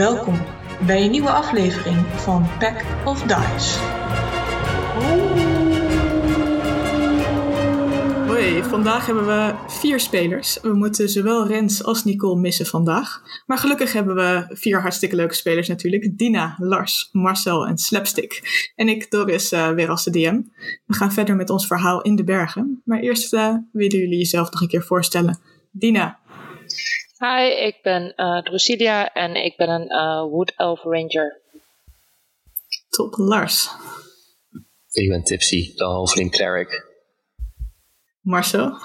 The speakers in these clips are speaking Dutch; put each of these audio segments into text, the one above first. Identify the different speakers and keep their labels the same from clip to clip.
Speaker 1: Welkom bij een nieuwe aflevering van Pack of Dice.
Speaker 2: Hoi, vandaag hebben we vier spelers. We moeten zowel Rens als Nicole missen vandaag. Maar gelukkig hebben we vier hartstikke leuke spelers natuurlijk. Dina, Lars, Marcel en Slapstick. En ik, Doris, uh, weer als de DM. We gaan verder met ons verhaal in de bergen. Maar eerst uh, willen jullie jezelf nog een keer voorstellen. Dina.
Speaker 3: Hi, ik ben uh, Drusilia en ik ben een Wood Elf Ranger.
Speaker 2: Top, Lars.
Speaker 4: Ik ben Tipsy, de halfling cleric.
Speaker 2: Marcel?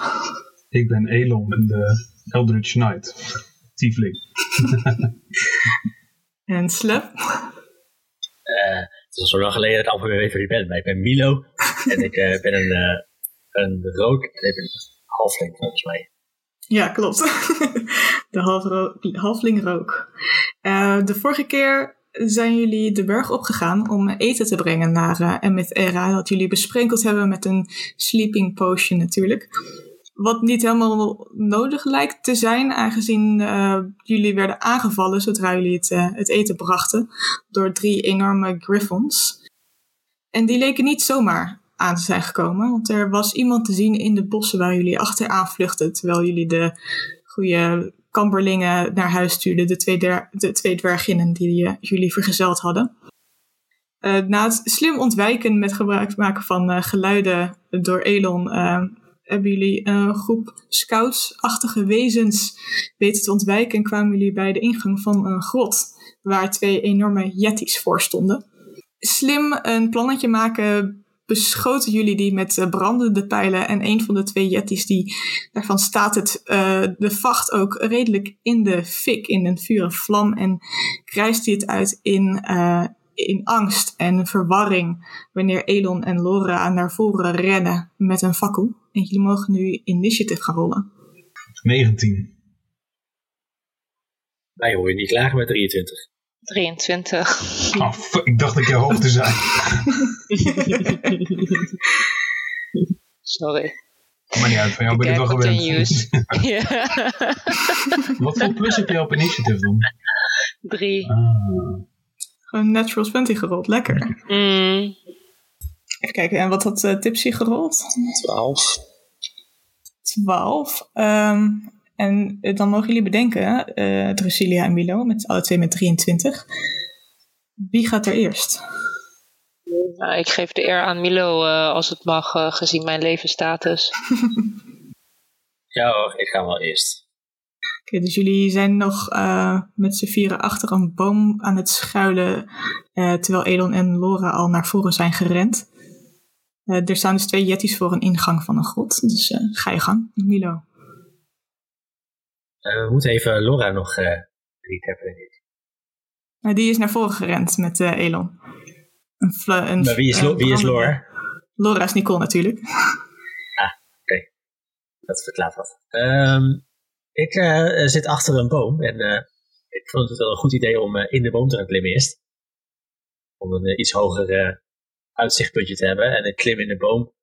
Speaker 5: Ik ben Elon, de Eldritch Knight. Tiefling.
Speaker 2: en Slep?
Speaker 6: Uh, het is al zo lang geleden dat ik amper weer weet wie ik ben. Maar ik ben Milo. en ik uh, ben een, uh, een ik ben een halfling volgens mij.
Speaker 2: Ja, klopt. de half halfling rook. de vorige keer zijn jullie de berg opgegaan om eten te brengen naar uh, Emmet Era. Dat jullie besprenkeld hebben met een sleeping potion natuurlijk. Wat niet helemaal nodig lijkt te zijn, aangezien uh, jullie werden aangevallen zodra jullie het, uh, het eten brachten door drie enorme griffons. En die leken niet zomaar aan te zijn gekomen, want er was iemand te zien in de bossen waar jullie achteraan vluchtten, terwijl jullie de goede kamberlingen naar huis stuurden, de twee, de twee dwerginnen die jullie vergezeld hadden. Uh, na het slim ontwijken met gebruik maken van uh, geluiden door Elon, hebben jullie een groep scoutsachtige wezens weten te ontwijken en kwamen jullie bij de ingang van een grot waar twee enorme yetties voor stonden. Slim een plannetje maken beschoten jullie die met uh, brandende pijlen. En een van de twee jetties, die, daarvan staat het, uh, de vacht ook redelijk in de fik, in een vuur en vlam. En krijst hij het uit in, uh, in angst en verwarring. Wanneer Elon en Laura naar voren rennen met een fakkel. En jullie mogen nu initiative gaan rollen.
Speaker 5: 19.
Speaker 6: Wij hoor je niet klagen met 23.
Speaker 3: 23.
Speaker 5: Oh, fuck, ik dacht dat ik hoog te zijn.
Speaker 3: Sorry.
Speaker 5: Maar niet uit, van jou ben ik wel gewend.
Speaker 3: ja.
Speaker 5: Wat voor plus heb je op initiative dan?
Speaker 3: 3.
Speaker 5: Ah.
Speaker 2: Gewoon natural 20 gerold, lekker.
Speaker 3: Mm.
Speaker 2: Even kijken, en wat had uh, Tipsy gerold?
Speaker 4: 12.
Speaker 2: 12. Um, en dan mogen jullie bedenken, uh, Drusilia en Milo, met alle twee met 23. Wie gaat er eerst?
Speaker 3: Nou, ik geef de eer aan Milo uh, als het mag, uh, gezien mijn levensstatus.
Speaker 6: ja hoor, ik ga wel eerst.
Speaker 2: Oké, okay, dus jullie zijn nog met z'n vieren achter een boom aan het schuilen, terwijl Elon en Laura al naar voren zijn gerend. er staan dus twee jetties voor een ingang van een grot, dus ga je gang, Milo.
Speaker 6: Uh, we moeten even Laura nog uh, recappen, denk ik.
Speaker 2: Maar die is naar voren gerend met uh, Elon. Een een,
Speaker 6: maar wie is, uh, wie is Laura?
Speaker 2: Laura is Nicole natuurlijk.
Speaker 6: Ah, oké. Okay. Dat verklaart wat. Um, ik zit achter een boom en ik vond het wel een goed idee om in de boom te gaan klimmen eerst. Om een iets hoger uitzichtpuntje te hebben. En ik klim in de boom.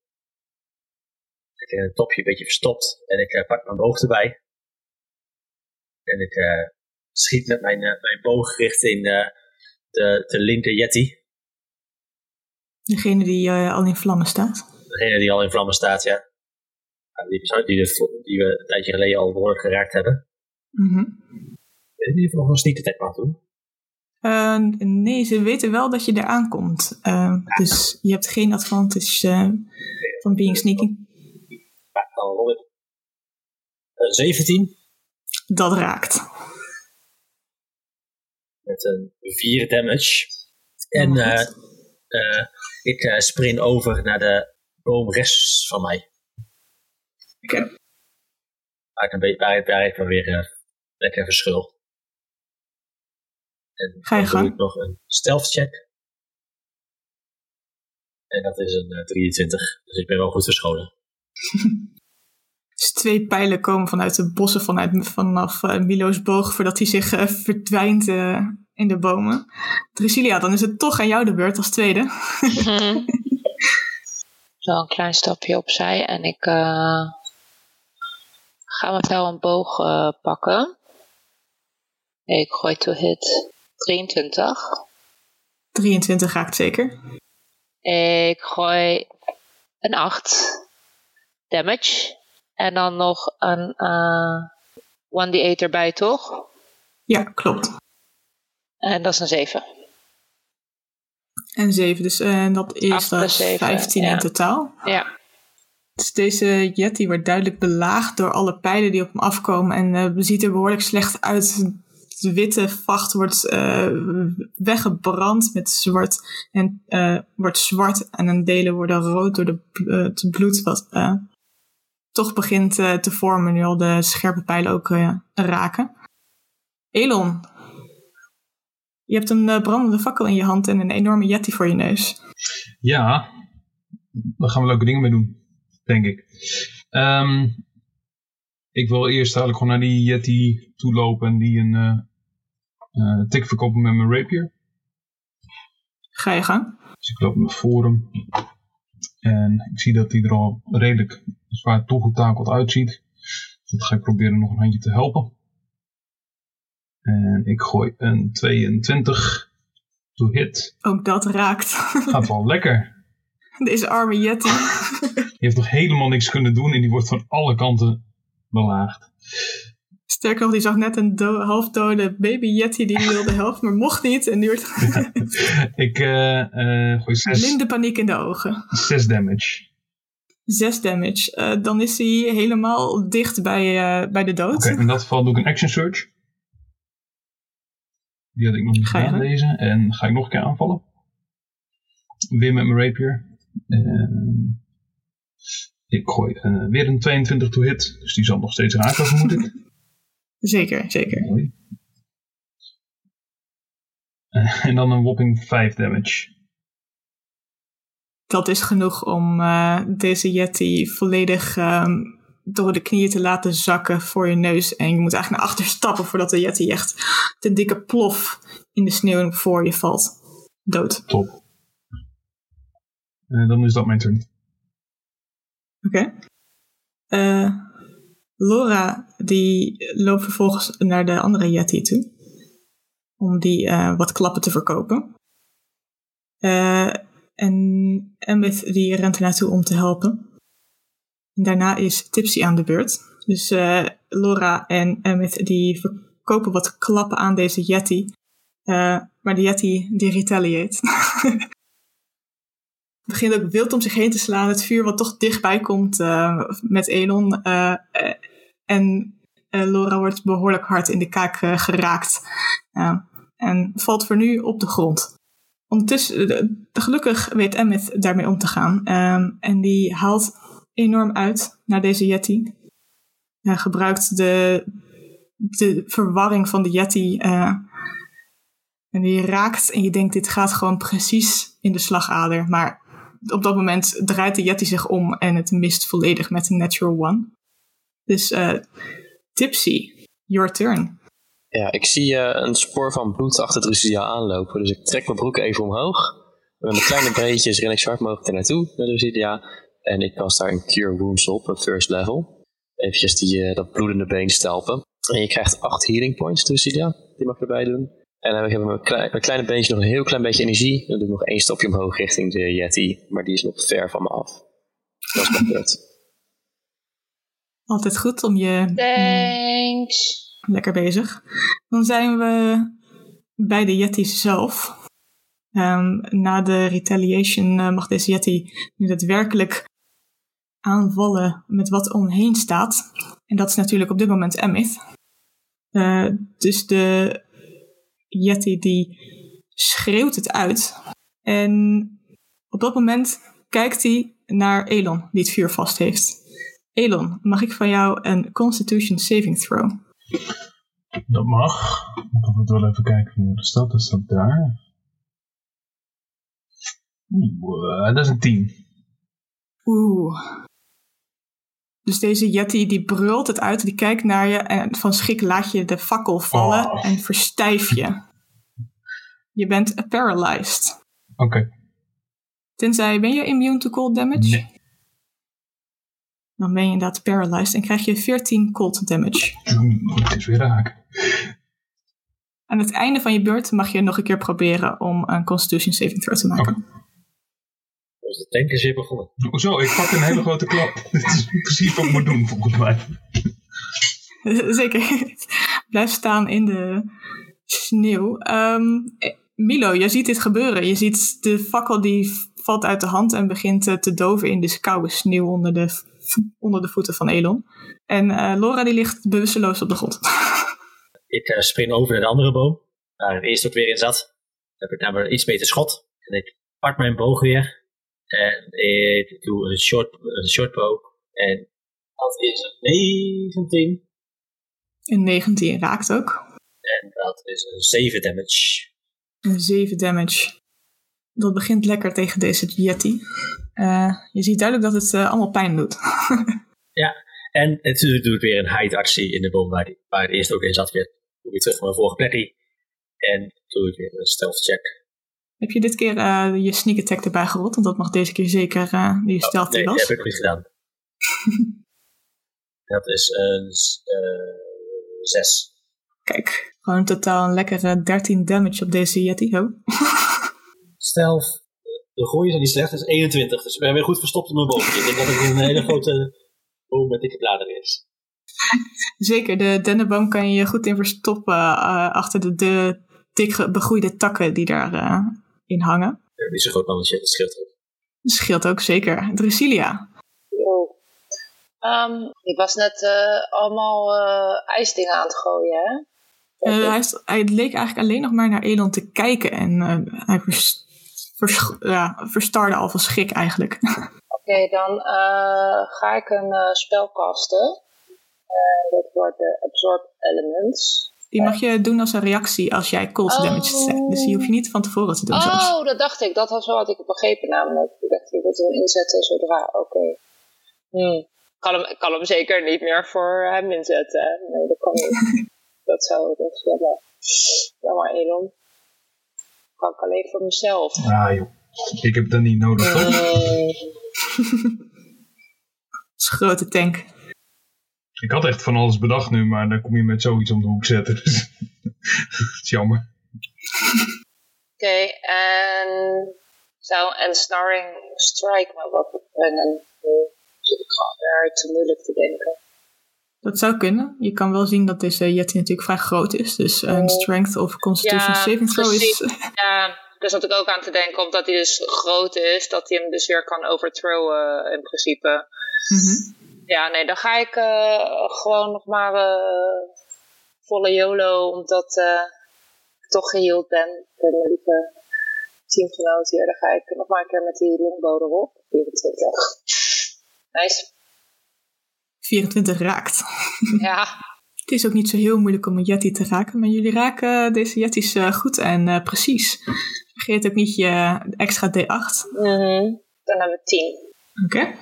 Speaker 6: Ik heb een topje een beetje verstopt. En ik pak mijn boog erbij. En ik uh, schiet met mijn, uh, mijn boog richting uh, de, de linker Yeti.
Speaker 2: Degene die al in vlammen staat?
Speaker 6: Degene die al in vlammen staat, ja. Die, die, de, die we een tijdje geleden al behoorlijk geraakt hebben.
Speaker 2: Mm -hmm.
Speaker 6: Je nog een sneak attack mag doen?
Speaker 2: Uh, nee, ze weten wel dat je eraan komt. Uh, ja. Dus je hebt geen advantage uh, van being sneaking.
Speaker 6: Ja, dan rol ik. 17.
Speaker 2: Dat raakt.
Speaker 6: Met een 4 damage. En oh, uh, uh, ik uh, sprint over naar de boom rechts van mij.
Speaker 2: Oké. Okay.
Speaker 6: Waar, ik ik me weer lekker verschul. En
Speaker 2: Ga je
Speaker 6: dan
Speaker 2: gang.
Speaker 6: doe ik nog een stealth check. En dat is een 23. Dus ik ben wel goed verscholen.
Speaker 2: Dus twee pijlen komen vanuit de bossen vanuit, vanaf uh, Milo's boog voordat hij zich uh, verdwijnt uh, in de bomen. Drusilla, dan is het toch aan jou de beurt als tweede.
Speaker 3: mm-hmm. Zo een klein stapje opzij en ik ga met wel een boog pakken. Ik gooi to hit. 23.
Speaker 2: 23 raakt zeker.
Speaker 3: Ik gooi een 8 damage. En dan nog een eh 1d8 erbij, toch?
Speaker 2: Ja, klopt.
Speaker 3: En dat is een 7.
Speaker 2: En 7, dus eh, dat is dat
Speaker 3: plus zeven,
Speaker 2: 15
Speaker 3: ja.
Speaker 2: in totaal.
Speaker 3: Ja.
Speaker 2: Dus deze Yeti wordt duidelijk belaagd door alle pijlen die op hem afkomen. En eh ziet er behoorlijk slecht uit. De witte vacht wordt weggebrand met zwart. En wordt zwart. En een delen worden rood door de, het bloed. Wat toch begint eh, te vormen. Nu al de scherpe pijlen ook eh, raken. Elon. Je hebt een eh, brandende fakkel in je hand en een enorme Yeti voor je neus.
Speaker 5: Ja, daar gaan we leuke dingen mee doen, denk ik. Ehm, ik wil eerst eigenlijk gewoon naar die Yeti toe lopen en die een tik verkopen met mijn rapier.
Speaker 2: Ga je gang.
Speaker 5: Dus ik loop naar voren. En ik zie dat hij er al redelijk zwaar toegetakeld uitziet. Dus dat ga ik proberen nog een handje te helpen. En ik gooi een 22 to hit.
Speaker 2: Ook dat raakt.
Speaker 5: Gaat wel lekker.
Speaker 2: Deze arme Yeti.
Speaker 5: Die heeft nog helemaal niks kunnen doen en die wordt van alle kanten belaagd.
Speaker 2: Sterker nog, die zag net een do halfdode baby Yeti die wilde helpen, maar mocht niet. En nu wordt
Speaker 5: Ik eh, eh, gooi 6
Speaker 2: blinde paniek in de ogen.
Speaker 5: damage.
Speaker 2: Zes damage. Eh, dan is hij helemaal dicht bij, eh, bij de dood.
Speaker 5: Oké, in dat geval doe ik een action search. Die had ik nog niet
Speaker 2: Ga
Speaker 5: gedaan. En ga ik nog een keer aanvallen. Weer met mijn rapier. En ik gooi eh, weer een 22 to hit. Dus die zal nog steeds raken, vermoed ik.
Speaker 2: Zeker, zeker.
Speaker 5: Mooi. Eh, en dan een whopping 5 damage.
Speaker 2: Dat is genoeg om eh, deze Yeti volledig ehm, door de knieën te laten zakken voor je neus. En je moet eigenlijk naar achter stappen voordat de Yeti echt de dikke plof in de sneeuw voor je valt. Dood.
Speaker 5: Top. En dan is dat mijn turn.
Speaker 2: Oké. Eh, Laura die loopt vervolgens naar de andere Yeti toe. Om die eh, wat klappen te verkopen. Eh, en Emmett die rent er naartoe om te helpen. En daarna is Tipsy aan de beurt. Dus eh, Laura en Emmett die verkopen wat klappen aan deze Yeti. Eh, maar de Yeti die retaliate. begint ook wild om zich heen te slaan. Het vuur wat toch dichtbij komt eh, met Elon. en Laura wordt behoorlijk hard in de kaak geraakt. En valt voor nu op de grond. Ondertussen, gelukkig weet Emmett daarmee om te gaan. Ehm, en die haalt enorm uit naar deze Yeti. Hij gebruikt de, de verwarring van de Yeti. eh, en die raakt en je denkt, dit gaat gewoon precies in de slagader. Maar op dat moment draait de Yeti zich om en het mist volledig met een natural one. Dus eh, Tipsy, your turn.
Speaker 4: Ja, ik zie eh, een spoor van bloed achter Drusidia aanlopen. Dus ik trek mijn broek even omhoog. Met mijn kleine beetjes ren ik zo hard mogelijk er naartoe, naar Drusidia. En ik kast daar een Cure Wounds op, een first level. Eventjes die, eh, dat bloedende been stelpen. En je krijgt 8 healing points, Drusidia. Die mag ik erbij doen. En dan heb ik met mijn, klei- mijn kleine beentje nog een heel klein beetje energie. Dan doe ik nog één stapje omhoog richting de Yeti. Maar die is nog ver van me af. Dat is mijn beurt.
Speaker 2: Altijd goed om je
Speaker 3: Thanks.
Speaker 2: Lekker bezig. Dan zijn we bij de Yetis zelf. Ehm, na de retaliation eh, mag deze Yeti nu daadwerkelijk aanvallen met wat omheen staat. En dat is natuurlijk op dit moment Emmett. Eh, dus de Yeti die schreeuwt het uit. En op dat moment kijkt hij naar Elon, die het vuur vast heeft. Elon, mag ik van jou een Constitution Saving Throw?
Speaker 5: Dat mag. Ik moet het wel even kijken hoe dat staat. Dat staat daar. Oeh, eh, dat is een 10.
Speaker 2: Oeh. Dus deze Yeti die brult het uit, die kijkt naar je en van schrik laat je de fakkel vallen
Speaker 5: Oh.
Speaker 2: en verstijf je. Je bent paralyzed.
Speaker 5: Oké.
Speaker 2: Tenzij, ben je immune to cold damage?
Speaker 5: Nee.
Speaker 2: Dan ben je inderdaad paralyzed en krijg je 14 cold damage.
Speaker 5: Het is weer raak.
Speaker 2: Aan het einde van je beurt mag je nog een keer proberen om een Constitution saving throw te maken.
Speaker 6: Dus de tank is weer begonnen.
Speaker 5: Hoezo? Ik pak een hele grote klap. Dit is precies wat ik moet doen, volgens mij.
Speaker 2: Zeker. Blijf staan in de sneeuw. Ehm, eh, Milo, je ziet dit gebeuren. Je ziet de fakkel die valt uit de hand en begint eh, te doven in de koude sneeuw onder de, onder de voeten van Elon. En eh, Laura die ligt bewusteloos op de grond.
Speaker 6: Ik eh, spring over naar de andere boom, waar het eerst ook weer in zat. Dan heb ik daar maar iets beter schot. En ik pak mijn boog weer. En ik doe een short, een short bow. En dat is een 19.
Speaker 2: Een 19 raakt ook.
Speaker 6: En dat is een 7 damage.
Speaker 2: Een 7 damage. Dat begint lekker tegen deze Yeti. Eh, je ziet duidelijk dat het eh, allemaal pijn doet.
Speaker 6: En natuurlijk doe ik weer een hide actie in de boom waar, die, waar het eerst ook in zat. Weer, ik terug naar mijn vorige plekje. En doe ik weer een stealth check.
Speaker 2: Heb je dit keer eh, je sneak attack erbij gerold? Want dat mag deze keer zeker uh, die je stealth
Speaker 6: Oh, nee,
Speaker 2: was.
Speaker 6: dat heb ik niet gedaan. dat is een uh, 6.
Speaker 2: Kijk, gewoon totaal een lekkere 13 damage op deze Yeti. Oh.
Speaker 6: Stealth. De gooi is niet slecht, dat is 21. Dus ik ben weer goed verstopt in mijn boom. Ik denk dat het een hele grote boom met dikke bladeren is.
Speaker 2: Zeker, de dennenboom kan je je goed in verstoppen uh, achter de, de dik begroeide takken die daarin uh, in hangen.
Speaker 6: Ja, niet zo groot mannetje, dat scheelt ook.
Speaker 2: Dat scheelt ook zeker. Drusilla.
Speaker 3: Yo. Um, ik was net uh, allemaal uh, ijsdingen aan het gooien, hè?
Speaker 2: Uh, hij, is, hij, leek eigenlijk alleen nog maar naar Elon te kijken en hij vers, ja, verstarde al van schrik eigenlijk.
Speaker 3: Oké, okay, dan uh, ga ik een uh, spel casten. Uh, dat wordt de Absorb Elements.
Speaker 2: Die mag je doen als een reactie als jij cold
Speaker 3: oh.
Speaker 2: damage zet. Dus die hoef je niet van tevoren te doen.
Speaker 3: Oh,
Speaker 2: zelfs.
Speaker 3: dat dacht ik. Dat was wel wat ik begrepen namelijk. Ik dacht, je moet hem inzetten zodra. Oké. Okay. Hmm. Kan, hem, kan hem zeker niet meer voor hem inzetten. Nee, dat kan niet. dat zou is jammer. Jammer, Elon. Alleen voor mezelf.
Speaker 5: Ah joh. Ik heb dat niet nodig, toch?
Speaker 2: Dat is een grote tank.
Speaker 5: Ik had echt van alles bedacht nu, maar dan kom je met zoiets om de hoek zetten. Dus dat is jammer.
Speaker 3: Oké, okay, en zou een Snarring Strike me wat opbrengen? Zit ik gewoon weer te moeilijk te denken.
Speaker 2: Dat zou kunnen. Je kan wel zien dat deze Yeti natuurlijk vrij groot is. Dus een Strength of Constitution
Speaker 3: ja,
Speaker 2: Saving Throw is...
Speaker 3: Ja, daar zat ik ook aan te denken. Omdat hij dus groot is, dat hij hem dus weer kan overthrowen in principe.
Speaker 2: Mm -hmm.
Speaker 3: Ja, nee, dan ga ik uh, gewoon nog maar uh, volle YOLO, omdat uh, ik toch geheeld ben door mijn lieve teamgenoot hier. Dan ga ik nog maar een keer met die longbow erop. 24. Nice.
Speaker 2: 24 raakt.
Speaker 3: Ja.
Speaker 2: Het is ook niet zo heel moeilijk om een Yeti te raken, maar jullie raken deze Yetis goed en precies. Vergeet ook niet je extra D8.
Speaker 3: Mm -hmm. Dan hebben we 10.
Speaker 2: Oké. Okay.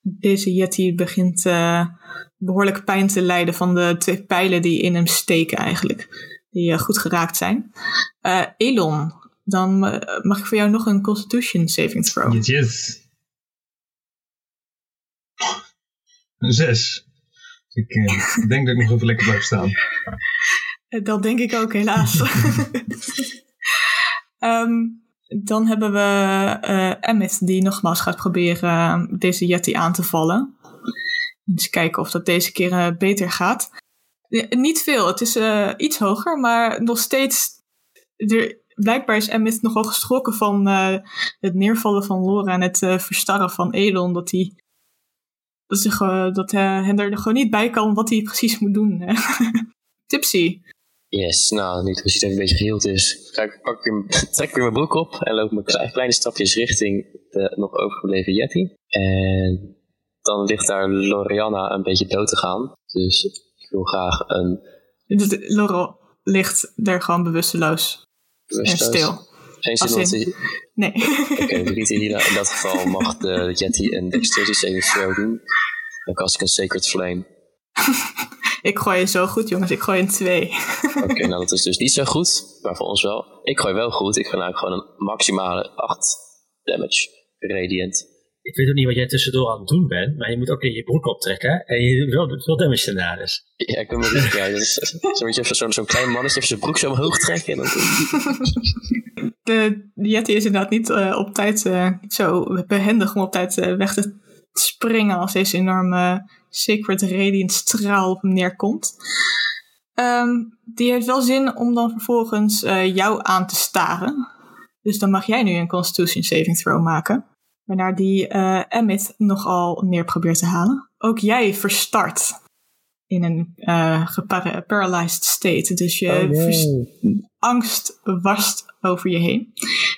Speaker 2: Deze Yeti begint uh, behoorlijk pijn te lijden van de twee pijlen die in hem steken eigenlijk. Die uh, goed geraakt zijn. Uh, Elon, dan mag ik voor jou nog een Constitution saving throw.
Speaker 5: Yes, yes. Een zes. Ik denk dat ik nog even lekker blijf staan.
Speaker 2: Dat denk ik ook, helaas. um, dan hebben we uh, Emmett die nogmaals gaat proberen uh, deze Yeti aan te vallen. Eens kijken of dat deze keer uh, beter gaat. Ja, niet veel, het is iets hoger, maar nog steeds. Er, blijkbaar is Emmett nogal geschrokken van het neervallen van Laura en het verstarren van Elon. Dat hij. Dat, zich, dat hij er gewoon niet bij kan wat hij precies moet doen. Tipsy.
Speaker 4: Yes, nou, nu het precies even een beetje geheeld is, ga ik, pak weer, trek ik weer mijn broek op en loop mijn kleine stapjes richting de nog overgebleven Yeti. En dan ligt daar Loriana een beetje dood te gaan. Dus ik wil graag een...
Speaker 2: Loro ligt daar gewoon bewusteloos. bewusteloos. En stil.
Speaker 4: Geen zin wat hij...
Speaker 2: Nee.
Speaker 4: Oké, okay, Rita Hila. In dat geval mag de Yeti een dexterity saving throw doen. Dan kast ik een Sacred Flame.
Speaker 2: Ik gooi je zo goed, jongens. Ik gooi een 2.
Speaker 4: Oké, okay, nou dat is dus niet zo goed. Maar voor ons wel. Ik gooi wel goed. Ik ga nou gewoon een maximale 8 damage. Radiant.
Speaker 6: ik weet ook niet wat jij tussendoor aan het doen bent, maar je moet ook in je broek optrekken en je wil veel damage daarna dus.
Speaker 4: Ja, ik kan me niet kijken. Zo'n zo, zo, zo'n klein mannetje even zijn broek zo omhoog trekken. En dan...
Speaker 2: De Yeti is inderdaad niet uh, op tijd uh, zo behendig om op tijd uh, weg te springen als deze enorme Sacred Radiant straal op hem neerkomt. Um, die heeft wel zin om dan vervolgens jou aan te staren. Dus dan mag jij nu een Constitution Saving Throw maken. Waarna die Emmett nogal neer probeert te halen. Ook jij verstart in een uh, geparalyzed state. Dus je
Speaker 6: Oh, nee.
Speaker 2: angst wast over je heen.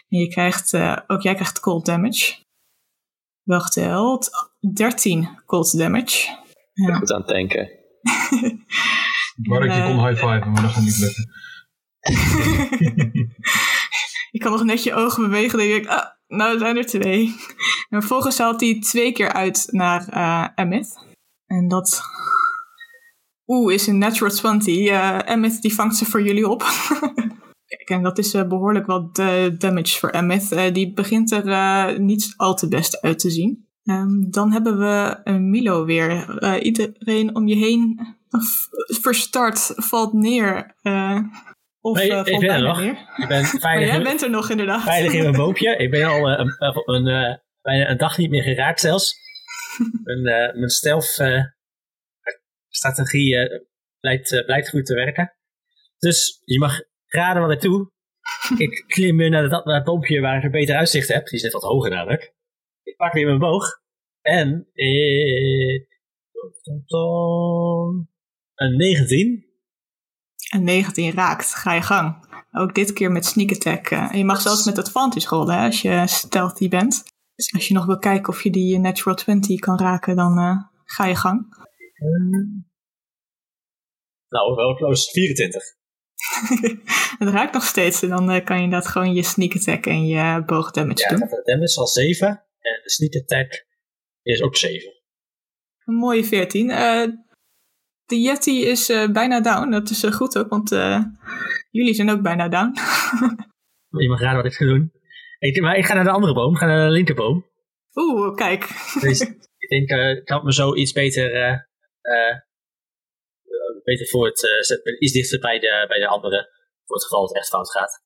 Speaker 2: En je krijgt, uh, ook jij krijgt cold damage. Wel geteld 13 cold damage.
Speaker 4: Ik
Speaker 2: Ja.
Speaker 4: goed aan het denken.
Speaker 5: Waar ik je
Speaker 2: Eh,
Speaker 5: kon high-fiven, maar dat gaat niet lukken.
Speaker 2: Je kan nog net je ogen bewegen. Dan denk ik, ah, nou zijn er twee. En vervolgens haalt hij twee keer uit naar eh Emmett. En dat... Oeh, is een natural 20. Eh Emmett die vangt ze voor jullie op. Kijk, en dat is eh, behoorlijk wat eh, damage voor Emmett. Eh, die begint er eh, niet al te best uit te zien. Ehm, dan hebben we eh, Milo weer. Eh, iedereen om je heen eh, verstart, valt neer. eh, of
Speaker 6: Nee,
Speaker 2: eh,
Speaker 6: ik ben er nog.
Speaker 2: neer.
Speaker 6: Ik ben
Speaker 2: Maar
Speaker 6: veilig,
Speaker 2: jij
Speaker 6: in-
Speaker 2: bent er nog inderdaad.
Speaker 6: veilig in mijn boompje. Ik ben al eh, een, een, eh, bijna een dag niet meer geraakt zelfs. mijn, eh, mijn stealth eh, strategie eh, blijkt, eh, blijkt goed te werken. Dus je mag raden wat ik doe. Ik klim weer naar, dat, naar het boompje waar ik een beter uitzicht heb. Die net wat hoger namelijk. Ik pak weer mijn boog. En... Eh, een 19.
Speaker 2: En 19 raakt. Ga je gang. Ook dit keer met sneak attack. eh, en je mag zelfs met advantage rollen hè, als je stealthy bent. Dus als je nog wil kijken of je die natural 20 kan raken, dan eh, ga je gang.
Speaker 6: Nou, wel close. 24.
Speaker 2: Het raakt nog steeds. En dan eh, kan je inderdaad gewoon je sneak attack en je boog damage
Speaker 6: Ja,
Speaker 2: doen.
Speaker 6: de damage is al 7. En de sneak attack is ook 7.
Speaker 2: Een mooie 14. Eh, de Yeti is eh, bijna down. Dat is eh, goed ook, want eh, jullie zijn ook bijna down.
Speaker 6: Je mag raden wat ik ga doen. Ik, maar ik ga naar de andere boom. Ik ga naar de linkerboom.
Speaker 2: Oeh, kijk.
Speaker 6: Dus ik denk, eh, ik had me zo iets beter, eh, eh, eh, beter voor het eh, zetten. Iets dichter bij de, bij de andere. Voor het geval het echt fout gaat.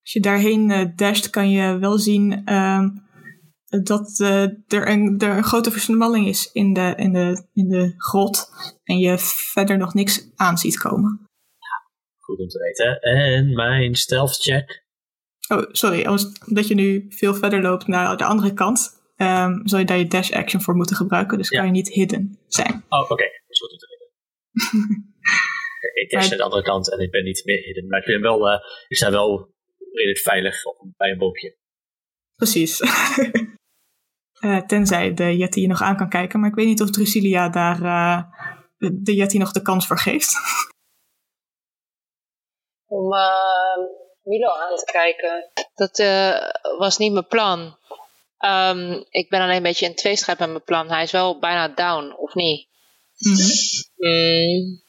Speaker 2: Als je daarheen eh, dasht, kan je wel zien ehm, dat eh, er, een, er een grote versmalling is in de, in, de, in de grot. En je verder nog niks aan ziet komen.
Speaker 6: Goed om te weten. En mijn stealth check.
Speaker 2: Oh, sorry. Omdat je nu veel verder loopt naar de andere kant, ehm zal je daar je dash action voor moeten gebruiken. Dus
Speaker 6: Ja.
Speaker 2: kan je niet hidden zijn.
Speaker 6: Oh, oké. Dat is goed te weten. ik dash naar de andere kant en ik ben niet meer hidden. Maar ik, ben wel, eh, ik sta wel redelijk veilig op, bij een boompje.
Speaker 2: Precies. Eh, tenzij de Yeti je nog aan kan kijken. Maar ik weet niet of Drusilia daar eh, de, de Yeti nog de kans voor geeft.
Speaker 3: om Milo aan te kijken. Dat eh, was niet mijn plan. Ehm, ik ben alleen een beetje in tweestrijd met mijn plan. Hij is wel bijna down, of niet? Mm,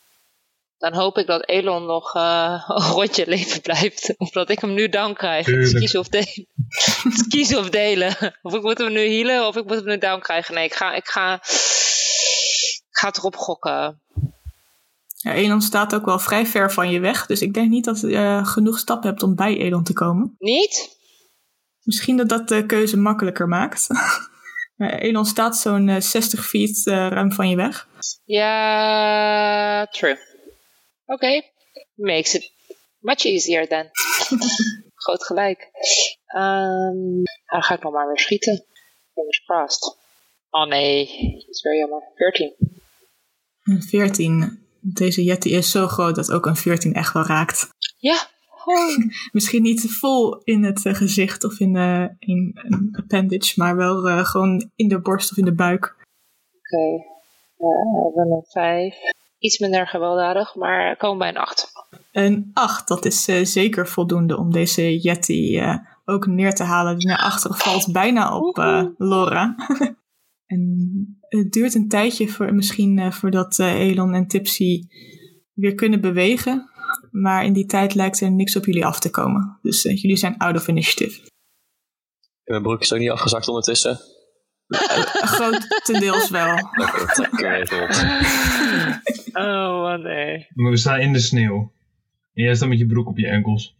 Speaker 3: dan hoop ik dat Elon nog eh, een rondje leven blijft. Of dat ik hem nu down krijg. Het is kiezen of delen. Het is kiezen of delen. Of ik moet hem nu healen of ik moet hem nu down krijgen. Nee, ik ga, ik ga, ik ga het erop gokken.
Speaker 2: Ja, Elon staat ook wel vrij ver van je weg. Dus ik denk niet dat je genoeg stappen hebt om bij Elon te komen.
Speaker 3: Niet?
Speaker 2: Misschien dat dat de keuze makkelijker maakt. Maar Elon staat zo'n eh, 60 feet eh, ruim van je weg.
Speaker 3: Ja, true. Oké. Makes it much easier then. Groot gelijk. Ehm dan ga ik nog maar weer schieten. Fingers crossed. Oh nee, dat is weer jammer. 14.
Speaker 2: Een 14. Deze Yeti is zo groot dat ook een 14 echt wel raakt.
Speaker 3: Ja. Oh.
Speaker 2: Misschien niet vol in het eh, gezicht of in, eh, in een appendage, maar wel eh, gewoon in de borst of in de buik.
Speaker 3: Oké. Eh, we hebben een 5. Iets minder gewelddadig, maar komen bij een 8.
Speaker 2: Een 8, dat is zeker voldoende om deze Yeti ook neer te halen. Die naar achteren valt bijna op Laura. en het duurt een tijdje voor, misschien voordat Elon en Tipsy weer kunnen bewegen. Maar in die tijd lijkt er niks op jullie af te komen. Dus eh, jullie zijn out of initiative.
Speaker 4: Mijn broek is ook niet afgezakt ondertussen.
Speaker 2: grotendeels wel.
Speaker 3: Oh, man, nee.
Speaker 5: Maar we staan in de sneeuw. En jij staat met je broek op je enkels.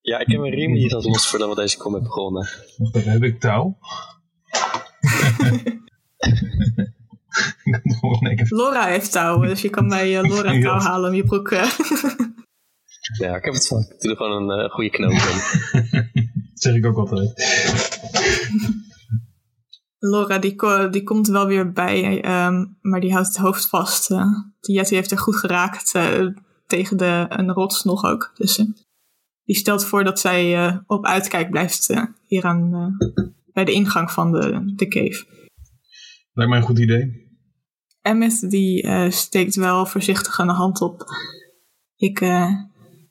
Speaker 4: Ja, ik heb mijn riem niet al los voordat we deze kom hebben begonnen.
Speaker 5: Wacht even, heb ik touw?
Speaker 2: Laura heeft touw, dus je kan bij eh, Laura touw halen om je broek. eh.
Speaker 4: Ja, ik heb het van. Ik doe er gewoon een eh, goede knoop in.
Speaker 5: Dat zeg ik ook altijd.
Speaker 2: Laura die, ko- die komt wel weer bij, ehm, maar die houdt het hoofd vast. eh. die Yeti heeft er goed geraakt eh, tegen de, een rots nog ook. Dus die stelt voor dat zij eh, op uitkijk blijft eh, hier aan, eh, bij de ingang van de, de cave.
Speaker 5: Lijkt mij een goed idee.
Speaker 2: Emmett die eh, steekt wel voorzichtig een hand op. Ik, eh,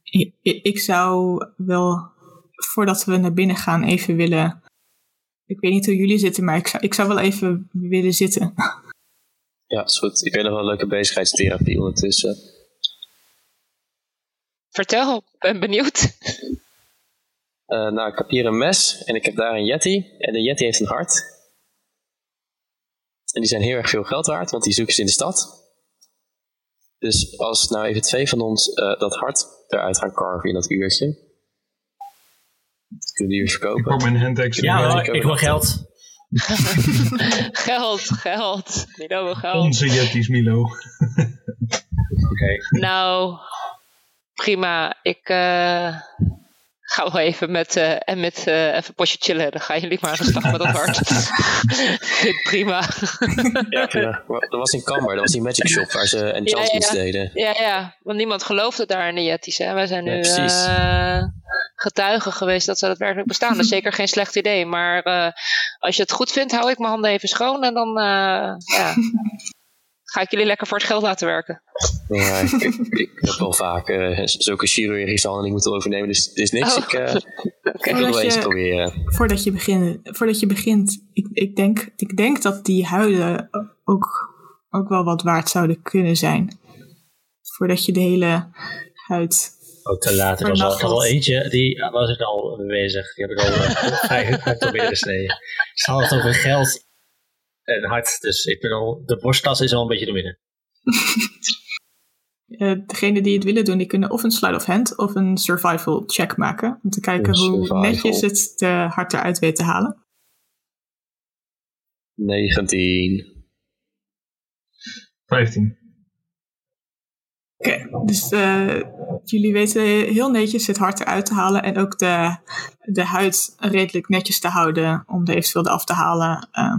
Speaker 2: ik, ik zou wel, voordat we naar binnen gaan, even willen... Ik weet niet hoe jullie zitten, maar ik zou, ik zou wel even willen zitten.
Speaker 4: Ja, is goed. Ik weet nog wel een leuke bezigheidstherapie ondertussen.
Speaker 3: Vertel, ik ben benieuwd.
Speaker 4: Eh, nou, ik heb hier een mes en ik heb daar een Yeti. En de Yeti heeft een hart. En die zijn heel erg veel geld waard, want die zoeken ze in de stad. Dus als nou even twee van ons eh, dat hart eruit gaan carven in dat uurtje. Kunnen die weer
Speaker 5: Ik
Speaker 4: verkopen?
Speaker 5: pak mijn handaxe.
Speaker 6: Ja, hoor,
Speaker 4: ik
Speaker 6: ik wil geld.
Speaker 3: geld, geld. Milo wil geld.
Speaker 5: Onze Yetis, Milo.
Speaker 6: Oké.
Speaker 3: Nou, prima. Ik eh, ga wel even met, eh, en met eh, even een potje chillen. Dan gaan jullie maar aan de slag met dat hart. Vind ik prima.
Speaker 4: Ja, prima. Maar Dat was in Camber, dat was die magic shop waar ze enchantments
Speaker 3: Ja, ja, ja.
Speaker 4: deden.
Speaker 3: ja, ja, want niemand geloofde daar in de Yetis. Hè. Wij zijn nu eh, getuigen geweest dat ze daadwerkelijk bestaan. Dat is zeker geen slecht idee. Maar eh, als je het goed vindt, hou ik mijn handen even schoon. En dan eh, ja, ga ik jullie lekker voor het geld laten werken.
Speaker 4: Ja, ik, ik, ik heb wel vaak eh, zulke chirurgische handeling moeten overnemen, dus het is niks.
Speaker 3: Oh.
Speaker 4: Ik, eh, ik wil het
Speaker 2: Voordat
Speaker 4: wel eens
Speaker 2: je-
Speaker 4: proberen.
Speaker 2: Voordat je, begin, voordat je begint, ik, ik, denk, ik denk dat die huiden ook, ook wel wat waard zouden kunnen zijn. Voordat je de hele huid...
Speaker 6: Ook te laat. Er was al, er al eentje, die was ik al bezig. Die heb ik al uh, vrij goed door midden gesneden. Ze hadden het over geld en hart. Dus ik ben al, de borstkas is al een beetje door midden.
Speaker 2: eh degene die het willen doen, die kunnen of een sleight of hand of een survival check maken. Om te kijken
Speaker 4: Een
Speaker 2: hoe
Speaker 4: survival.
Speaker 2: netjes het de hart eruit weet te halen.
Speaker 4: 19.
Speaker 5: 15.
Speaker 2: Oké, dus eh, jullie weten heel netjes het hart eruit te halen en ook de, de huid redelijk netjes te houden om de eventueel af te halen eh,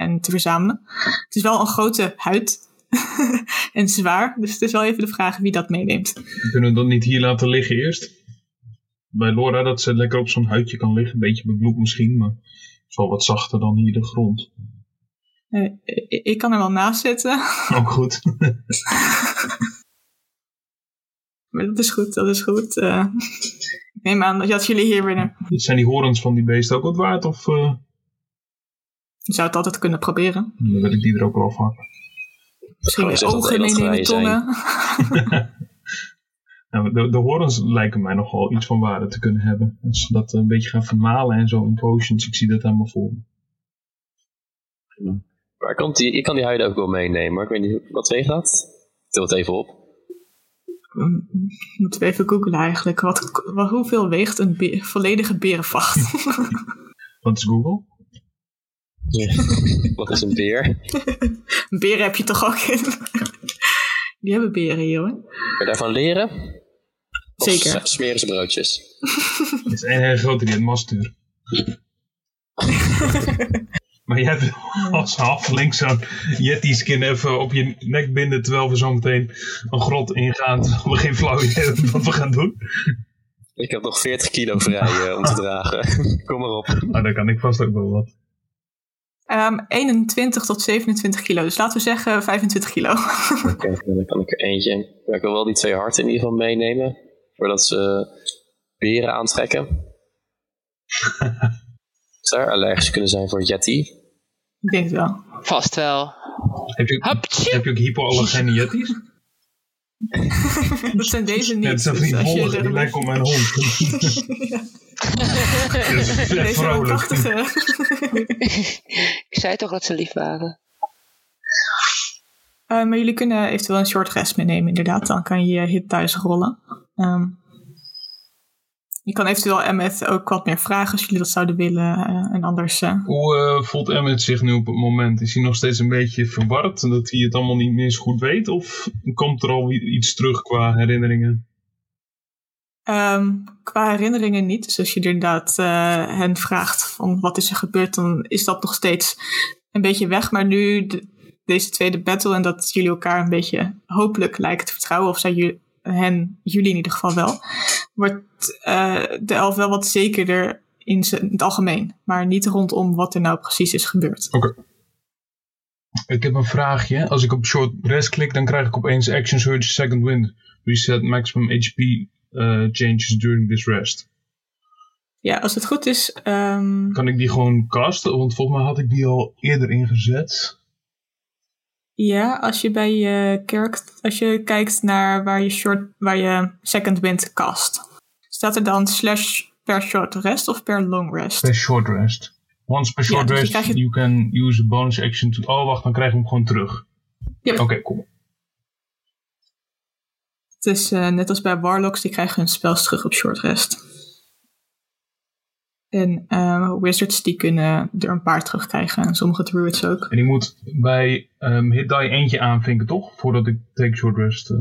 Speaker 2: en te verzamelen. Het is wel een grote huid en zwaar, dus het is wel even de vraag wie dat meeneemt.
Speaker 5: Kunnen we dat niet hier laten liggen eerst? Bij Laura dat ze lekker op zo'n huidje kan liggen. Een beetje bebloed misschien, maar het is wel wat zachter dan hier de grond.
Speaker 2: Eh, ik kan er wel naast zitten,
Speaker 5: Ook goed.
Speaker 2: maar dat is goed, dat is goed. Eh, ik neem aan dat jullie hier binnen.
Speaker 5: Zijn die horens van die beesten ook wat waard? Of eh,
Speaker 2: Je zou het altijd kunnen proberen.
Speaker 5: dan wil ik die er ook wel van.
Speaker 2: Misschien
Speaker 4: dat
Speaker 2: ogen meenemen, tongen.
Speaker 5: Nou, de, de horens lijken mij nogal iets van waarde te kunnen hebben. Als ze dat een beetje gaan vermalen en zo in potions. Ik zie dat helemaal voor me.
Speaker 4: Maar ik kan die, ik kan die huiden ook wel meenemen, maar ik weet niet, wat weegt dat? Ik til het even op.
Speaker 2: Mm, Moeten we even googlen eigenlijk. Wat, wat, hoeveel weegt een be- volledige berenvacht?
Speaker 5: Wat is Google?
Speaker 4: Wat is een beer?
Speaker 2: beren heb je toch ook in? Die hebben beren hier hoor.
Speaker 4: Kun je daarvan leren? Of
Speaker 2: Zeker.
Speaker 4: smeren ze broodjes?
Speaker 5: Het is een hele grote die het mast stuurt. maar jij hebt als halfling zo'n Yeti skin even op je nek binden terwijl we zo meteen een grot ingaan. Terwijl we geen flauw idee hebben wat we gaan doen.
Speaker 4: Ik heb nog 40 kilo vrij eh, om te dragen. Kom maar op.
Speaker 5: Nou, dan kan ik vast ook wel wat.
Speaker 2: Ehm 21 tot 27 kilo. Dus laten we zeggen 25 kilo.
Speaker 4: Oké, dan kan ik er eentje. Ja, ik wil wel die twee harten in ieder geval meenemen. Voordat ze beren aantrekken. Zou er allergisch kunnen zijn voor Yeti?
Speaker 2: Ik denk het wel.
Speaker 3: Vast wel.
Speaker 5: Heb je,
Speaker 3: Haptje.
Speaker 5: heb je ook hypoallergene Yetis?
Speaker 2: dat zijn deze niet.
Speaker 5: Ja, het
Speaker 2: dus
Speaker 5: vriend
Speaker 2: er
Speaker 5: die
Speaker 2: een
Speaker 5: lijkt op mijn hond. Dat is echt
Speaker 2: Deze zijn
Speaker 5: vrolijk.
Speaker 2: prachtige.
Speaker 3: Ik zei toch dat ze lief waren.
Speaker 2: Eh, maar jullie kunnen eventueel een short rest meenemen, inderdaad. Dan kan je je hit thuis rollen. Ehm, je kan eventueel Emmet ook wat meer vragen als jullie dat zouden willen. eh, en anders. eh,
Speaker 5: Hoe eh, voelt Emmet zich nu op het moment? Is hij nog steeds een beetje verward? Dat hij het allemaal niet meer zo goed weet? Of komt er al iets terug qua herinneringen?
Speaker 2: Ehm, qua herinneringen niet. Dus als je inderdaad hen vraagt van wat is er gebeurd, dan is dat nog steeds een beetje weg. Maar nu de- deze tweede battle en dat jullie elkaar een beetje hopelijk lijken te vertrouwen, of zijn jullie, hen, jullie in ieder geval wel, wordt eh, de elf wel wat zekerder in, het algemeen. Maar niet rondom wat er nou precies is gebeurd.
Speaker 5: Ik heb een vraagje. Als ik op short rest klik, dan krijg ik opeens action surge second wind. Reset maximum HP eh, changes during this rest.
Speaker 2: Ja, als het goed is, ehm,
Speaker 5: Kan ik die gewoon casten? Want volgens mij had ik die al eerder ingezet.
Speaker 2: Ja, als je bij je character, als je kijkt naar waar je short, waar je second wind cast, staat er dan slash per short rest of per long rest?
Speaker 5: Per short rest. Once per
Speaker 2: Ja,
Speaker 5: short
Speaker 2: dus je
Speaker 5: rest,
Speaker 2: het-
Speaker 5: you can use a bonus action to... Oh, wacht, dan krijg ik hem gewoon terug.
Speaker 2: Yep.
Speaker 5: Oké, cool.
Speaker 2: Het is eh, net als bij warlocks, die krijgen hun spels terug op short rest. En eh, wizards die kunnen er een paar terugkrijgen en sommige druids ook.
Speaker 5: En die moet bij ehm, hit die eentje aanvinken, toch? Voordat ik take short rest... eh.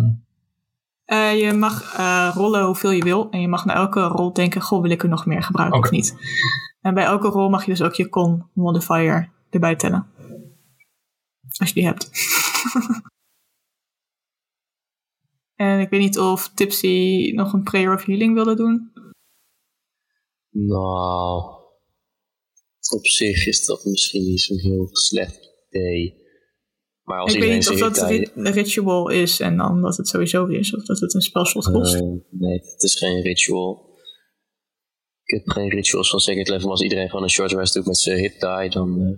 Speaker 2: Eh, je mag rollen hoeveel je wil en je mag na elke rol denken, goh, wil ik er nog meer gebruiken of niet? En bij elke rol mag je dus ook je con modifier erbij tellen. Als je die hebt. en ik weet niet of Tipsy nog een prayer of healing wilde doen.
Speaker 4: Nou, op zich is dat misschien niet zo'n heel slecht idee. Maar als
Speaker 2: ik weet
Speaker 4: iedereen
Speaker 2: niet of dat ri- ritual is en dan dat het sowieso is. Of dat het een spelslot kost.
Speaker 4: Nee, het is geen ritual. Ik heb geen rituals van second level. maar Als iedereen gewoon een short rest doet met zijn hit die, dan... eh,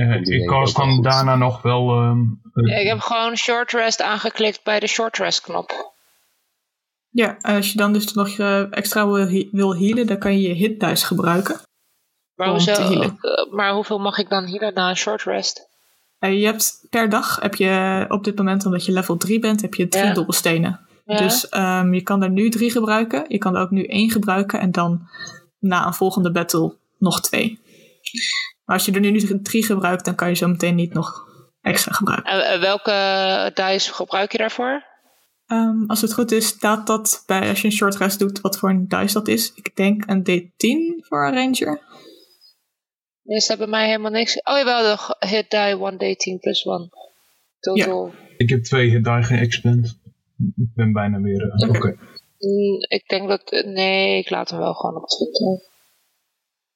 Speaker 5: Ja, ik cast
Speaker 4: wel
Speaker 5: dan daarna nog wel... ehm, eh,
Speaker 3: Ja, ik heb gewoon short rest aangeklikt bij de short rest knop.
Speaker 2: Ja, als je dan dus nog eh, extra wil, he- wil healen, dan kan je je hit dice gebruiken.
Speaker 3: Maar, hoezo, eh, maar hoeveel mag ik dan healen na een short rest?
Speaker 2: Eh, je hebt per dag, heb je op dit moment, omdat je level 3 bent, heb je drie
Speaker 3: Ja.
Speaker 2: dobbelstenen.
Speaker 3: Ja?
Speaker 2: Dus ehm, je kan er nu drie gebruiken. Je kan er ook nu één gebruiken en dan na een volgende battle nog twee. Maar als je er nu drie gebruikt, dan kan je zo meteen niet nog extra gebruiken.
Speaker 3: En, en welke dice gebruik je daarvoor?
Speaker 2: Ehm, als het goed is, staat dat bij als je een short rest doet, wat voor een dice dat is. Ik denk een D10 voor een ranger.
Speaker 3: Nee, staat bij mij helemaal niks. Oh jawel, de hit die 1d10 plus 1. Total.
Speaker 5: Ik heb twee hit die geëxpend. Ik ben bijna weer... eh, Oké.
Speaker 3: Mm, ik denk dat... Nee, ik laat hem wel gewoon op 20.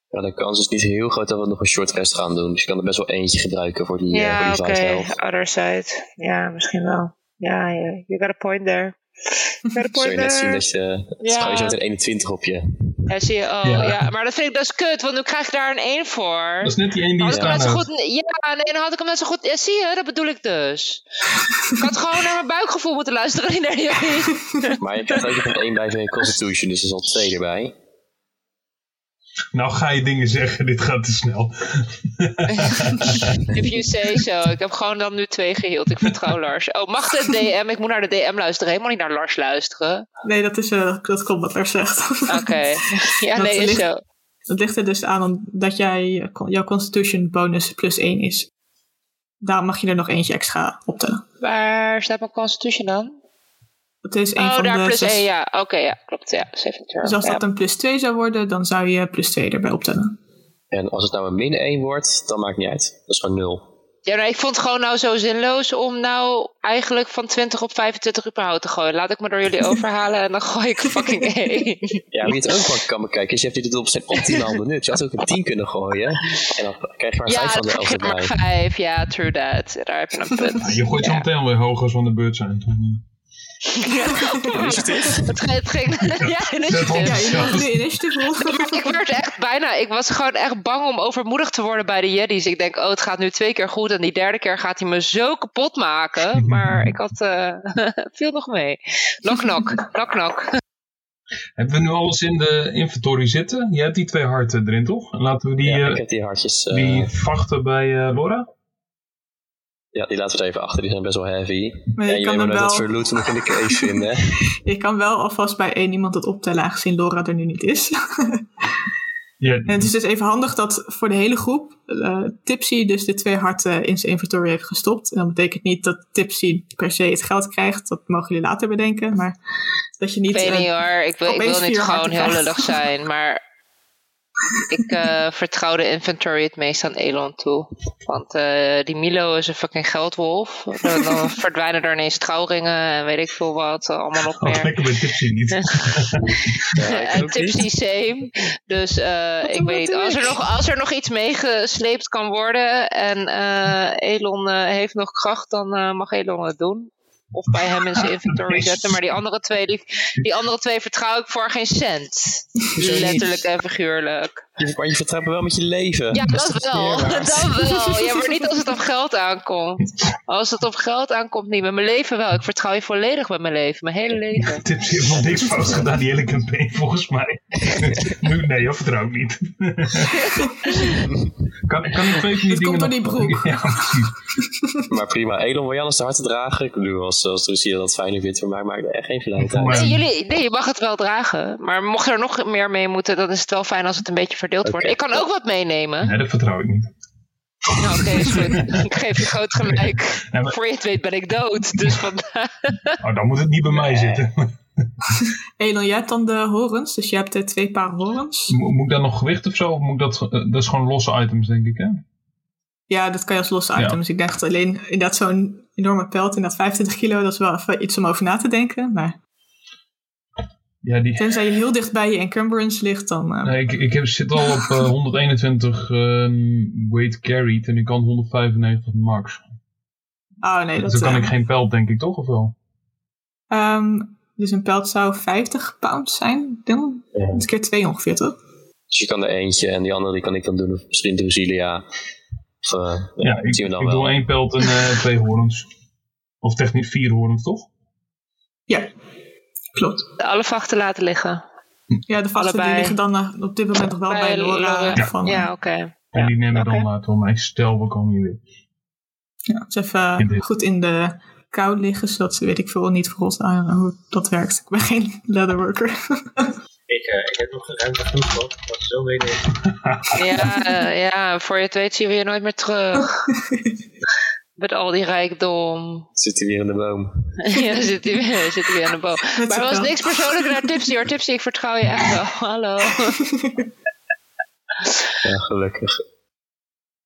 Speaker 4: ja, de kans is niet heel groot dat we nog een short rest gaan doen. Dus je kan er best wel eentje gebruiken voor die, eh,
Speaker 3: Ja,
Speaker 4: voor
Speaker 3: oké.
Speaker 4: die 5 health.
Speaker 3: Other side. Ja, misschien wel. Ja, ja. You got a point there. You got a
Speaker 4: je net zien dat je... Het
Speaker 3: Ja.
Speaker 4: zo met een 21 op je.
Speaker 3: Ja, zie je. Oh,
Speaker 5: Ja.
Speaker 3: ja. Maar dat vind ik dus kut, want nu krijg ik daar een 1 voor.
Speaker 5: Dat is net die één die
Speaker 3: Had
Speaker 5: je
Speaker 3: ik hem
Speaker 5: staan
Speaker 3: net zo
Speaker 5: hebt.
Speaker 3: goed, ja, nee, dan had ik hem net zo goed. Ja, zie je, dat bedoel ik dus. ik had gewoon naar mijn buikgevoel moeten luisteren, niet naar jullie.
Speaker 4: Maar je krijgt ook nog een 1 bij zijn constitution, dus er is al 2 erbij.
Speaker 5: Nou ga je dingen zeggen, dit gaat te snel.
Speaker 3: If you say so. Ik heb gewoon dan nu twee geheeld. Ik vertrouw Lars. Oh, mag de DM? Ik moet naar de DM luisteren, helemaal niet naar Lars luisteren.
Speaker 2: Nee, dat, is, eh, dat klopt wat er zegt.
Speaker 3: Oké. Ja,
Speaker 2: Dat
Speaker 3: nee, is
Speaker 2: ligt-
Speaker 3: zo.
Speaker 2: Het ligt er dus aan dat jij, jouw constitution bonus plus 1 is. Daar mag je er nog eentje extra optellen.
Speaker 3: Waar staat mijn constitution dan?
Speaker 2: Dat is een
Speaker 3: Oh,
Speaker 2: van
Speaker 3: daar
Speaker 2: de
Speaker 3: plus
Speaker 2: zes.
Speaker 3: 1, ja. Oké, ja, klopt. Ja, saving throw.
Speaker 2: Dus als
Speaker 3: ja.
Speaker 2: dat een plus 2 zou worden, dan zou je plus 2 erbij optellen.
Speaker 4: En als het nou een min 1 wordt, dan maakt het niet uit. Dat is gewoon 0.
Speaker 3: Ja, nou, ik vond het gewoon nou zo zinloos om nou eigenlijk van 20 op 25 überhaupt te gooien. Laat ik me door jullie overhalen en dan gooi ik fucking 1.
Speaker 4: Ja, je het ook wel kan bekijken, is je hebt dit op zijn optimaal benut. Je had ook een 10 kunnen gooien. En dan krijg je maar 5
Speaker 3: Ja,
Speaker 4: van de
Speaker 3: krijg
Speaker 4: 11
Speaker 3: je maar
Speaker 4: erbij.
Speaker 3: 5. Ja, true that. Daar heb je een punt.
Speaker 5: Je gooit zo
Speaker 3: Ja.
Speaker 5: meteen alweer hoger als we aan de beurt zijn.
Speaker 4: Initiatief?
Speaker 3: Het, ging- het ging. Ja,
Speaker 2: Ja,
Speaker 3: initiatief.
Speaker 2: rollen.
Speaker 3: Maar ik werd echt bijna, ik was gewoon echt bang om overmoedigd te worden bij de Jeddies. Ik denk, oh, het gaat nu twee keer goed en die derde keer gaat hij me zo kapot maken. Maar ik had, eh viel nog mee. Knock, knock, knock, knock.
Speaker 5: Hebben we nu alles in de inventory zitten? Je hebt die twee harten erin, toch? En laten we die,
Speaker 4: Ja,
Speaker 5: eh,
Speaker 4: ik heb die hartjes. eh,
Speaker 5: die vachten bij eh, Laura?
Speaker 4: Ja, die laten we er even achter. Die zijn best wel heavy.
Speaker 2: Maar
Speaker 4: en
Speaker 2: je
Speaker 4: je
Speaker 2: kan,
Speaker 4: weet maar dat
Speaker 2: wel,
Speaker 4: voor loot nog in de cave vinden.
Speaker 2: je kan wel alvast bij één iemand het optellen, aangezien Laura er nu niet is.
Speaker 5: Ja,
Speaker 2: En het is dus even handig dat voor de hele groep eh, Tipsy dus de twee harten in zijn inventory heeft gestopt. En dat betekent niet dat Tipsy per se het geld krijgt. Dat mogen jullie later bedenken. Maar dat je niet...
Speaker 3: Ik weet
Speaker 2: eh,
Speaker 3: niet hoor, ik wil, ik wil niet gewoon heel lullig zijn, maar ik eh, vertrouw de inventory het meest aan Elon toe. Want eh, die Milo is een fucking geldwolf. Dan, dan verdwijnen er ineens trouwringen en weet ik veel wat, allemaal nog
Speaker 5: oh,
Speaker 3: meer.
Speaker 5: lekker bij Tipsy niet.
Speaker 4: Ja, ik
Speaker 3: en tipsy
Speaker 4: niet.
Speaker 3: same. Dus eh, ik weet niet. Als er, nog, als er nog iets meegesleept kan worden en eh, Elon eh, heeft nog kracht, dan eh, mag Elon het doen. Of bij hem in zijn inventory zetten. Maar die andere twee, die, die andere twee vertrouw ik voor geen cent. Letterlijk en figuurlijk.
Speaker 4: Je- Maar je vertrouwt me wel met je leven.
Speaker 3: Ja,
Speaker 4: is
Speaker 3: dat wel. Dat wel. Ja, maar niet als het op geld aankomt. Als het op geld aankomt, niet. Met mijn leven wel. Ik vertrouw je volledig met mijn leven. Mijn hele leven.
Speaker 5: Tipsy heeft nog niks fout gedaan, die hele campaign volgens mij. nu, nee, dat vertrouw ik niet. kan, kan ik twee van die
Speaker 2: Het
Speaker 5: dingen
Speaker 2: komt door
Speaker 5: nog-
Speaker 2: die broek.
Speaker 5: Ja.
Speaker 4: Maar prima. Elon, wil je anders de harte dragen? Ik bedoel, als, als Lucia dat fijner vindt, voor mij maakt er echt geen verleid uit.
Speaker 5: Maar-
Speaker 3: Nee, jullie, nee, je mag het wel dragen. Maar mocht er nog meer mee moeten, dan is het wel fijn als het een beetje verdeeld wordt. Ik kan ook wat meenemen.
Speaker 5: Nee, dat vertrouw ik niet.
Speaker 3: Nou, Oké, is goed. Ik geef je groot gelijk.
Speaker 5: Nee, maar-
Speaker 3: Voor je het weet ben ik dood. Dus vandaar.
Speaker 5: Oh, dan moet het niet bij mij zitten.
Speaker 2: Elon, jij hebt dan de horens. Dus je hebt de twee paar horens.
Speaker 5: Mo- moet ik daar nog gewicht of zo? Of moet ik dat, eh, dat is gewoon losse items, denk ik, hè?
Speaker 2: Ja, dat kan je als losse
Speaker 5: Ja.
Speaker 2: item. Dus ik dacht dat alleen inderdaad zo'n enorme pelt in dat 25 kilo. Dat is wel even iets om over na te denken. Maar
Speaker 5: Ja, die,
Speaker 2: tenzij je heel dicht bij je encumbrance ligt, dan... eh,
Speaker 5: nee, ik, ik heb, zit al op eh, 121 ehm, weight carried en ik kan 195 max.
Speaker 2: oh nee, dat...
Speaker 5: dus dan kan
Speaker 2: eh,
Speaker 5: ik geen pelt, denk ik, toch? Of wel?
Speaker 2: ehm, dus een pelt zou 50 pounds zijn. Dan
Speaker 4: Ja.
Speaker 2: een keer 2 ongeveer, toch?
Speaker 4: Dus je kan er eentje en die andere die kan ik dan doen. Of misschien Drusilia. Of, eh, ja,
Speaker 5: ik,
Speaker 4: zien we dan
Speaker 5: ik
Speaker 4: wel.
Speaker 5: doe één pelt en eh, twee horens. Of technisch vier horens, toch?
Speaker 2: Ja, klopt.
Speaker 3: Alle vachten laten liggen.
Speaker 2: Ja, de vaste die liggen dan eh, op dit moment nog wel bij, Laura.
Speaker 3: Laura.
Speaker 2: Van, eh,
Speaker 3: Ja, oké.
Speaker 5: En
Speaker 3: Ja,
Speaker 5: die neem ik dan later om. Stel, we komen hier weer.
Speaker 2: Ja, dus even
Speaker 5: In de-
Speaker 2: goed in de kou liggen, zodat ze weet ik veel niet verrot aan hoe dat werkt. Ik ben geen leatherworker.
Speaker 6: Ik, eh, ik heb nog ruimte genoeg, hoor. Dat is zo weinig.
Speaker 3: Ja, eh, ja, voor je het weet zien we je nooit meer terug. Met al die rijkdom.
Speaker 4: Zit hij weer in de boom.
Speaker 3: ja, zit hij weer, zit hij weer aan de boom. Maar er was
Speaker 2: wel.
Speaker 3: niks persoonlijk naar Tipsy hoor. Tipsy, ik vertrouw je echt wel. Hallo.
Speaker 4: Ja, gelukkig.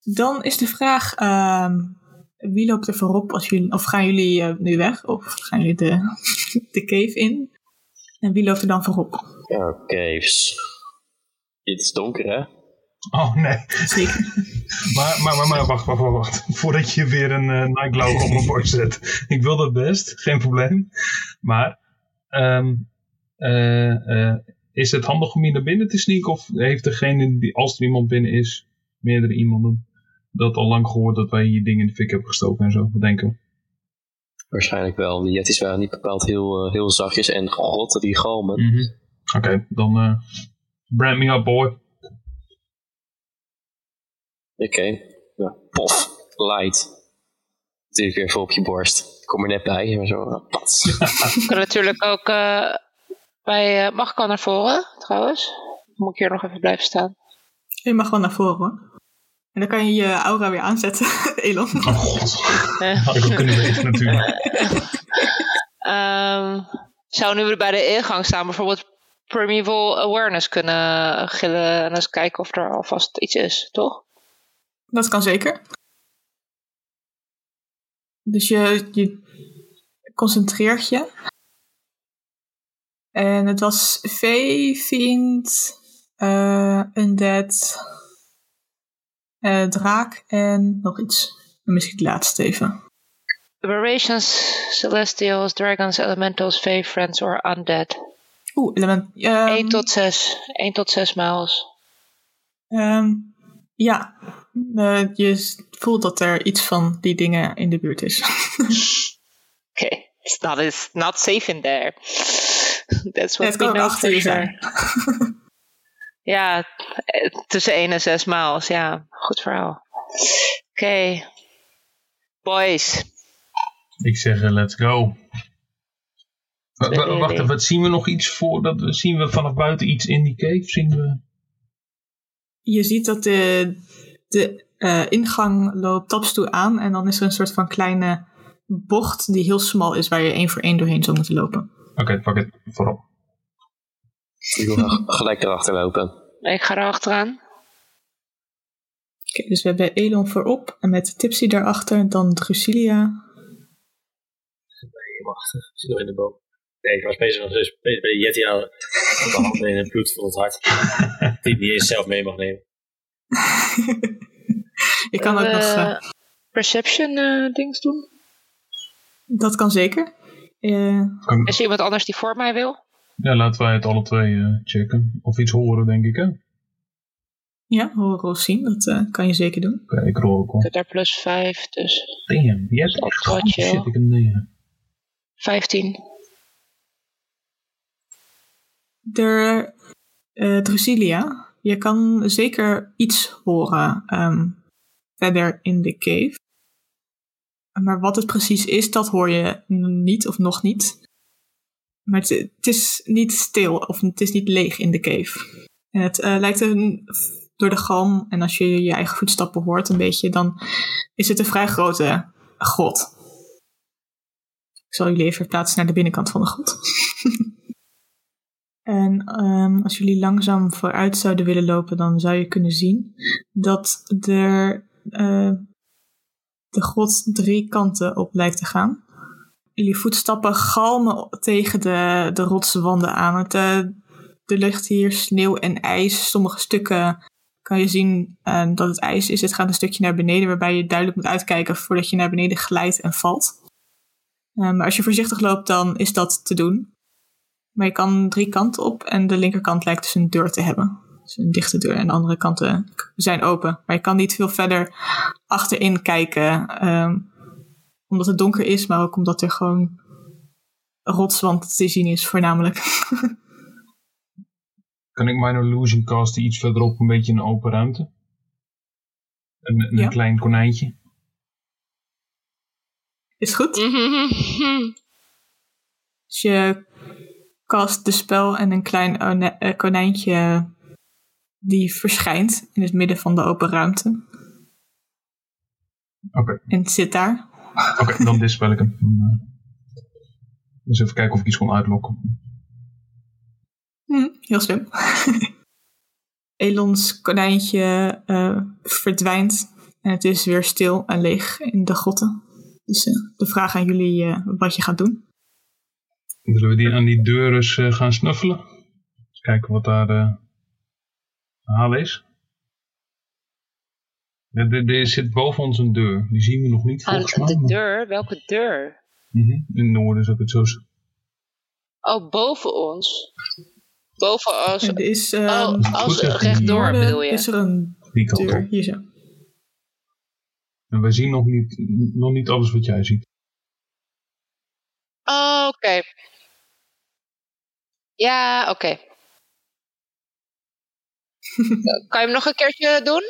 Speaker 2: Dan is de vraag, ehm, wie loopt er voorop als jullie, of gaan jullie eh, nu weg? Of gaan jullie de, de cave in? En wie loopt er dan voorop?
Speaker 4: Ja, caves. Het is donker, hè?
Speaker 5: Oh, nee. Maar, maar, maar, maar wacht, wacht, wacht, wacht. Voordat je weer een eh, Nike logo op mijn borst zet. Ik wil dat best, geen probleem. Maar, ehm, eh, eh, is het handig om hier naar binnen te sneaken? Of heeft degene, die, als er iemand binnen is, meerdere iemanden, dat al lang gehoord dat wij hier dingen in de fik hebben gestoken en zo? Wat denken we?
Speaker 4: Waarschijnlijk wel. Die jetties waren niet bepaald heel, heel zachtjes. En god, die galmen.
Speaker 5: Mhm. Oké, dan eh brand me up, boy.
Speaker 4: Oké. Ja, pof. Light. Natuurlijk weer even op je borst. Ik kom er net bij. Maar zo, eh, pats.
Speaker 3: Ik kan natuurlijk ook eh, bij... eh, mag ik al naar voren, trouwens? Of Moet ik hier nog even blijven staan?
Speaker 2: Je mag wel naar voren hoor. En dan kan je je aura weer aanzetten, Elon.
Speaker 5: Oh god, had ik ook kunnen weten natuurlijk.
Speaker 3: ehm, zou nu bij de ingang staan bijvoorbeeld Primeval Awareness kunnen gillen en eens kijken of er alvast iets is, toch?
Speaker 2: Dat kan zeker. Dus je, je concentreert je. En het was Vee, Fiend, eh Undead, eh, Draak en nog iets. Dan mis ik het laatste even.
Speaker 3: Aberrations, celestials, dragons, elementals, fae, friends or undead.
Speaker 2: Oeh, element. ehm,
Speaker 3: 1 tot 6. 1 tot 6 miles.
Speaker 2: ehm, ja, Eh, je voelt dat er iets van die dingen in de buurt is.
Speaker 3: Okay. It's not, it's not safe in there. That's what we know
Speaker 2: achter
Speaker 3: for sure. Ja, eh, tussen 1 en 6 miles. Ja, goed verhaal. Oké. Boys.
Speaker 5: Ik zeg eh, let's go. Wacht even, wat zien we nog iets voor? Dat, zien we vanaf buiten iets in die cave? Zien we...
Speaker 2: Je ziet dat de, de eh, ingang loopt taps toe aan en dan is er een soort van kleine bocht die heel smal is waar je één voor één doorheen zou moeten lopen.
Speaker 5: Oké, pak het voorop.
Speaker 4: Ik wil gelijk erachter lopen.
Speaker 3: Ik ga er achteraan.
Speaker 2: Oké, dus we hebben Elon voorop en met Tipsy daarachter, dan Drusilia.
Speaker 6: Helemaal achter. Zit nog in de boom. Nee, ik was bezig dus bezig bij de Yeti aan met de handen in het bloed van het hart. Die die eens zelf mee mag nemen.
Speaker 2: Je kan ook
Speaker 3: Eh,
Speaker 2: nog, eh,
Speaker 3: Perception eh, dings doen.
Speaker 2: dat kan zeker. Eh,
Speaker 5: Kan-
Speaker 3: Is er iemand anders die voor mij wil?
Speaker 5: Ja, laten wij het alle twee eh, checken. Of iets horen, denk ik, hè? Oké,
Speaker 2: ja, horen zien, dat eh, kan je zeker doen.
Speaker 5: ik rol ook
Speaker 3: Ik
Speaker 5: al.
Speaker 3: heb daar plus 5, dus
Speaker 5: Damn, die hebt
Speaker 3: Dat
Speaker 5: echt goed. Shit, ik heb een 9.
Speaker 3: 15.
Speaker 2: De eh Drusilia, je kan zeker iets horen ehm, verder in de cave. Maar wat het precies is, dat hoor je niet of nog niet. Maar het, is niet stil of het is niet leeg in de cave. En het eh, lijkt een, door de galm en als je je eigen voetstappen hoort een beetje, dan is het een vrij grote grot. Ik zal jullie even verplaatsen naar de binnenkant van de grot. En ehm, als jullie langzaam vooruit zouden willen lopen, dan zou je kunnen zien dat er eh, de grot drie kanten op lijkt te gaan. Jullie voetstappen galmen tegen de, de rotswanden aan. Het, eh, er ligt hier sneeuw en ijs. Sommige stukken kan je zien eh, dat het ijs is. Het gaat een stukje naar beneden, waarbij je duidelijk moet uitkijken voordat je naar beneden glijdt en valt. Maar als je voorzichtig loopt, dan is dat te doen. Maar je kan drie kanten op en de linkerkant lijkt dus een deur te hebben. Dus een dichte deur en de andere kanten zijn open. Maar je kan niet veel verder achterin kijken. ehm, omdat het donker is, maar ook omdat er gewoon rotswand te zien is voornamelijk.
Speaker 5: Kan ik Minor Illusion casten iets verderop, een beetje in een open ruimte? Een, een
Speaker 2: Ja.
Speaker 5: klein konijntje.
Speaker 2: is goed. Dus je cast de spel en een klein eh, konijntje die verschijnt in het midden van de open ruimte.
Speaker 5: Oké,
Speaker 2: En het zit daar.
Speaker 5: oké, dan dispel ik hem. Eh, Dus even kijken of ik iets kon uitlokken.
Speaker 2: Hm, heel slim. Elons konijntje eh, verdwijnt en het is weer stil en leeg in de grotten. Dus de vraag aan jullie wat je gaat doen.
Speaker 5: Zullen we die aan die deur eens eh, gaan snuffelen? Eens kijken wat daar de haal is. Er, er- er zit boven ons een deur. Die zien we nog niet
Speaker 3: Aan
Speaker 5: volgens mij.
Speaker 3: de
Speaker 5: maar-
Speaker 3: deur? Welke deur?
Speaker 5: Mhm, In het noorden zou ik het zo zeggen.
Speaker 3: Oh, boven ons. Boven als...
Speaker 2: Er is, eh,
Speaker 3: Oh,
Speaker 5: Goed
Speaker 3: als rechtdoor bedoel je?
Speaker 2: is er een
Speaker 5: Die kant
Speaker 2: deur.
Speaker 5: op.
Speaker 2: Hier zo.
Speaker 5: En wij zien nog niet, nog niet alles wat jij ziet.
Speaker 3: Oh, oké. Ja, oké. kan je hem nog een keertje doen?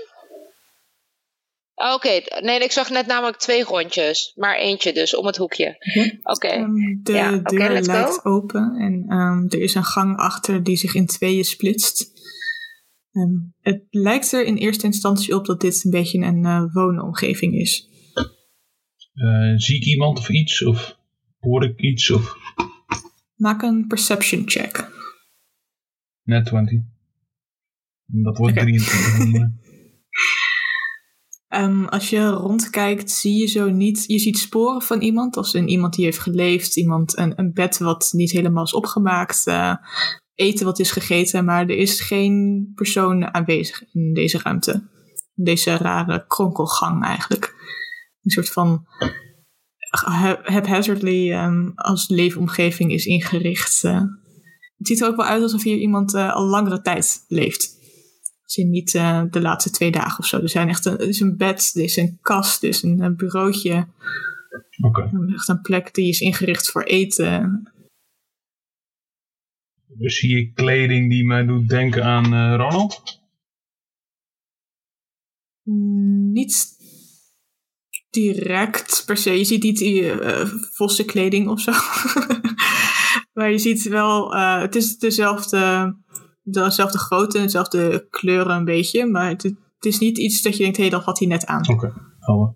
Speaker 3: Oh, Oké, nee, ik zag net namelijk twee rondjes, maar eentje dus om het hoekje. Oké,
Speaker 2: Ehm, de
Speaker 3: Ja, oké,
Speaker 2: deur
Speaker 3: let's
Speaker 2: lijkt
Speaker 3: go.
Speaker 2: open en ehm, er is een gang achter die zich in tweeën splitst. Ehm, het lijkt er in eerste instantie op dat dit een beetje een eh, woonomgeving is.
Speaker 5: Eh, zie ik iemand of iets? Of hoor ik iets? Of
Speaker 2: Maak een perception check.
Speaker 5: net 20? En Dat wordt
Speaker 2: Oké.
Speaker 5: 23. eh,
Speaker 2: Ehm, als je rondkijkt, zie je zo niet. Je ziet sporen van iemand, als in iemand die heeft geleefd, iemand een, een bed wat niet helemaal is opgemaakt, eh, eten wat is gegeten, maar er is geen persoon aanwezig in deze ruimte. Deze rare kronkelgang eigenlijk. Een soort van haphazardly ehm, als leefomgeving is ingericht. eh. het ziet er ook wel uit alsof hier iemand eh, al langere tijd leeft. Als in niet eh, de laatste twee dagen of zo. Er zijn echt een, er is een bed, er is een kast, er is een, een bureautje.
Speaker 5: Oké.
Speaker 2: Echt een plek die is ingericht voor eten.
Speaker 5: Dus zie ik kleding die mij doet denken aan Ronald?
Speaker 2: Mm, Niet direct per se. Je ziet niet die eh vossenkleding of zo. maar je ziet wel, eh, het is dezelfde, dezelfde grootte, dezelfde kleuren een beetje. Maar het, het is niet iets dat je denkt, hé, hey, dat had hij net aan.
Speaker 5: Oké, helder.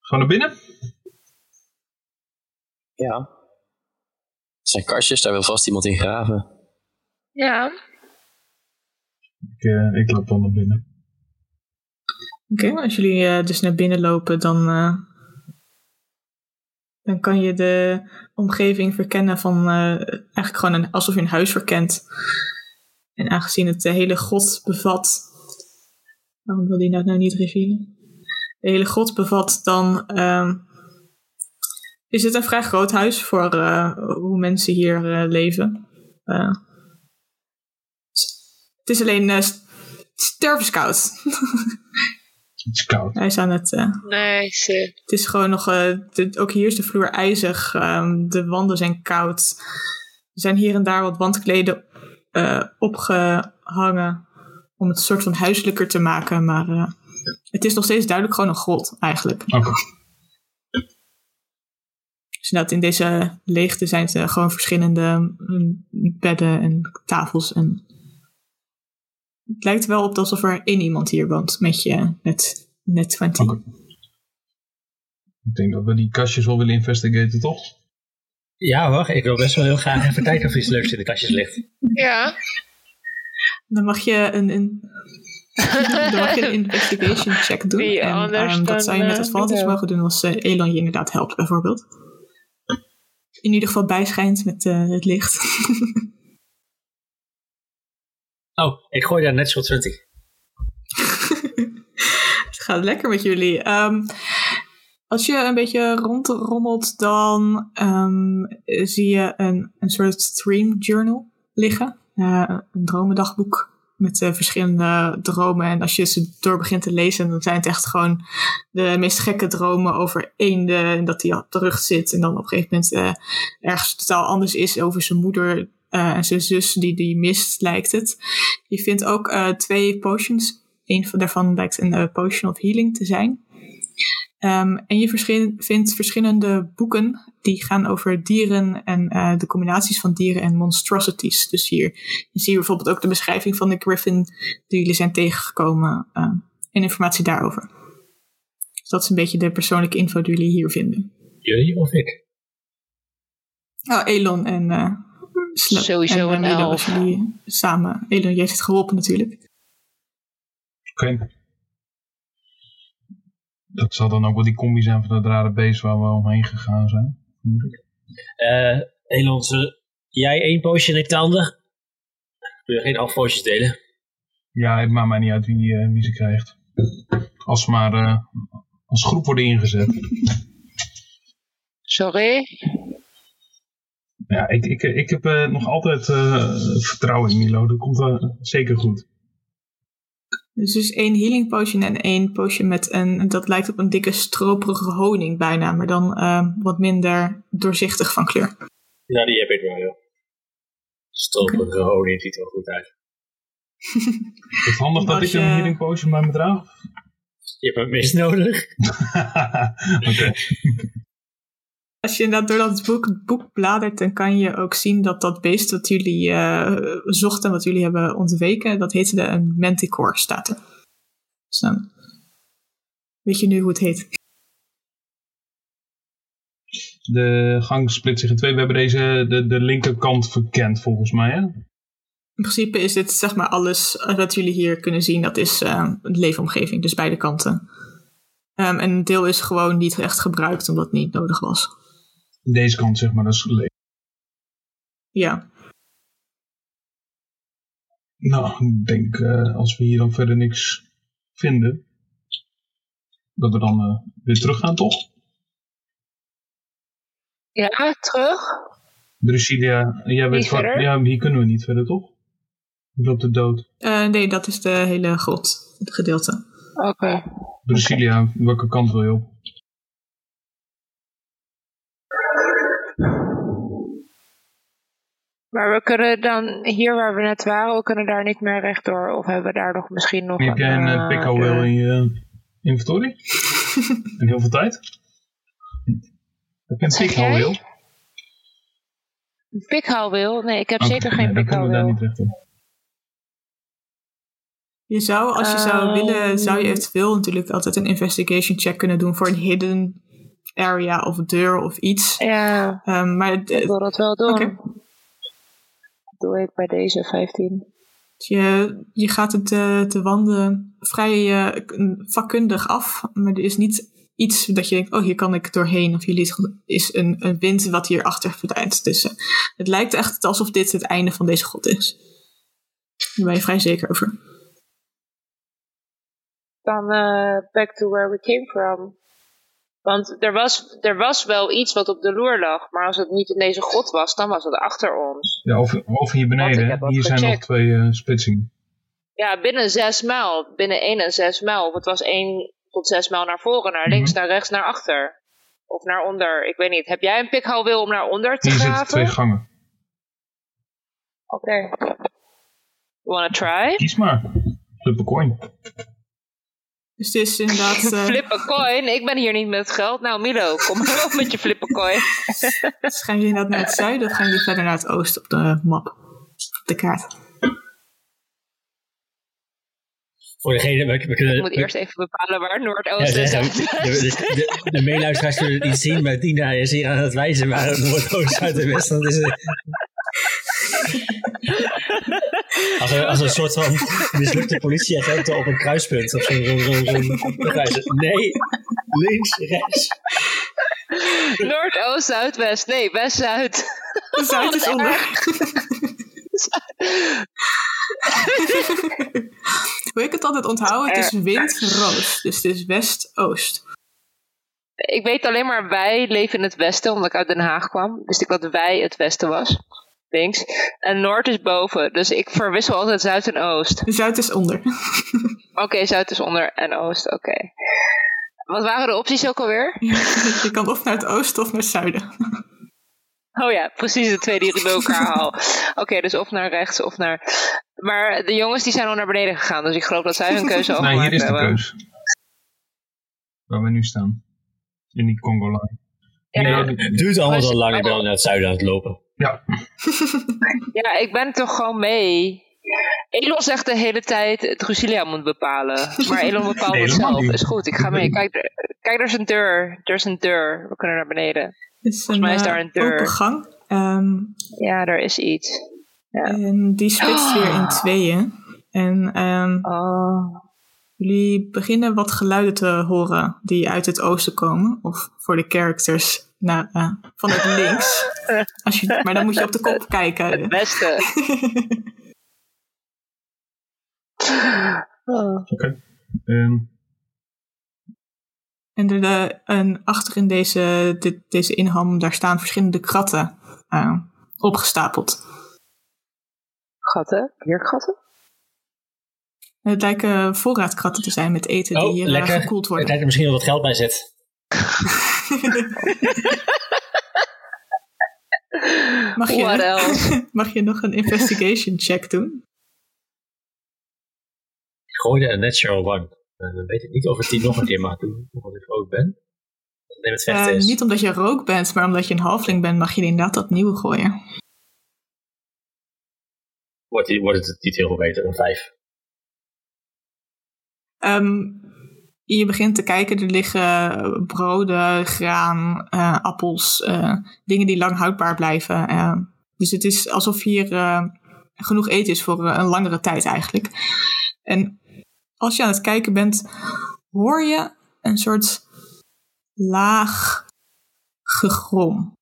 Speaker 5: Gaan we naar binnen?
Speaker 4: Ja. Er zijn kastjes, daar wil vast iemand in graven.
Speaker 3: Ja.
Speaker 5: Ik, eh, ik loop dan naar binnen.
Speaker 2: Oké, als jullie eh, dus naar binnen lopen, dan, eh, dan kan je de omgeving verkennen van eh, eigenlijk gewoon alsof je een huis verkent. En aangezien het de hele grot bevat. Waarom wil die nou, nou niet revealen? De hele grot bevat, dan ehm, is het een vrij groot huis voor hoe mensen hier leven. Het is alleen stervenskoud.
Speaker 5: Het is koud.
Speaker 2: Hij is aan het.
Speaker 3: Nice.
Speaker 2: het is gewoon nog. eh, de- ook hier is de vloer ijzig. ehm, de wanden zijn koud. Er zijn hier en daar wat wandkleden eh, opgehangen. Om het een soort van huiselijker te maken. Maar eh, het is nog steeds duidelijk gewoon een grot eigenlijk.
Speaker 5: Oké.
Speaker 2: Dus inderdaad, in deze leegte zijn er gewoon verschillende mm, bedden en tafels. En het lijkt wel op alsof er één iemand hier woont met je net, net 20.
Speaker 5: Oké. Ik denk dat we die kastjes wel willen investigaten, toch?
Speaker 6: Ja hoor, ik wil best wel heel graag even kijken of iets leuks in de kastjes ligt.
Speaker 3: Ja.
Speaker 2: Dan mag je een, een, dan mag je een investigation check doen.
Speaker 3: Wie
Speaker 2: en ehm, dat
Speaker 3: dan,
Speaker 2: zou je met advantage
Speaker 3: Guido?
Speaker 2: mogen doen als eh, Elon je inderdaad helpt, bijvoorbeeld. In ieder geval bijschijnt met eh, het licht.
Speaker 6: Oh, ik gooi daar natural 20.
Speaker 2: Het gaat lekker met jullie. Ehm, als je een beetje rondrommelt, dan ehm, zie je een, een soort dream journal liggen. Eh, een dromendagboek met eh, verschillende dromen. En als je ze door begint te lezen, dan zijn het echt gewoon de meest gekke dromen over eenden. En dat hij op de rug zit en dan op een gegeven moment eh, ergens totaal anders is over zijn moeder eh, en zijn zus die die mist, lijkt het. Je vindt ook eh, twee potions een van daarvan lijkt een eh, potion of healing te zijn. Ehm, en je vindt verschillende boeken die gaan over dieren en eh, de combinaties van dieren en monstrosities. Dus hier je ziet bijvoorbeeld ook de beschrijving van de griffin die jullie zijn tegengekomen eh, en informatie daarover. Dus dat is een beetje de persoonlijke info die jullie hier vinden.
Speaker 6: Jullie of ik?
Speaker 2: Oh, Elon en uh,
Speaker 3: Sowieso
Speaker 2: en,
Speaker 3: een elf.
Speaker 2: als jullie samen. Elon, jij heeft het geholpen natuurlijk.
Speaker 5: Oké. Dat zal dan ook wel die combi zijn van dat rare beest waar we omheen gegaan zijn. vermoed ik.
Speaker 6: Eh Elon, zullen jij één poosje en ik de ander? Wil je geen half poosjes delen?
Speaker 5: Ja, het maakt mij niet uit wie, eh, wie ze krijgt. Als ze maar eh, als groep worden ingezet.
Speaker 3: Sorry?
Speaker 5: Ja, ik, ik, ik heb eh, nog altijd eh, vertrouwen in Milo. Dat komt eh, zeker goed.
Speaker 2: Dus dus één healing potion en één potion met een, dat lijkt op een dikke stroperige honing bijna, maar dan eh, wat minder doorzichtig van kleur.
Speaker 6: Ja, die heb ik wel, joh. Stroperige honing ziet er wel goed uit.
Speaker 5: Is het handig dat ik
Speaker 2: je-
Speaker 5: een healing potion bij me draag?
Speaker 6: Je hebt het meest nodig.
Speaker 5: Oké.
Speaker 2: Als je inderdaad door dat boek, boek bladert, dan kan je ook zien dat dat beest wat jullie eh, zochten, wat jullie hebben ontweken, dat heette de, een manticore, staat er. Dus dan weet je nu hoe het heet.
Speaker 5: De gang split zich in twee. We hebben deze, de, de linkerkant verkend volgens mij. Hè?
Speaker 2: In principe is dit zeg maar alles wat jullie hier kunnen zien, dat is eh, de leefomgeving, dus beide kanten. Ehm, en een deel is gewoon niet echt gebruikt omdat het niet nodig was.
Speaker 5: Deze kant zeg maar, dat is gelezen.
Speaker 2: Ja,
Speaker 5: Nou, ik denk eh, als we hier dan verder niks vinden, dat we dan eh, weer terug gaan, toch?
Speaker 3: Ja, terug.
Speaker 5: Drusilia, jij weet
Speaker 3: Niet
Speaker 5: wat,
Speaker 3: verder?
Speaker 5: ja, hier kunnen we niet verder, toch? Je loopt de dood.
Speaker 2: Eh, nee, dat is de hele grot, het gedeelte.
Speaker 3: Oké.
Speaker 5: Drusilia, welke kant wil je op?
Speaker 3: Maar we kunnen dan, hier waar we net waren, we kunnen daar niet meer rechtdoor. Of hebben we daar nog misschien nog
Speaker 5: Heb jij een
Speaker 3: eh,
Speaker 5: uh, in je inventory? en heel veel tijd? Heb je een
Speaker 3: jij?
Speaker 5: pikhouweel?
Speaker 3: Een pikhouweel? Nee, ik heb zeker
Speaker 5: nee,
Speaker 3: geen
Speaker 5: dan kunnen we daar
Speaker 3: pikhouweel.
Speaker 5: niet recht op.
Speaker 2: Je zou, als je zou
Speaker 3: Ehm.
Speaker 2: willen, zou je eventueel natuurlijk altijd een investigation check kunnen doen voor een hidden area of deur of iets.
Speaker 3: Ja,
Speaker 2: Ehm, maar
Speaker 3: ik wil dat wel doen. Doe ik bij deze 15.
Speaker 2: je, je gaat het, de, de wanden vrij eh, vakkundig af, maar er is niet iets dat je denkt, oh hier kan ik doorheen. Of jullie is een, een wind wat hierachter verdwijnt. Dus eh, het lijkt echt alsof dit het einde van deze god is. Daar ben je vrij zeker over.
Speaker 3: Dan eh, back to where we came from. Want er was, er was wel iets wat op de loer lag, maar als het niet in deze grot was, dan was het achter ons.
Speaker 5: Ja, of, of hier beneden. Hier zijn nog twee eh, splitsingen.
Speaker 3: Ja, binnen zes mijl. Binnen één en zes mijl. Of het was één tot zes mijl naar voren, naar links,
Speaker 5: Mhm.
Speaker 3: naar rechts, naar achter. Of naar onder. Ik weet niet. Heb jij een pikhouweel om naar onder te
Speaker 5: Hier
Speaker 3: graven?
Speaker 5: zitten twee gangen.
Speaker 3: Oké. You wanna try?
Speaker 5: Kies maar. Flip een coin.
Speaker 2: Dus het is inderdaad... eh,
Speaker 3: Flip a coin? Ik ben hier niet met geld. Nou, Milo, kom maar op met je flip a coin.
Speaker 2: gaan jullie inderdaad naar het zuiden of gaan jullie verder naar het oosten op de map? Op de kaart.
Speaker 6: Voor degene, we, we kunnen...
Speaker 3: Ik moet
Speaker 6: we-
Speaker 3: eerst even bepalen waar
Speaker 6: ja,
Speaker 3: Noordoosten en
Speaker 6: zeggen,
Speaker 3: Zuidwest
Speaker 6: de, de, de, de meeluisteraars kunnen het niet zien, maar Tina is hier aan het wijzen waar het Noordoost, Zuid en West. Is. Als een, als een soort van mislukte politieagenten op een kruispunt. Of zo'n zo, zo, zo. Nee, links, rechts.
Speaker 3: Noordoost, Zuidwest. Nee, West-Zuid.
Speaker 2: De zuid is onder. Hoe ik het altijd onthoud, het is wind-roost. Dus het is west-oost.
Speaker 3: Ik weet alleen maar wij leven in het westen, omdat ik uit Den Haag kwam. Dus ik dat wij het westen was. Links. En Noord is boven. Dus ik verwissel altijd Zuid en Oost.
Speaker 2: De zuid is onder.
Speaker 3: Oké, Zuid is onder en Oost. Oké. Wat waren de opties ook alweer?
Speaker 2: Je kan of naar het oosten of naar het zuiden.
Speaker 3: Oh ja, precies de twee die ik bij elkaar haal. Oké, dus of naar rechts of naar... Maar de jongens die zijn al naar beneden gegaan. Dus ik geloof dat zij hun keuze al
Speaker 5: Nee, hier is de
Speaker 3: hebben.
Speaker 5: keus. Waar we nu staan. In die Congo-line.
Speaker 3: Ja,
Speaker 5: Ja,
Speaker 6: Het duurt allemaal zo lang. Ik ben al naar het zuiden aan het lopen.
Speaker 5: Ja,
Speaker 3: Ja, ik ben toch gewoon mee. Elon zegt de hele tijd, Drusilia moet bepalen. Maar Elon bepaalt
Speaker 5: Nee,
Speaker 3: het zelf.
Speaker 5: niet.
Speaker 3: Is goed, ik ga mee. Kijk, er- kijk, er is een deur. Er is een deur. We kunnen naar beneden.
Speaker 2: Het is
Speaker 3: Volgens mij is
Speaker 2: eh,
Speaker 3: daar een deur.
Speaker 2: open gang. Ehm,
Speaker 3: Ja, er is iets.
Speaker 2: en die splitst weer in tweeën. En ehm,
Speaker 3: Oh.
Speaker 2: jullie beginnen wat geluiden te horen die uit het oosten komen. Of voor de characters naar, eh, vanuit links. Als je, maar dan moet je op de kop kijken.
Speaker 3: Het beste. Oh.
Speaker 5: oké. Ehm,
Speaker 2: En, er, de, en achter in deze, dit- deze inham, daar staan verschillende kratten eh, opgestapeld.
Speaker 3: Gatten? Biergatten?
Speaker 2: Het lijken voorraadkratten te zijn met eten die
Speaker 6: Oh,
Speaker 2: hier eh,
Speaker 6: lekker.
Speaker 2: gekoeld
Speaker 6: Ik
Speaker 2: worden.
Speaker 6: denk dat er misschien wel wat geld bij zit.
Speaker 2: Mag
Speaker 3: What
Speaker 2: je,
Speaker 3: else?
Speaker 2: mag je nog een investigation check doen?
Speaker 6: Ik gooide een natural one. En dan weet ik niet of ik die nog een keer mag doen. Omdat ik ook ben. Neem het vechten is.
Speaker 2: niet omdat je rook bent, maar omdat je een halfling bent, mag je inderdaad opnieuw gooien.
Speaker 6: Wordt, het niet heel veel beter dan vijf.
Speaker 2: Ehm, je begint te kijken, er liggen broden, graan, eh, appels, eh, dingen die lang houdbaar blijven. eh. dus het is alsof hier eh, genoeg eten is voor eh, een langere tijd eigenlijk. En als je aan het kijken bent, hoor je een soort laag gegrom.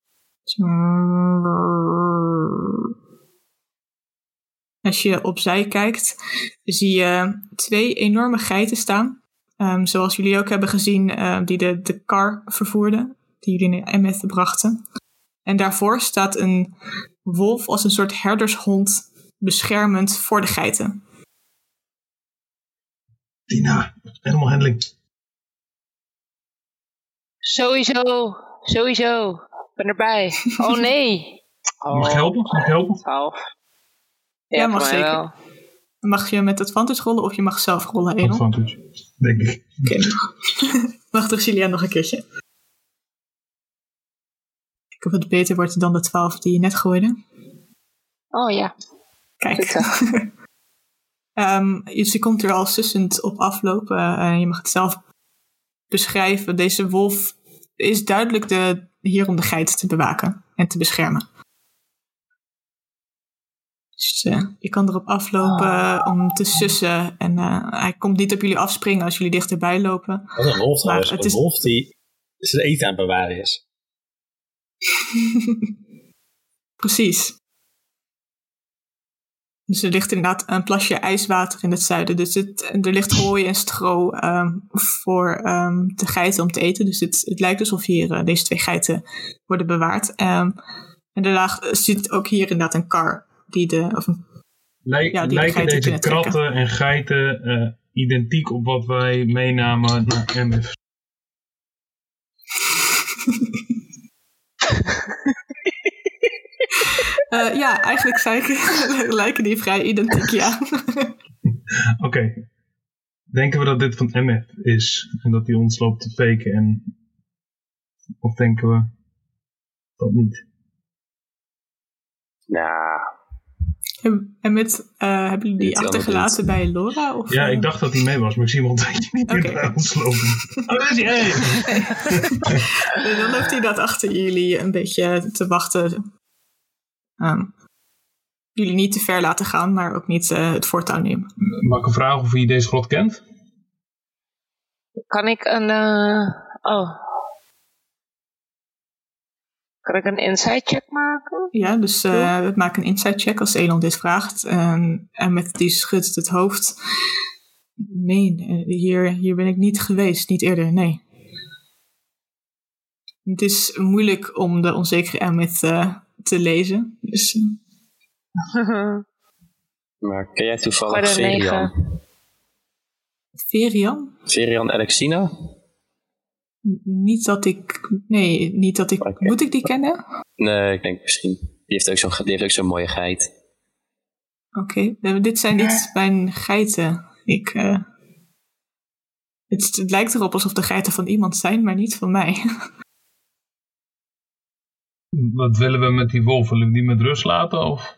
Speaker 2: Als je opzij kijkt, zie je twee enorme geiten staan. Ehm, zoals jullie ook hebben gezien, eh, die de, de kar vervoerden. Die jullie naar Emmeth brachten. En daarvoor staat een wolf als een soort herdershond beschermend voor de geiten.
Speaker 5: Tina, helemaal handling.
Speaker 3: Sowieso, sowieso. Ik ben erbij. Oh nee. Oh,
Speaker 5: Mag ik helpen? Mag ik helpen?
Speaker 3: twaalf.
Speaker 2: Ja,
Speaker 3: Ja,
Speaker 2: mag zeker.
Speaker 3: wel.
Speaker 2: Mag je met advantage rollen of je mag zelf rollen, Elon?
Speaker 5: Advantage, denk ik.
Speaker 2: Oké. Mag Drusilla nog een keertje? Ik hoop dat het beter wordt dan de 12 die je net gooide.
Speaker 3: Oh ja.
Speaker 2: Kijk. Ehm, dus je komt er al sussend op aflopen. en je mag het zelf beschrijven. Deze wolf is duidelijk de, hier om de geit te bewaken en te beschermen. Dus eh, je kan erop aflopen om te sussen. En eh, hij komt niet op jullie afspringen als jullie dichterbij lopen.
Speaker 6: Wat een wolf trouwens.
Speaker 2: het
Speaker 6: Een
Speaker 2: is-
Speaker 6: wolf die zijn eten aan het bewaren is.
Speaker 2: Precies. Dus er ligt inderdaad een plasje ijswater in het zuiden. Dus het, er ligt hooi en stro ehm, voor ehm, de geiten om te eten. Dus het, het lijkt alsof hier eh, deze twee geiten worden bewaard. Ehm, en daarna zit ook hier inderdaad een kar. Die de, of een,
Speaker 5: Lij-
Speaker 2: Ja, die de
Speaker 5: lijken deze
Speaker 2: trekken.
Speaker 5: kratten en geiten eh, identiek op wat wij meenamen naar MF?
Speaker 2: Eh, ja, eigenlijk lijken die vrij identiek, ja.
Speaker 5: Oké. Denken we dat dit van MF is en dat hij ons loopt te faken en of denken we dat niet?
Speaker 4: Nou,
Speaker 2: En- en met, eh, hebben jullie die achtergelaten bij Laura? Of,
Speaker 5: Ja,
Speaker 2: eh?
Speaker 5: ik dacht dat hij mee was, maar ik zie hem al een tijdje niet meer bij ons lopen. Oh, daar is hij! Hey.
Speaker 2: En dan loopt hij dat achter jullie een beetje te wachten. Ehm, jullie niet te ver laten gaan, maar ook niet eh, het voortouw nemen.
Speaker 5: Mag ik een vraag of je deze grot kent?
Speaker 3: Kan ik een... eh, oh. Kan ik een inside check maken?
Speaker 2: Ja, dus eh maak een insight check als Elon dit vraagt. En, en met die schudt het hoofd. Nee, hier, hier ben ik niet geweest, niet eerder, nee. Het is moeilijk om de onzekere Emmet eh, te lezen. Dus, eh,
Speaker 4: maar ken jij toevallig
Speaker 3: er een
Speaker 4: Verian?
Speaker 2: Verian?
Speaker 4: Verian Alexina?
Speaker 2: Niet dat ik. Nee, niet dat ik. Moet ik die kennen?
Speaker 4: Nee, ik denk misschien. Die heeft ook zo'n die heeft ook zo'n mooie geit.
Speaker 2: Oké, dit zijn niet mijn geiten. Ik. eh, het, het lijkt erop alsof de geiten van iemand zijn, maar niet van mij.
Speaker 5: Wat willen we met die wolf? Willen we die met rust laten? Of?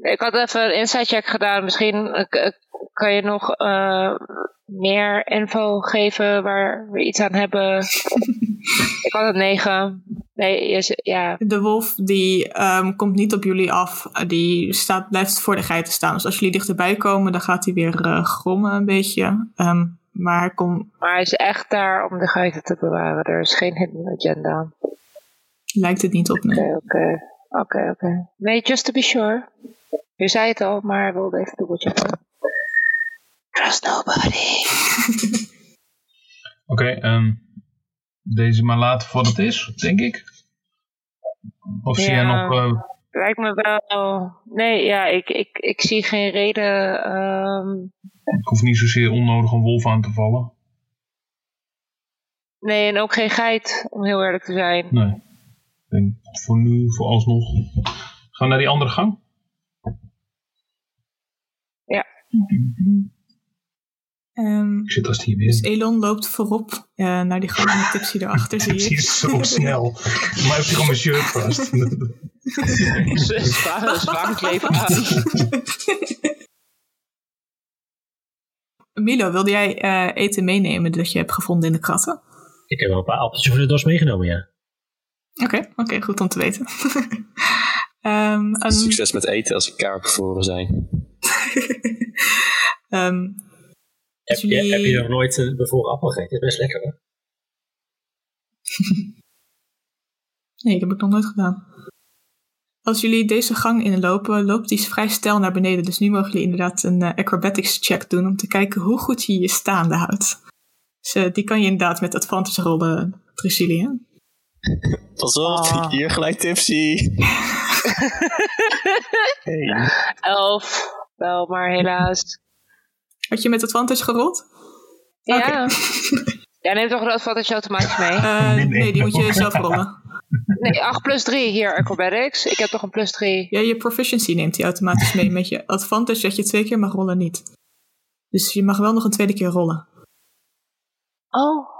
Speaker 3: Ik had even een inside check gedaan. Misschien eh, kan je nog eh, meer info geven waar we iets aan hebben. ik had een 9. Nee, ja.
Speaker 2: De wolf die ehm, komt niet op jullie af. Eh, Die staat, blijft voor de geiten staan. Dus als jullie dichterbij komen, dan gaat hij weer eh, grommen een beetje. Ehm, maar hij komt,
Speaker 3: Maar hij is echt daar om de geiten te bewaren. Er is geen hidden agenda.
Speaker 2: lijkt het niet op. Nee.
Speaker 3: Oké, oké. Oké, oké. Nee, just to be sure. Je zei het al, maar wilde even dubbelchecken. Trust nobody.
Speaker 5: Oké, ehm, deze maar laten voor het is, denk ik. Of zie jij
Speaker 3: Ja.
Speaker 5: nog... eh,
Speaker 3: Lijkt me wel. Nee, ja, ik, ik, ik zie geen reden. ehm,
Speaker 5: ik hoef niet zozeer onnodig een wolf aan te vallen.
Speaker 3: nee, en ook geen geit, om heel eerlijk te zijn.
Speaker 5: Nee. Ik denk voor nu, voor alsnog. Gaan we naar die andere gang?
Speaker 3: Ja.
Speaker 2: Ehm,
Speaker 5: Ik zit als die weer.
Speaker 2: dus Elon loopt voorop eh, naar die gang met Tipsy erachter, zie
Speaker 5: Ik zie
Speaker 2: je.
Speaker 5: het zo snel. Maar heeft hij gewoon mijn shirt vast.
Speaker 3: Zwaar leven aan.
Speaker 2: Milo, wilde jij eh, eten meenemen dat je hebt gevonden in de kratten?
Speaker 6: Ik heb wel een paar appeltjes voor de dos meegenomen, ja.
Speaker 2: Oké, oké, goed om te weten. Ehm, een-
Speaker 4: Succes met eten als elkaar bevroren zijn.
Speaker 2: ehm,
Speaker 6: Heb, je,
Speaker 2: jullie-
Speaker 6: heb je nog nooit een bevroren appel gegeten? Dat is best lekker, hoor.
Speaker 2: Nee, dat heb ik nog nooit gedaan. Als jullie deze gang inlopen, loopt die vrij stijl naar beneden. Dus nu mogen jullie inderdaad een eh, acrobatics check doen om te kijken hoe goed je je staande houdt. Dus die kan je inderdaad met advantage rollen, Priscilla.
Speaker 4: Pas op,
Speaker 3: Ah.
Speaker 4: hier gelijk tipsy. hey.
Speaker 3: Elf. Wel, maar helaas.
Speaker 2: Had je met advantage gerold?
Speaker 3: Ja. Jij neemt toch een advantage automatisch mee?
Speaker 2: Eh, nee, die moet je zelf rollen.
Speaker 3: Nee, 8 plus 3 hier, acrobatics. Ik heb toch een plus 3.
Speaker 2: Ja, je proficiency neemt hij automatisch mee. Met je advantage dat je twee keer mag rollen niet. Dus je mag wel nog een tweede keer rollen.
Speaker 3: Oh.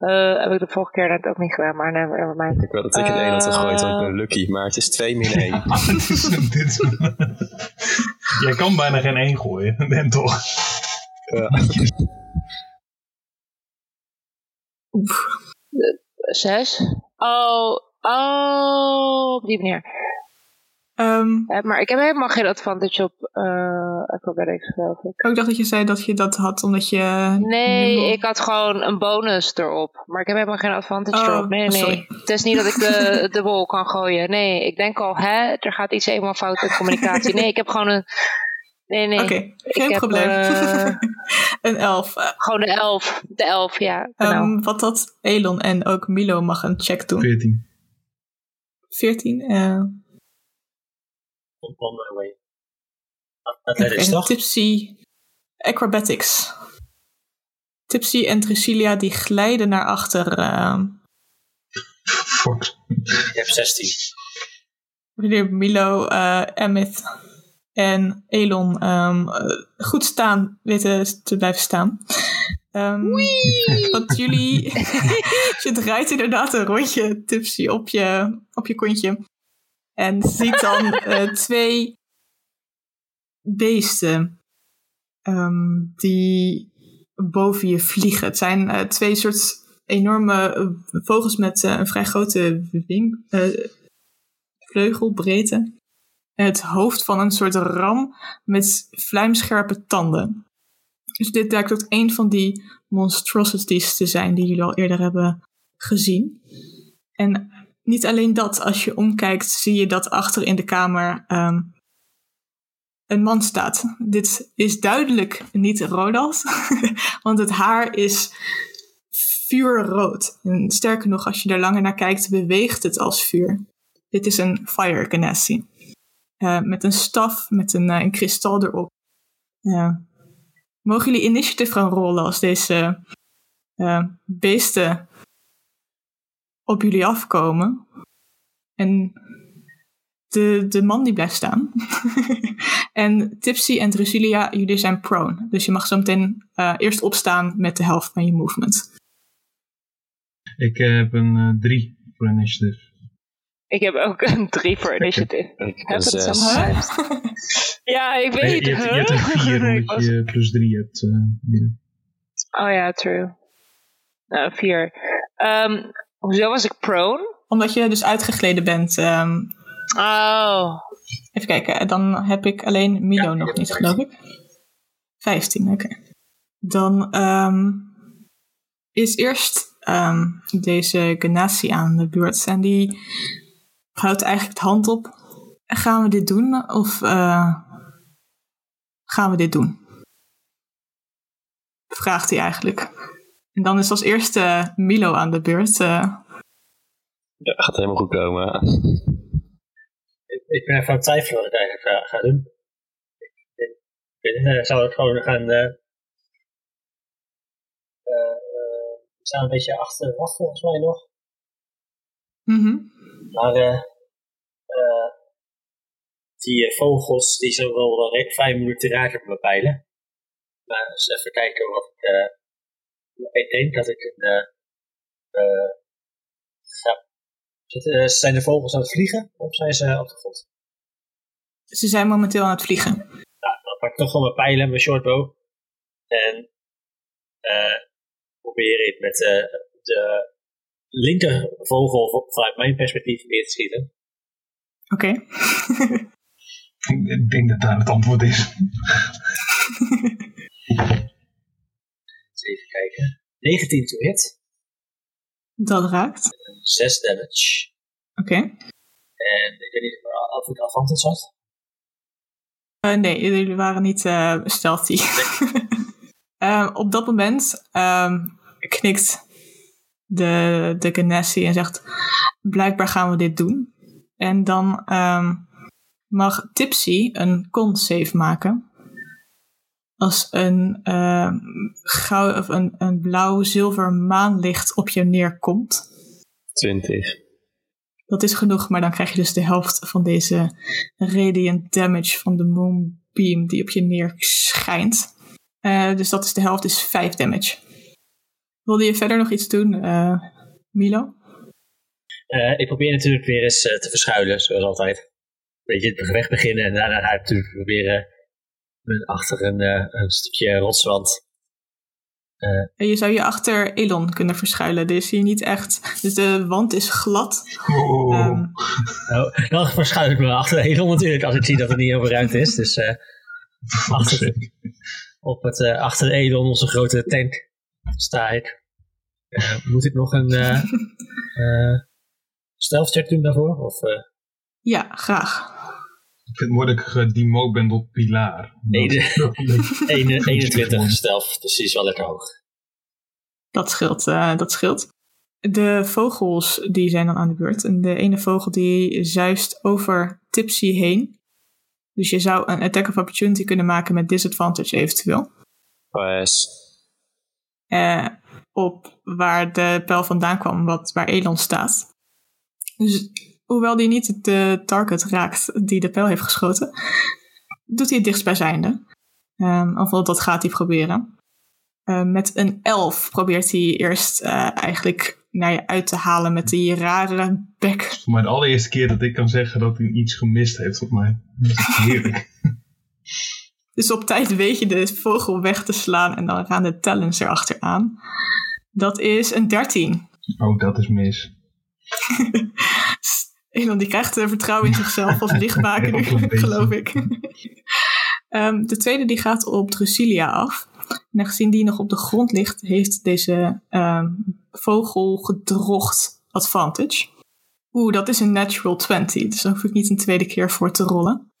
Speaker 3: Eh, heb ik de vorige keer net ook niet gedaan, maar never, never mind.
Speaker 4: Ik wil dat ik een 1 had gegooid, want ik ben lucky. Maar het is 2 min 1.
Speaker 5: Dit is- dit is- Jij kan bijna geen één gooien, en toch.
Speaker 4: Ja.
Speaker 3: 6. Oh, oh, op die manier.
Speaker 2: Ehm,
Speaker 3: Eh, maar ik heb helemaal geen advantage op eh acrobatics, geloof ik.
Speaker 2: ik dacht dat je zei dat je dat had omdat je...
Speaker 3: Nee,
Speaker 2: nimble-
Speaker 3: ik had gewoon een bonus erop. Maar ik heb helemaal geen advantage
Speaker 2: Oh,
Speaker 3: erop. Nee, nee.
Speaker 2: sorry.
Speaker 3: Het is niet dat ik de, de bol kan gooien. Nee, ik denk al, hè, er gaat iets helemaal fout in communicatie. Nee, ik heb gewoon een... Nee, nee.
Speaker 2: Oké,
Speaker 3: Ik
Speaker 2: geen
Speaker 3: heb,
Speaker 2: probleem.
Speaker 3: eh,
Speaker 2: een elf.
Speaker 3: Gewoon de elf. De elf, ja.
Speaker 2: ehm, wat dat Elon en ook Milo mag een check doen.
Speaker 5: 14.
Speaker 2: 14. eh
Speaker 6: On my way. Athletics,
Speaker 2: en
Speaker 6: toch?
Speaker 2: Tipsy Acrobatics. Tipsy en Drusilla die glijden naar achter. ehm,
Speaker 5: Fox.
Speaker 6: Ik heb 16.
Speaker 2: wanneer Milo, eh Emmett en Elon ehm, eh, goed staan, weten te blijven staan. Ehm wat jullie... je draait inderdaad een rondje Tipsy op je, op je kontje. En ziet dan eh, twee beesten ehm, die boven je vliegen. Het zijn eh, twee soort enorme eh, vogels met een vrij grote wing, vleugelbreedte. En het hoofd van een soort ram met vlijmscherpe tanden. Dus dit lijkt ook een van die monstrosities te zijn die jullie al eerder hebben gezien. En niet alleen dat, als je omkijkt zie je dat achter in de kamer ehm, een man staat. Dit is duidelijk niet Rodas, want het haar is vuurrood. En sterker nog, als je er langer naar kijkt, beweegt het als vuur. Dit is een fire genasi. Eh, met een staf, met een, eh, een kristal erop. Ja. Mogen jullie initiative gaan rollen als deze eh, beesten op jullie afkomen? En de, de man die blijft staan. en Tipsy en Drusilia, jullie zijn prone. Dus je mag zo meteen eh, eerst opstaan met de helft van je movement.
Speaker 5: Ik eh, heb een 3 voor initiative.
Speaker 3: Ik heb ook een 3 voor initiative.
Speaker 4: Ik
Speaker 3: Happens
Speaker 4: 6.
Speaker 3: sometimes. Ja, ik weet
Speaker 5: je, hebt, je hebt een 4
Speaker 3: Ik
Speaker 5: omdat
Speaker 3: was-
Speaker 5: je plus 3 hebt. eh.
Speaker 3: Oh ja, true. Nou, 4. Ehm hoezo was ik prone?
Speaker 2: Omdat je dus uitgegleden bent. ehm,
Speaker 3: Oh.
Speaker 2: even kijken, dan heb ik alleen Milo nog niet, geloof ik. 15, oké. Dan ehm, is eerst ehm, deze Ganassi aan de beurt. En die houdt eigenlijk de hand op. Gaan we dit doen? Of eh, gaan we dit doen? Vraagt hij eigenlijk. En dan is als eerste Milo aan de beurt. eh.
Speaker 4: Ja, gaat helemaal goed komen.
Speaker 6: Ik, ik ben even aan het twijfelen wat ik eigenlijk ga, ga doen. Ik, ik, ik weet niet, eh, zou ik gewoon gaan... eh eh, eh, we staan een beetje achteraf volgens mij nog.
Speaker 2: mhm.
Speaker 6: Maar eh, eh, die eh, vogels die zijn wel wel re- vrij moeilijk te raken met mijn pijlen. Maar eens even kijken wat ik... ik denk dat ik een... eh eh, ja. Eh, zijn de vogels aan het vliegen of zijn ze op de grond?
Speaker 2: Ze zijn momenteel aan het vliegen.
Speaker 6: dan pak ik toch gewoon mijn pijlen en mijn shortbow. En eh probeer ik met de linkervogel vanuit mijn perspectief neer te schieten.
Speaker 2: Oké.
Speaker 5: Ik, ik denk dat daar het antwoord is.
Speaker 6: Even kijken. 19 to hit.
Speaker 2: Dat raakt.
Speaker 6: 6 damage.
Speaker 2: Oké.
Speaker 6: En ik weet niet of ik advantage had.
Speaker 2: Eh, nee, jullie waren niet eh stealthy. Ehm, op dat moment ehm, knikt de, de Genasi en zegt: Blijkbaar gaan we dit doen. En dan ehm, mag Tipsy een con save maken. Als een, ehm gauw, of een, een blauw-zilver maanlicht op je neerkomt.
Speaker 4: 20.
Speaker 2: Dat is genoeg, maar dan krijg je dus de helft van deze radiant damage van de moonbeam die op je neer schijnt. Eh, dus dat is de helft, is 5 damage. Wilde je verder nog iets doen, eh, Milo?
Speaker 6: Eh, ik probeer natuurlijk weer eens te verschuilen, zoals altijd. Weet je, het weg beginnen en daarna ga ik natuurlijk proberen achter een, eh, een stukje rotswand.
Speaker 2: En je zou je achter Elon kunnen verschuilen. Er is hier niet echt. Dus de wand is glad.
Speaker 5: Oh.
Speaker 2: Ehm,
Speaker 6: Nou, dan verschuil ik me achter Elon natuurlijk, als ik zie dat er niet heel veel ruimte is. Dus eh, achter, op het, eh, achter de Elon, onze grote tank, sta ik. Eh, moet ik nog een eh eh, stealth check doen daarvoor? Of, eh,
Speaker 2: ja, graag.
Speaker 5: Ik vind het mooi dat ik tot pilaar.
Speaker 6: Nee, de-
Speaker 5: Dat- dat-
Speaker 6: 21 stealth, dus die is wel lekker hoog.
Speaker 2: Dat scheelt, eh, dat scheelt. De vogels die zijn dan aan de beurt. En de ene vogel die zuist over Tipsy heen. Dus je zou een attack of opportunity kunnen maken met disadvantage eventueel.
Speaker 4: Yes.
Speaker 2: eh, op waar de pijl vandaan kwam, wat, waar Elon staat. Dus hoewel die niet de target raakt die de pijl heeft geschoten, doet hij het dichtstbijzijnde. Um, of dat gaat hij proberen. Eh, met een elf probeert hij eerst eh, eigenlijk naar je uit te halen met die rare bek.
Speaker 5: Voor mij de allereerste keer dat ik kan zeggen dat hij iets gemist heeft op mij. Dat is heerlijk.
Speaker 2: Dus op tijd weet je de vogel weg te slaan en dan gaan de talons erachteraan. Dat is een 13.
Speaker 5: Oh, dat is mis.
Speaker 2: Elon die krijgt eh, vertrouwen in zichzelf als lichtmaker, geloof ik. Ehm, de tweede die gaat op Drusilia af. En gezien die nog op de grond ligt, heeft deze ehm, vogel gedrocht advantage. Oeh, dat is een natural 20, dus daar hoef ik niet een tweede keer voor te rollen.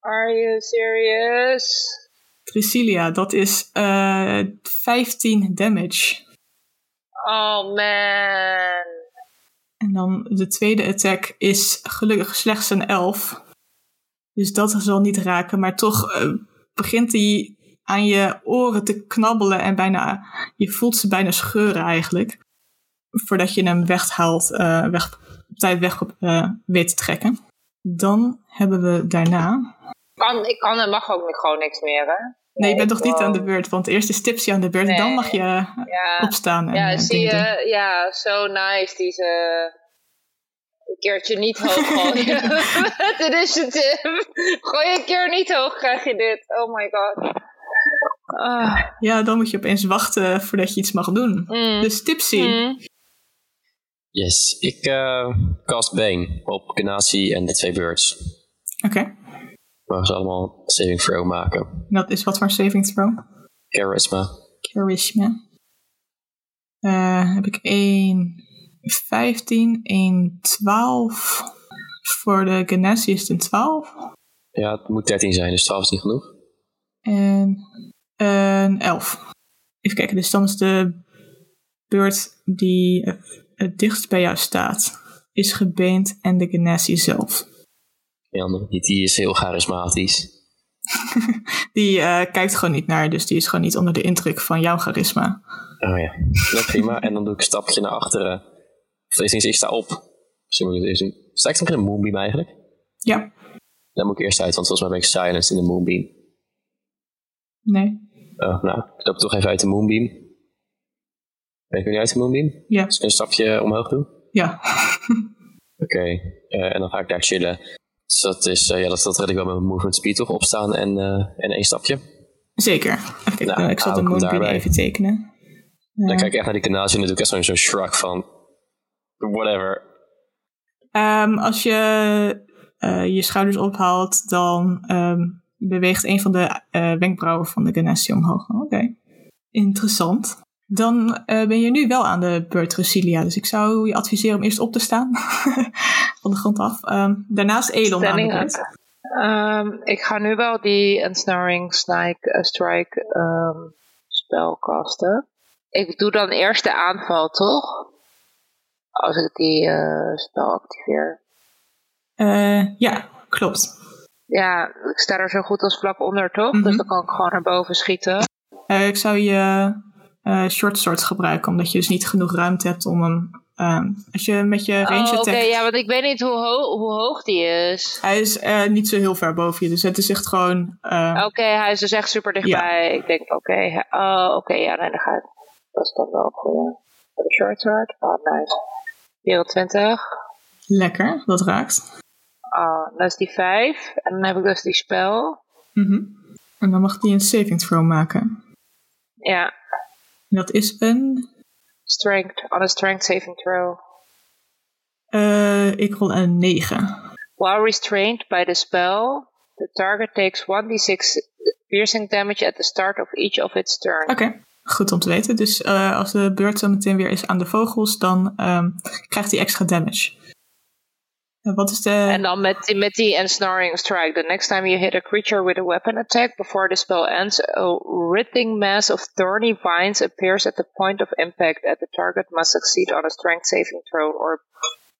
Speaker 3: Are you serious?
Speaker 2: Drusilia, dat is eh 15 damage.
Speaker 3: Oh man.
Speaker 2: En dan de tweede attack is gelukkig slechts een 11. Dus dat zal niet raken, maar toch eh, begint hij aan je oren te knabbelen en bijna, je voelt ze bijna scheuren eigenlijk. Voordat je hem weghaalt, eh weg, op tijd weg eh, weet te trekken. Dan hebben we daarna.
Speaker 3: Ik kan en mag ook gewoon niks meer, hè?
Speaker 2: Nee, je bent toch niet aan de beurt, want eerst is Tipsy aan de beurt en dan mag je eh,
Speaker 3: Ja,
Speaker 2: opstaan. En,
Speaker 3: ja
Speaker 2: eh,
Speaker 3: zie
Speaker 2: doen.
Speaker 3: je, ja, zo nice die ze een keertje niet hoog gooien. Het initiative. Gooi je een keer niet hoog, krijg je dit. Oh my god. Ah.
Speaker 2: Ja, dan moet je opeens wachten voordat je iets mag doen.
Speaker 3: Mm.
Speaker 2: Dus Tipsy,
Speaker 3: Mm.
Speaker 4: Yes. Ik eh, cast Bane op Genasi en de twee birds.
Speaker 2: oké.
Speaker 4: Mogen ze allemaal saving throw maken.
Speaker 2: Dat is wat voor saving throw?
Speaker 4: Charisma.
Speaker 2: Charisma. Eh, heb ik 1 15, 1 12. Voor de Genasi is het een 12.
Speaker 4: Ja, het moet 13 zijn, dus 12 is niet genoeg.
Speaker 2: En een 11. Even kijken, dus dan is de beurt die het dichtst bij jou staat, is gebeend en de Genasi zelf.
Speaker 4: Die andere niet, die is heel charismatisch.
Speaker 2: Die eh, kijkt gewoon niet naar, dus die is gewoon niet onder de indruk van jouw charisma.
Speaker 4: Oh ja, dat prima. en dan doe ik een stapje naar achteren. Of is ik sta op. Misschien moet ik het eens doen. Sta ik nog in een moonbeam eigenlijk?
Speaker 2: Ja,
Speaker 4: Dan moet ik eerst uit, want volgens mij ben ik silenced in de moonbeam.
Speaker 2: nee,
Speaker 4: Oh, nou, ik loop toch even uit de moonbeam. Ben ik nu uit de moonbeam?
Speaker 2: ja,
Speaker 4: Als ik een stapje omhoog doe?
Speaker 2: ja.
Speaker 4: Oké, eh, en dan ga ik daar chillen. Dus dat is, eh, ja, dat, dat red ik wel met mijn movement speed toch? Opstaan en, eh, en één stapje.
Speaker 2: Zeker. Kijken,
Speaker 4: Nou,
Speaker 2: ik zal de
Speaker 4: ik
Speaker 2: moonbeam even tekenen.
Speaker 4: Dan kijk ik echt naar die kanaal en dan doe ik echt zo'n shrug van... Whatever.
Speaker 2: Ehm, als je eh, je schouders ophaalt, dan ehm, beweegt een van de wenkbrauwen van de Ganassi omhoog. Oké, interessant. Dan eh, ben je nu wel aan de beurt Rusilia, dus ik zou je adviseren om eerst op te staan van de grond af. Ehm, daarnaast Elon aan de.
Speaker 3: Ehm, ik ga nu wel die Ensnaring Snake, eh, Strike ehm, spel casten. ik doe dan eerst de aanval, toch? Als ik die eh, spel activeer.
Speaker 2: Ja, klopt.
Speaker 3: Ja, ik sta er zo goed als vlak onder, toch?
Speaker 2: Mhm.
Speaker 3: Dus dan kan ik gewoon naar boven schieten.
Speaker 2: Ik zou je eh, short swords gebruiken, omdat je dus niet genoeg ruimte hebt om hem... ehm, als je met je range
Speaker 3: Oh, oké, ja, want ik weet niet hoe, ho- hoe hoog die is.
Speaker 2: Hij is eh, niet zo heel ver boven je, dus het is echt gewoon... eh,
Speaker 3: Oké, hij is dus echt super dichtbij. Ik denk, oké, oh, oké, ja, nee, dan ga ik. Dat is dan wel de short sword. Oh, nice. 24.
Speaker 2: Lekker, dat raakt.
Speaker 3: Oh, dat is die 5. En dan heb ik dus die spel.
Speaker 2: Mhm. En dan mag hij een saving throw maken.
Speaker 3: Ja,
Speaker 2: Dat is een...
Speaker 3: strength. On a strength saving throw.
Speaker 2: eh, ik rol een 9.
Speaker 3: While restrained by the spell, the target takes 1d6 piercing damage at the start of each of its turns.
Speaker 2: Oké, goed om te weten. Dus eh, als de beurt zo meteen weer is aan de vogels, dan ehm, krijgt hij extra damage. En wat is de...
Speaker 3: En dan met met die ensnaring strike. The next time you hit a creature with a weapon attack before the spell ends, a writhing mass of thorny vines appears at the point of impact. And the target must succeed on a strength saving throw or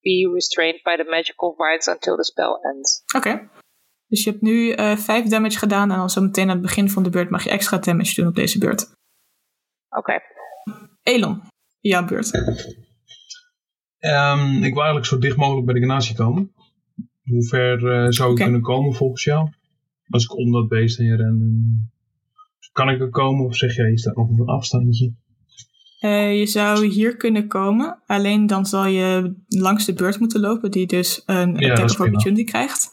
Speaker 3: be restrained by the magical vines until the spell ends.
Speaker 2: Oké. Dus je hebt nu eh 5 damage gedaan en dan zo meteen aan het begin van de beurt mag je extra damage doen op deze beurt.
Speaker 3: Oké.
Speaker 2: Elon, jouw beurt.
Speaker 5: Ehm, ik wil eigenlijk zo dicht mogelijk bij de Ganassi komen. Hoe ver eh, zou ik kunnen komen volgens jou? Als ik om dat beest heen ren. en- Kan ik er komen of zeg jij, je staat nog op een afstandje?
Speaker 2: Eh, je zou hier kunnen komen, alleen dan zal je langs de beurt moeten lopen, die dus een
Speaker 5: Ja,
Speaker 2: attack of opportunity krijgt.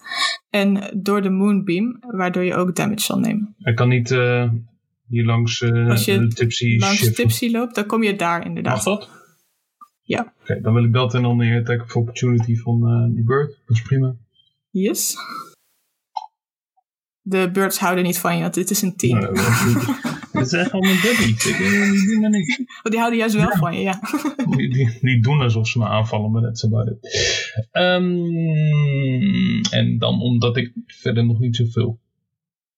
Speaker 2: En door de moonbeam, waardoor je ook damage zal nemen.
Speaker 5: Ik kan niet eh, hier langs eh
Speaker 2: Als je
Speaker 5: de tipsy
Speaker 2: Langs
Speaker 5: shiften.
Speaker 2: Tipsy loopt, dan kom je daar inderdaad.
Speaker 5: Mag dat?
Speaker 2: Ja.
Speaker 5: Oké, dan wil ik dat en dan de attack of opportunity van eh, die bird. Dat is prima.
Speaker 2: Yes. De birds houden niet van je, want dit is een team.
Speaker 5: Nou, dat echt allemaal buddies. Ik, die doen er niks.
Speaker 2: Oh, die houden juist wel van je, ja.
Speaker 5: Die, die, die doen alsof ze me aanvallen, maar dat is about it. Ehm, en dan omdat ik verder nog niet zoveel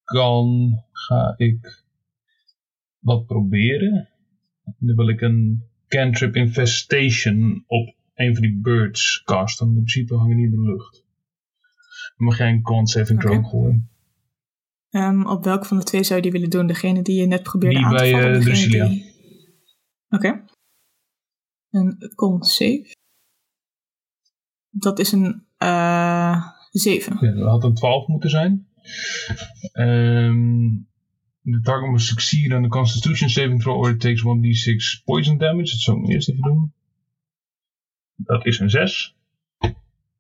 Speaker 5: kan, ga ik wat proberen. Dan wil ik een cantrip infestation op een van die birds casten. In principe hangen die in de lucht. Dan mag jij een con saving throw gooien.
Speaker 2: Ehm, op welke van de twee zou je die willen doen? Degene die je net probeerde
Speaker 5: Die
Speaker 2: aan te
Speaker 5: bij,
Speaker 2: vallen?
Speaker 5: eh,
Speaker 2: die- Oké. Een con save. Dat is een eh 7.
Speaker 5: Ja, dat had een 12 moeten zijn. Ehm the target must succeed on the constitution saving throw or it takes 1d6 poison damage. Dat zou ik eerst even doen. Dat is een 6.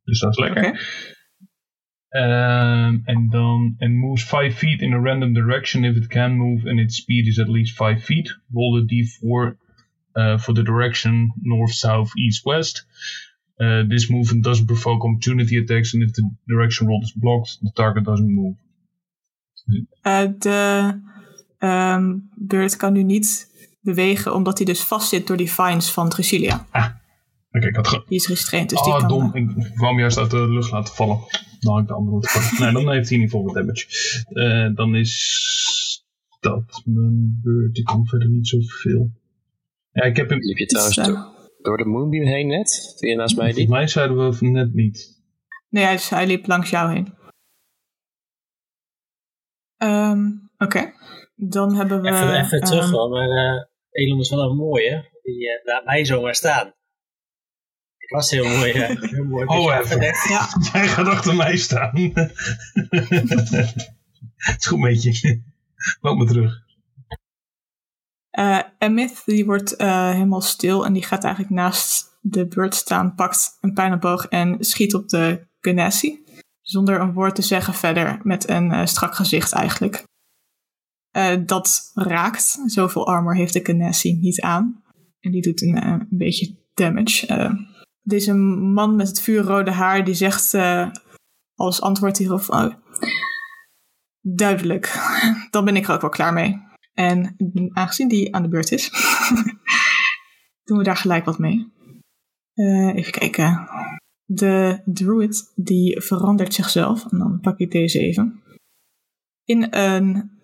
Speaker 5: Dus dat is lekker.
Speaker 2: Oké.
Speaker 5: Ehm, en dan, and moves 5 feet in a random direction if it can move and its speed is at least 5 feet. Roll the d4 uh, for the direction north, south, east, west. Uh, this movement doesn't provoke opportunity attacks, and if the direction rolled is blocked, the target doesn't move.
Speaker 2: Eh, de ehm beurt kan nu niet bewegen, omdat hij dus vastzit door die vines van Drusilia.
Speaker 5: Oké, ik had ge-
Speaker 2: Die is restrained, dus die
Speaker 5: Ah,
Speaker 2: kan...
Speaker 5: dom. Ik wou hem juist uit de lucht laten vallen. Dan had ik de andere moeten pakken. nee, dan heeft hij in ieder geval wat damage. Eh, dan is dat mijn beurt. Ik kan verder niet zoveel. Ja, ik heb hem...
Speaker 4: Liep je trouwens
Speaker 2: eh,
Speaker 4: door, door de Moonbeam heen net? Toen je naast mij
Speaker 5: Volgens
Speaker 4: liep?
Speaker 5: mij zeiden we net niet.
Speaker 2: Nee, hij liep langs jou heen. Ehm, Oké. Dan hebben we...
Speaker 6: Even, even
Speaker 2: ehm,
Speaker 6: terug hoor, maar eh Elon is wel een mooie. Die eh, laat mij zomaar staan. Ik was heel mooi. eh, heel mooi
Speaker 5: Oh, even.
Speaker 2: Ja,
Speaker 5: Jij gaat achter mij staan. Het is goed met je. Loop maar terug.
Speaker 2: Eh Emith die wordt eh, helemaal stil en die gaat eigenlijk naast de beurt staan, pakt een pijlenboog en schiet op de Genasi. Zonder een woord te zeggen verder, met een eh, strak gezicht eigenlijk. Eh, dat raakt. Zoveel armor heeft de Genasi niet aan. En die doet een, eh, een beetje damage. Eh, deze man met het vuurrode haar die zegt als antwoord hierop... Oh, duidelijk, dan ben ik er ook wel klaar mee. En aangezien die aan de beurt is, doen we daar gelijk wat mee. Even kijken. De druid die verandert zichzelf, en dan pak ik deze even, in een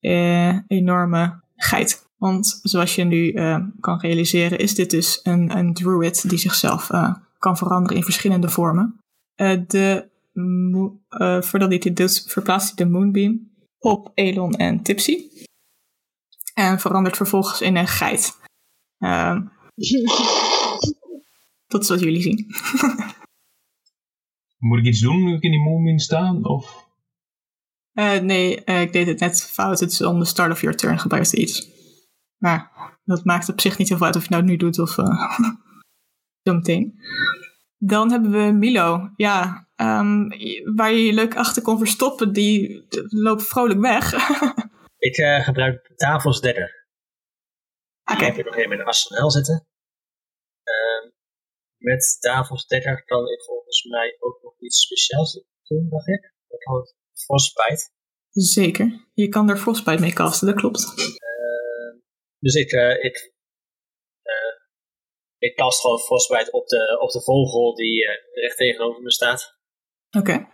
Speaker 2: eh, enorme geit. Want zoals je nu uh, kan realiseren, is dit dus een, een druid die zichzelf uh, kan veranderen in verschillende vormen. Uh, de, voordat hij dit doet, verplaatst hij de Moonbeam op Elon en Tipsy. En verandert vervolgens in een geit. Ehm, dat is wat jullie zien.
Speaker 5: Moet ik iets doen nu ik in die Moonbeam sta? Of?
Speaker 2: Nee, ik deed het net fout. Het is on the start of your turn gebruikt iets. Maar dat maakt op zich niet heel veel uit of je nou nu doet of uh, zo meteen. Dan hebben we Milo. Ja, um, waar je je leuk achter kon verstoppen, die loopt vrolijk weg.
Speaker 6: ik uh, gebruik tafels dagger.
Speaker 2: Oké.
Speaker 6: Ik heb nog even mijn arsenaal zitten. Uh, met tafels dagger kan ik volgens mij ook nog iets speciaals doen, dacht ik. Dat kan frostbite.
Speaker 2: Zeker. Je kan er frostbite mee casten, dat klopt.
Speaker 6: Dus ik, uh, ik, uh, ik kast gewoon frostbite op de, op de vogel die recht tegenover me staat.
Speaker 2: Oké, okay.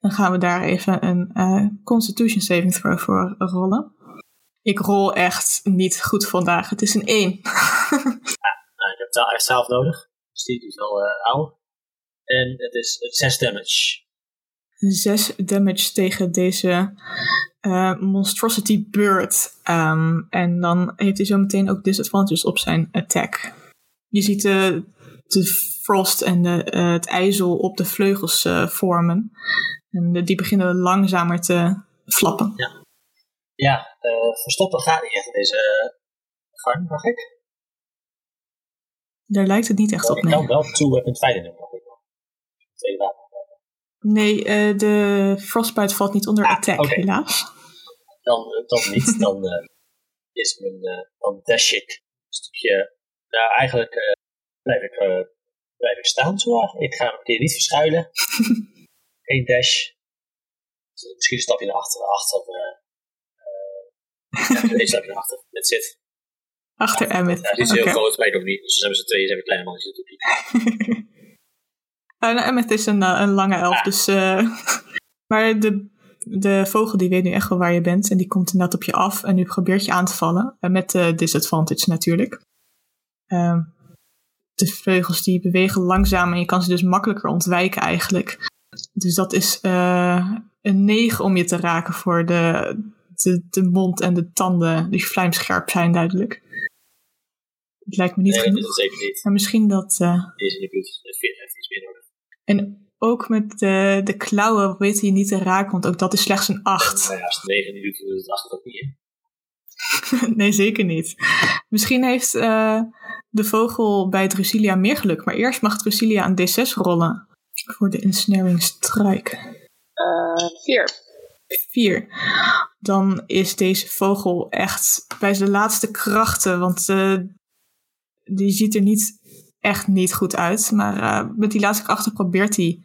Speaker 2: dan gaan we daar even een Constitution Saving Throw voor rollen. Ik rol echt niet goed vandaag. Het is een 1.
Speaker 6: ja, nou, ik heb het echt zelf nodig. Dus die is wel oud. En het is 6 damage.
Speaker 2: 6 damage tegen deze uh, Monstrosity Bird. Um, en dan heeft hij zo meteen ook disadvantages op zijn attack. Je ziet de, de frost en de, uh, het ijzel op de vleugels uh, vormen. En de, die beginnen langzamer te flappen.
Speaker 6: Ja, ja verstoppen gaat niet echt in deze gang, mag ik?
Speaker 2: Daar lijkt het niet echt op, nee.
Speaker 6: Ik kan wel two-weapon fighting doen, mag ik. Twee wapen.
Speaker 2: Nee, uh, de Frostbite valt niet onder ah, attack, okay. helaas.
Speaker 6: Dan, dan niet. Dan uh, is mijn. Dan dash ik een stukje. Nou, eigenlijk blijf, ik, blijf ik staan zo. Ik ga een keer niet verschuilen. Eén dash. Dus misschien een stapje naar achteren. Achter. ja, stapje naar achter. That's zit.
Speaker 2: Achter Emmet.
Speaker 6: Ja, die is heel okay. groot, maar ik ook niet. Dus dan hebben ze twee, ze hebben kleine mannetjes.
Speaker 2: Uh, nou, Emmet is een, een lange elf, ja. dus... Uh, maar de, de vogel die weet nu echt wel waar je bent. En die komt inderdaad op je af. En nu probeert je aan te vallen. Uh, met de disadvantage natuurlijk. Ehm, de vleugels die bewegen langzaam. En je kan ze dus makkelijker ontwijken eigenlijk. Dus dat is een 9 om je te raken voor de, de, de mond en de tanden. Die vlijmscherp zijn duidelijk. Het lijkt me niet
Speaker 6: nee,
Speaker 2: genoeg.
Speaker 6: dat is zeker niet.
Speaker 2: Maar misschien dat...
Speaker 6: Deze in de buurt
Speaker 2: En ook met de, de klauwen weet hij niet te raken, want ook dat is slechts een 8.
Speaker 6: Nou ja, als het 9 minuten is, het 8 ook niet.
Speaker 2: nee, zeker niet. Misschien heeft uh, de vogel bij Drusilia meer geluk, maar eerst mag Drusilia een D6 rollen voor de ensnaring strike.
Speaker 3: Uh, vier.
Speaker 2: Vier. Dan is deze vogel echt bij zijn laatste krachten, want uh, die ziet er niet echt niet goed uit. Maar uh, met die laatste krachten probeert hij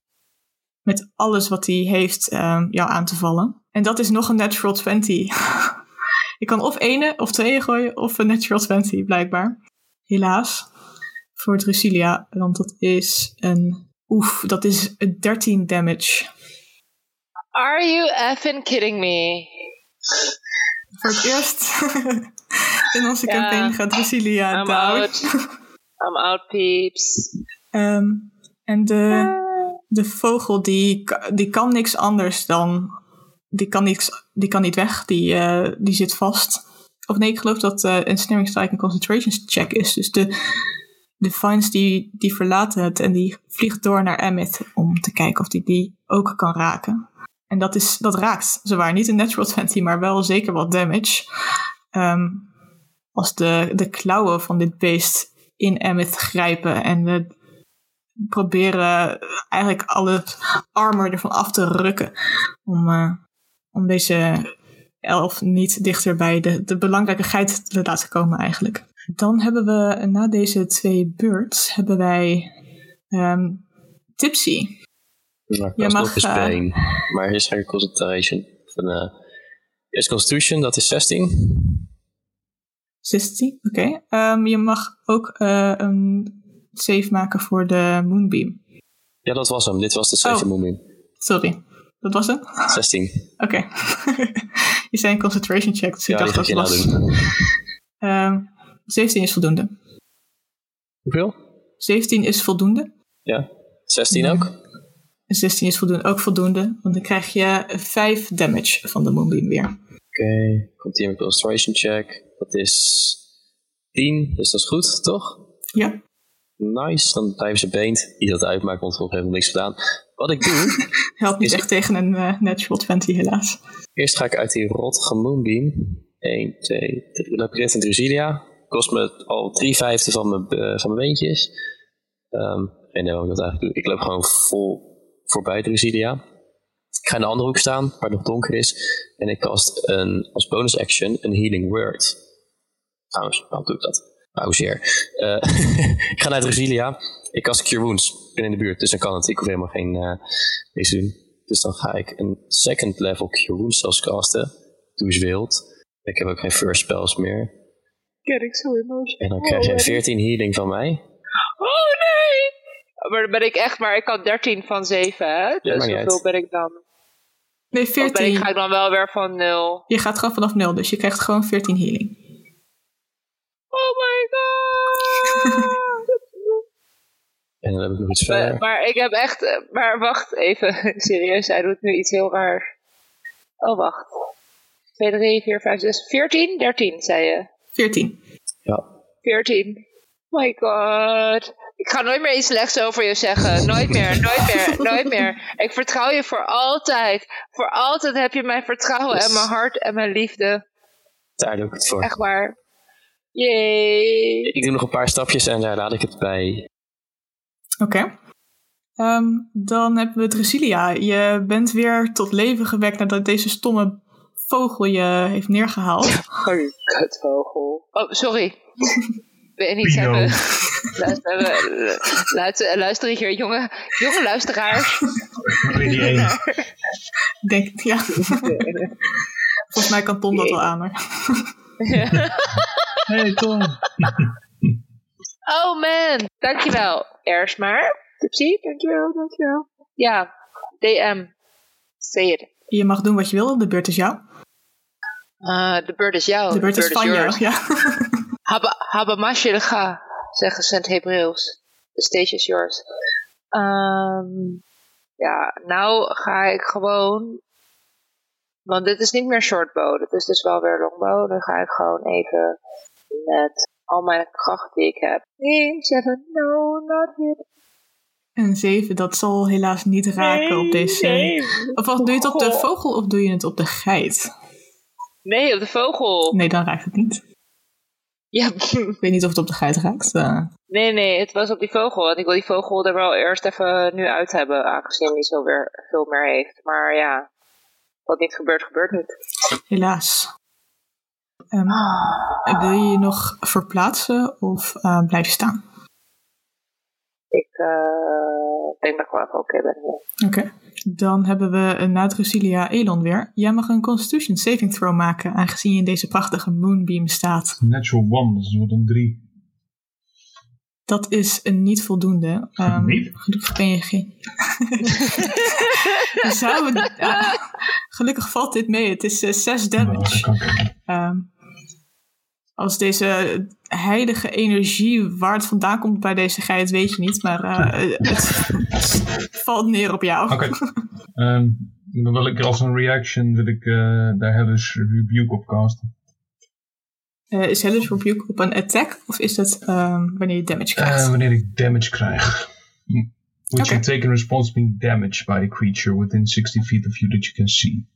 Speaker 2: met alles wat hij heeft uh, jou aan te vallen. En dat is nog een natural 20. je kan of ene of twee gooien of een natural 20 blijkbaar. Helaas. Voor Drusilia, want dat is een... Oef, dat is 13 damage.
Speaker 3: Are you effing kidding me?
Speaker 2: Voor het eerst in onze yeah. campagne gaat Drusilia down.
Speaker 3: I'm out, peeps.
Speaker 2: Um, en de, de vogel die, die kan niks anders dan. Die kan, niks, die kan niet weg, die, uh, die zit vast. Of nee, ik geloof dat uh, een snaring strike een concentration check is. Dus de, de vines die, die verlaten het en die vliegt door naar Emmett om te kijken of die die ook kan raken. En dat, is, dat raakt zwaar. Niet een natural 20, maar wel zeker wat damage. Um, als de, de klauwen van dit beest in Emmet grijpen en proberen eigenlijk alle armor ervan af te rukken. Om, uh, om deze elf niet dichter bij de, de belangrijke geit te laten komen eigenlijk. Dan hebben we na deze twee beurts hebben wij um, Tipsy.
Speaker 4: Nou, je mag, uh, been, maar hier is geen concentration. Van, uh, is Constitution, dat is 16.
Speaker 2: 16, oké. Okay. Um, je mag ook uh, een save maken voor de Moonbeam.
Speaker 4: Ja, dat was hem. Dit was de save
Speaker 2: oh.
Speaker 4: Moonbeam.
Speaker 2: Sorry, dat was hem?
Speaker 4: 16.
Speaker 2: Oké. Okay. je zei een concentration check, dus
Speaker 4: ja,
Speaker 2: ik dacht dat
Speaker 4: het
Speaker 2: was...
Speaker 4: Nou
Speaker 2: Ehm 17 is voldoende.
Speaker 4: Hoeveel?
Speaker 2: 17 is voldoende.
Speaker 4: Ja. 16 ook?
Speaker 2: 16 is voldoende, ook voldoende. Want dan krijg je 5 damage van de Moonbeam weer.
Speaker 4: Oké, komt hier met illustration check. Dat is 10, dus dat is goed, toch?
Speaker 2: Ja.
Speaker 4: Nice, dan blijven ze beent. Niet dat het uitmaakt, want we hebben niks gedaan. Wat ik doe,
Speaker 2: Helpt niet echt tegen een eh, natural 20 helaas.
Speaker 4: eerst ga ik uit die rottige moonbeam. 1, 2, 3, Labyrinth en Drusidia. Kost me al 3 vijfde van mijn, eh, van mijn beentjes. Geen idee wat ik dat eigenlijk doe. Ik loop gewoon vol voorbij Drusidia. Ik ga in de andere hoek staan, waar het nog donker is. En ik cast een, als bonus action een healing word. Trouwens, waarom doe ik dat? Pauzeer. Eh ik ga naar Drusilia. Ik cast Cure Wounds. Ik ben in de buurt, dus dan kan het. Ik hoef helemaal geen eh deze doen. Dus dan ga ik een second level Cure Wounds zelfs casten. Doe eens wild. Ik heb ook geen first spells meer.
Speaker 3: Get ik zo emotional.
Speaker 4: En dan krijg je 14 healing van mij.
Speaker 3: Oh nee! Maar dan ben ik echt maar, ik had 13 van 7, hè? Dus
Speaker 4: niet
Speaker 3: hoeveel ben ik dan?
Speaker 2: Nee,
Speaker 3: Of ben ik,
Speaker 2: 14.
Speaker 3: ga ik dan wel weer van 0?
Speaker 2: Je gaat gewoon vanaf 0, dus je krijgt gewoon 14 healing.
Speaker 3: Oh my god!
Speaker 4: En dan heb ik nog iets
Speaker 3: maar,
Speaker 4: verder.
Speaker 3: maar ik heb echt, eh, maar wacht even, serieus, hij doet nu iets heel raars. Oh wacht. 2, 3, 4, 5, 6, 14? 13, zei je.
Speaker 2: 14.
Speaker 4: Ja.
Speaker 3: 14. Oh my god. Ik ga nooit meer iets slechts over je zeggen. Nooit meer, nooit meer, nooit meer. Ik vertrouw je voor altijd. Voor altijd heb je mijn vertrouwen en mijn hart en mijn liefde.
Speaker 4: Daar doe ik het voor.
Speaker 3: Echt waar. Yay.
Speaker 4: Ik doe nog een paar stapjes en daar laat ik het bij.
Speaker 2: Oké. Ehm, dan hebben we Drasilia. Je bent weer tot leven gewekt nadat deze stomme vogel je heeft neergehaald.
Speaker 3: Oh, kutvogel. Oh, sorry. Wil je niet
Speaker 5: Pino.
Speaker 3: hebben? Luister, eh, luister, luister hier, jonge, jonge luisteraars.
Speaker 5: Ik weet niet één.
Speaker 2: Denk, ja. Volgens mij kan Tom dat wel aan.
Speaker 5: Hey Tom.
Speaker 3: Oh man, dankjewel. Eerst maar. Tipsy, dankjewel, dankjewel. Ja, DM. Say it.
Speaker 2: Je mag doen wat je wil, de beurt is jou.
Speaker 3: Ah, de beurt is jou.
Speaker 2: De beurt is van jou,
Speaker 3: yours.
Speaker 2: ja.
Speaker 3: Habba masjelga, zeggen ze in het Hebreeuws. The stage is yours. Ehm, ja, nou ga ik gewoon... Want dit is niet meer shortbow, dit is dus wel weer longbow. Dan ga ik gewoon even met al mijn kracht die ik heb. 1, 7, no, not hit.
Speaker 2: Een 7, dat zal helaas niet raken op deze...
Speaker 3: Nee,
Speaker 2: Of wat, doe je het op de vogel of doe je het op de geit?
Speaker 3: nee, op de vogel.
Speaker 2: Nee, dan raakt het niet.
Speaker 3: Ja,
Speaker 2: Ik weet niet of het op de geit raakt. eh.
Speaker 3: nee, nee, het was op die vogel. Want ik wil die vogel er wel eerst even nu uit hebben, aangezien hij zo weer veel meer heeft. Maar ja, wat niet gebeurt, gebeurt niet.
Speaker 2: helaas. Ehm, wil je je nog verplaatsen of eh, blijf je staan?
Speaker 3: Ik eh, denk dat ik wel even oké ben.
Speaker 2: Oké. Dan hebben we een na Drusilia Elon weer. Jij mag een Constitution saving throw maken, aangezien je in deze prachtige moonbeam staat.
Speaker 5: Natural one, dus wordt een drie.
Speaker 2: Dat is een niet voldoende.
Speaker 5: Niet?
Speaker 2: Gelukkig ben je geen... Je zou het- ja, gelukkig valt dit mee. Het is 6
Speaker 5: Nou, dat
Speaker 2: damage. Ehm, als deze heilige energie waar het vandaan komt bij deze geit, weet je niet. Maar eh, het valt neer op jou.
Speaker 5: Oké. Ehm, dan wil ik als een reaction wil ik eh daar Hellish Rebuke op casten.
Speaker 2: Eh, is Hellish Rebuke op een attack? Of is het ehm, wanneer je damage krijgt?
Speaker 5: Eh, wanneer ik damage krijg. Which
Speaker 2: Oké.
Speaker 5: you take in response being damaged by a creature within 60 feet of you that you can see.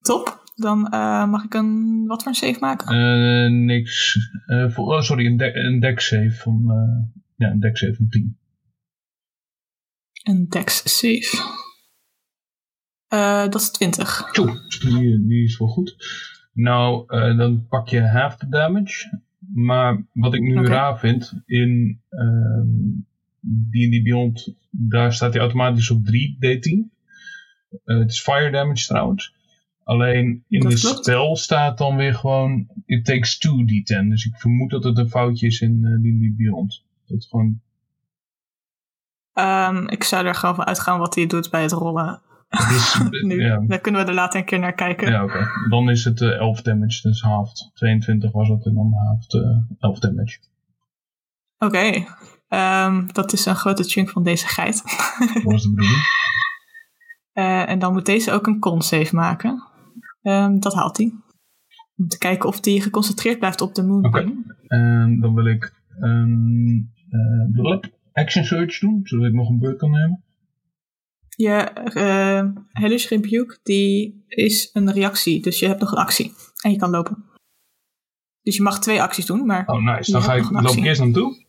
Speaker 2: Top. Dan eh, mag ik een... Wat voor een save maken?
Speaker 5: Niks. Voor, oh, sorry, een, de een deck save van, ja, een deck save van 10.
Speaker 2: Een dex save. Dat is 20.
Speaker 5: Tjoe, die, die is wel goed. Nou, eh, dan pak je half the damage. Maar wat ik nu raar vind, in ehm D&D Beyond, daar staat hij automatisch op 3 D10. Eh, het is fire damage trouwens. Alleen in
Speaker 2: Dat
Speaker 5: de
Speaker 2: klopt.
Speaker 5: spel staat dan weer gewoon, it takes 2 D10. Dus ik vermoed dat het een foutje is in eh, D&D Beyond. Dat gewoon,
Speaker 2: Ehm, ik zou er gewoon van uitgaan wat hij doet bij het rollen.
Speaker 5: Is,
Speaker 2: Nu,
Speaker 5: ja,
Speaker 2: daar kunnen we er later een keer naar kijken.
Speaker 5: ja oké. Dan is het eh 11 damage, dus half 22 was het en dan half eh 11 damage.
Speaker 2: Oké, ehm, dat is een grote chunk van deze geit.
Speaker 5: Dat was de bedoeling.
Speaker 2: Eh, en dan moet deze ook een con save maken. Ehm, dat haalt hij. Om te kijken of hij geconcentreerd blijft op de moonbeam.
Speaker 5: En dan wil ik eh, blub action search doen, zodat ik nog een beurt kan nemen.
Speaker 2: Je eh Hellish Rebuke, die is een reactie. Dus je hebt nog een actie. En je kan lopen. Dus je mag twee acties doen, maar...
Speaker 5: Oh, nice. Dan ga ik, loop ik eerst naartoe.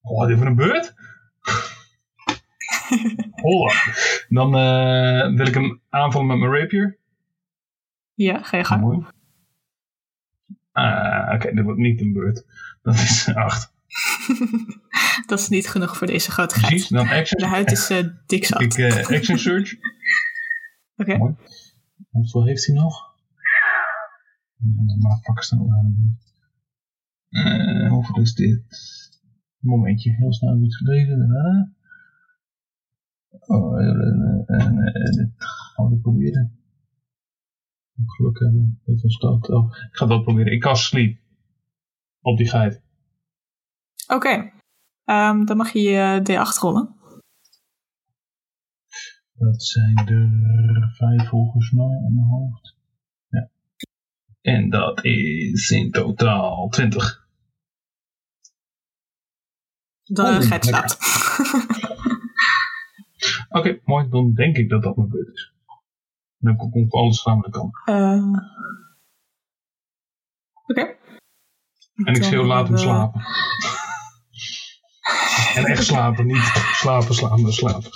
Speaker 5: Oh, even een beurt? Holla. Dan eh, wil ik hem aanvallen met mijn rapier.
Speaker 2: Ja, ga je gang.
Speaker 5: Mooi. Ah, oké, dit wordt niet een beurt. Dat is 8.
Speaker 2: Dat is niet genoeg voor deze grote geit.
Speaker 5: Precies, dan
Speaker 2: De huid is eh dik zat.
Speaker 5: Ik eh, action search.
Speaker 2: Oké.
Speaker 5: Hoeveel heeft hij nog? Maar pak snel aan. Eh, hoeveel is dit? Momentje, heel snel iets. Daarna. Oh, eh, dit gaan we proberen. Geluk hebben. Dat was dat. Oh, ik ga dat proberen. Ik kan sleep. Op die geit.
Speaker 2: Oké. Ehm, dan mag je je D8 rollen.
Speaker 5: Dat zijn er vijf volgens mij aan mijn hoofd. Ja. En dat is in totaal 20.
Speaker 2: De
Speaker 5: Oh,
Speaker 2: geit
Speaker 5: lekker.
Speaker 2: slaapt.
Speaker 5: Oké, mooi. Dan denk ik dat dat mijn beurt is. Dan kom ik alles samen de kant.
Speaker 2: Eh, Oké.
Speaker 5: En ik schreeuw laat hem slapen. En echt slapen, niet slapen, slapen, maar slapen.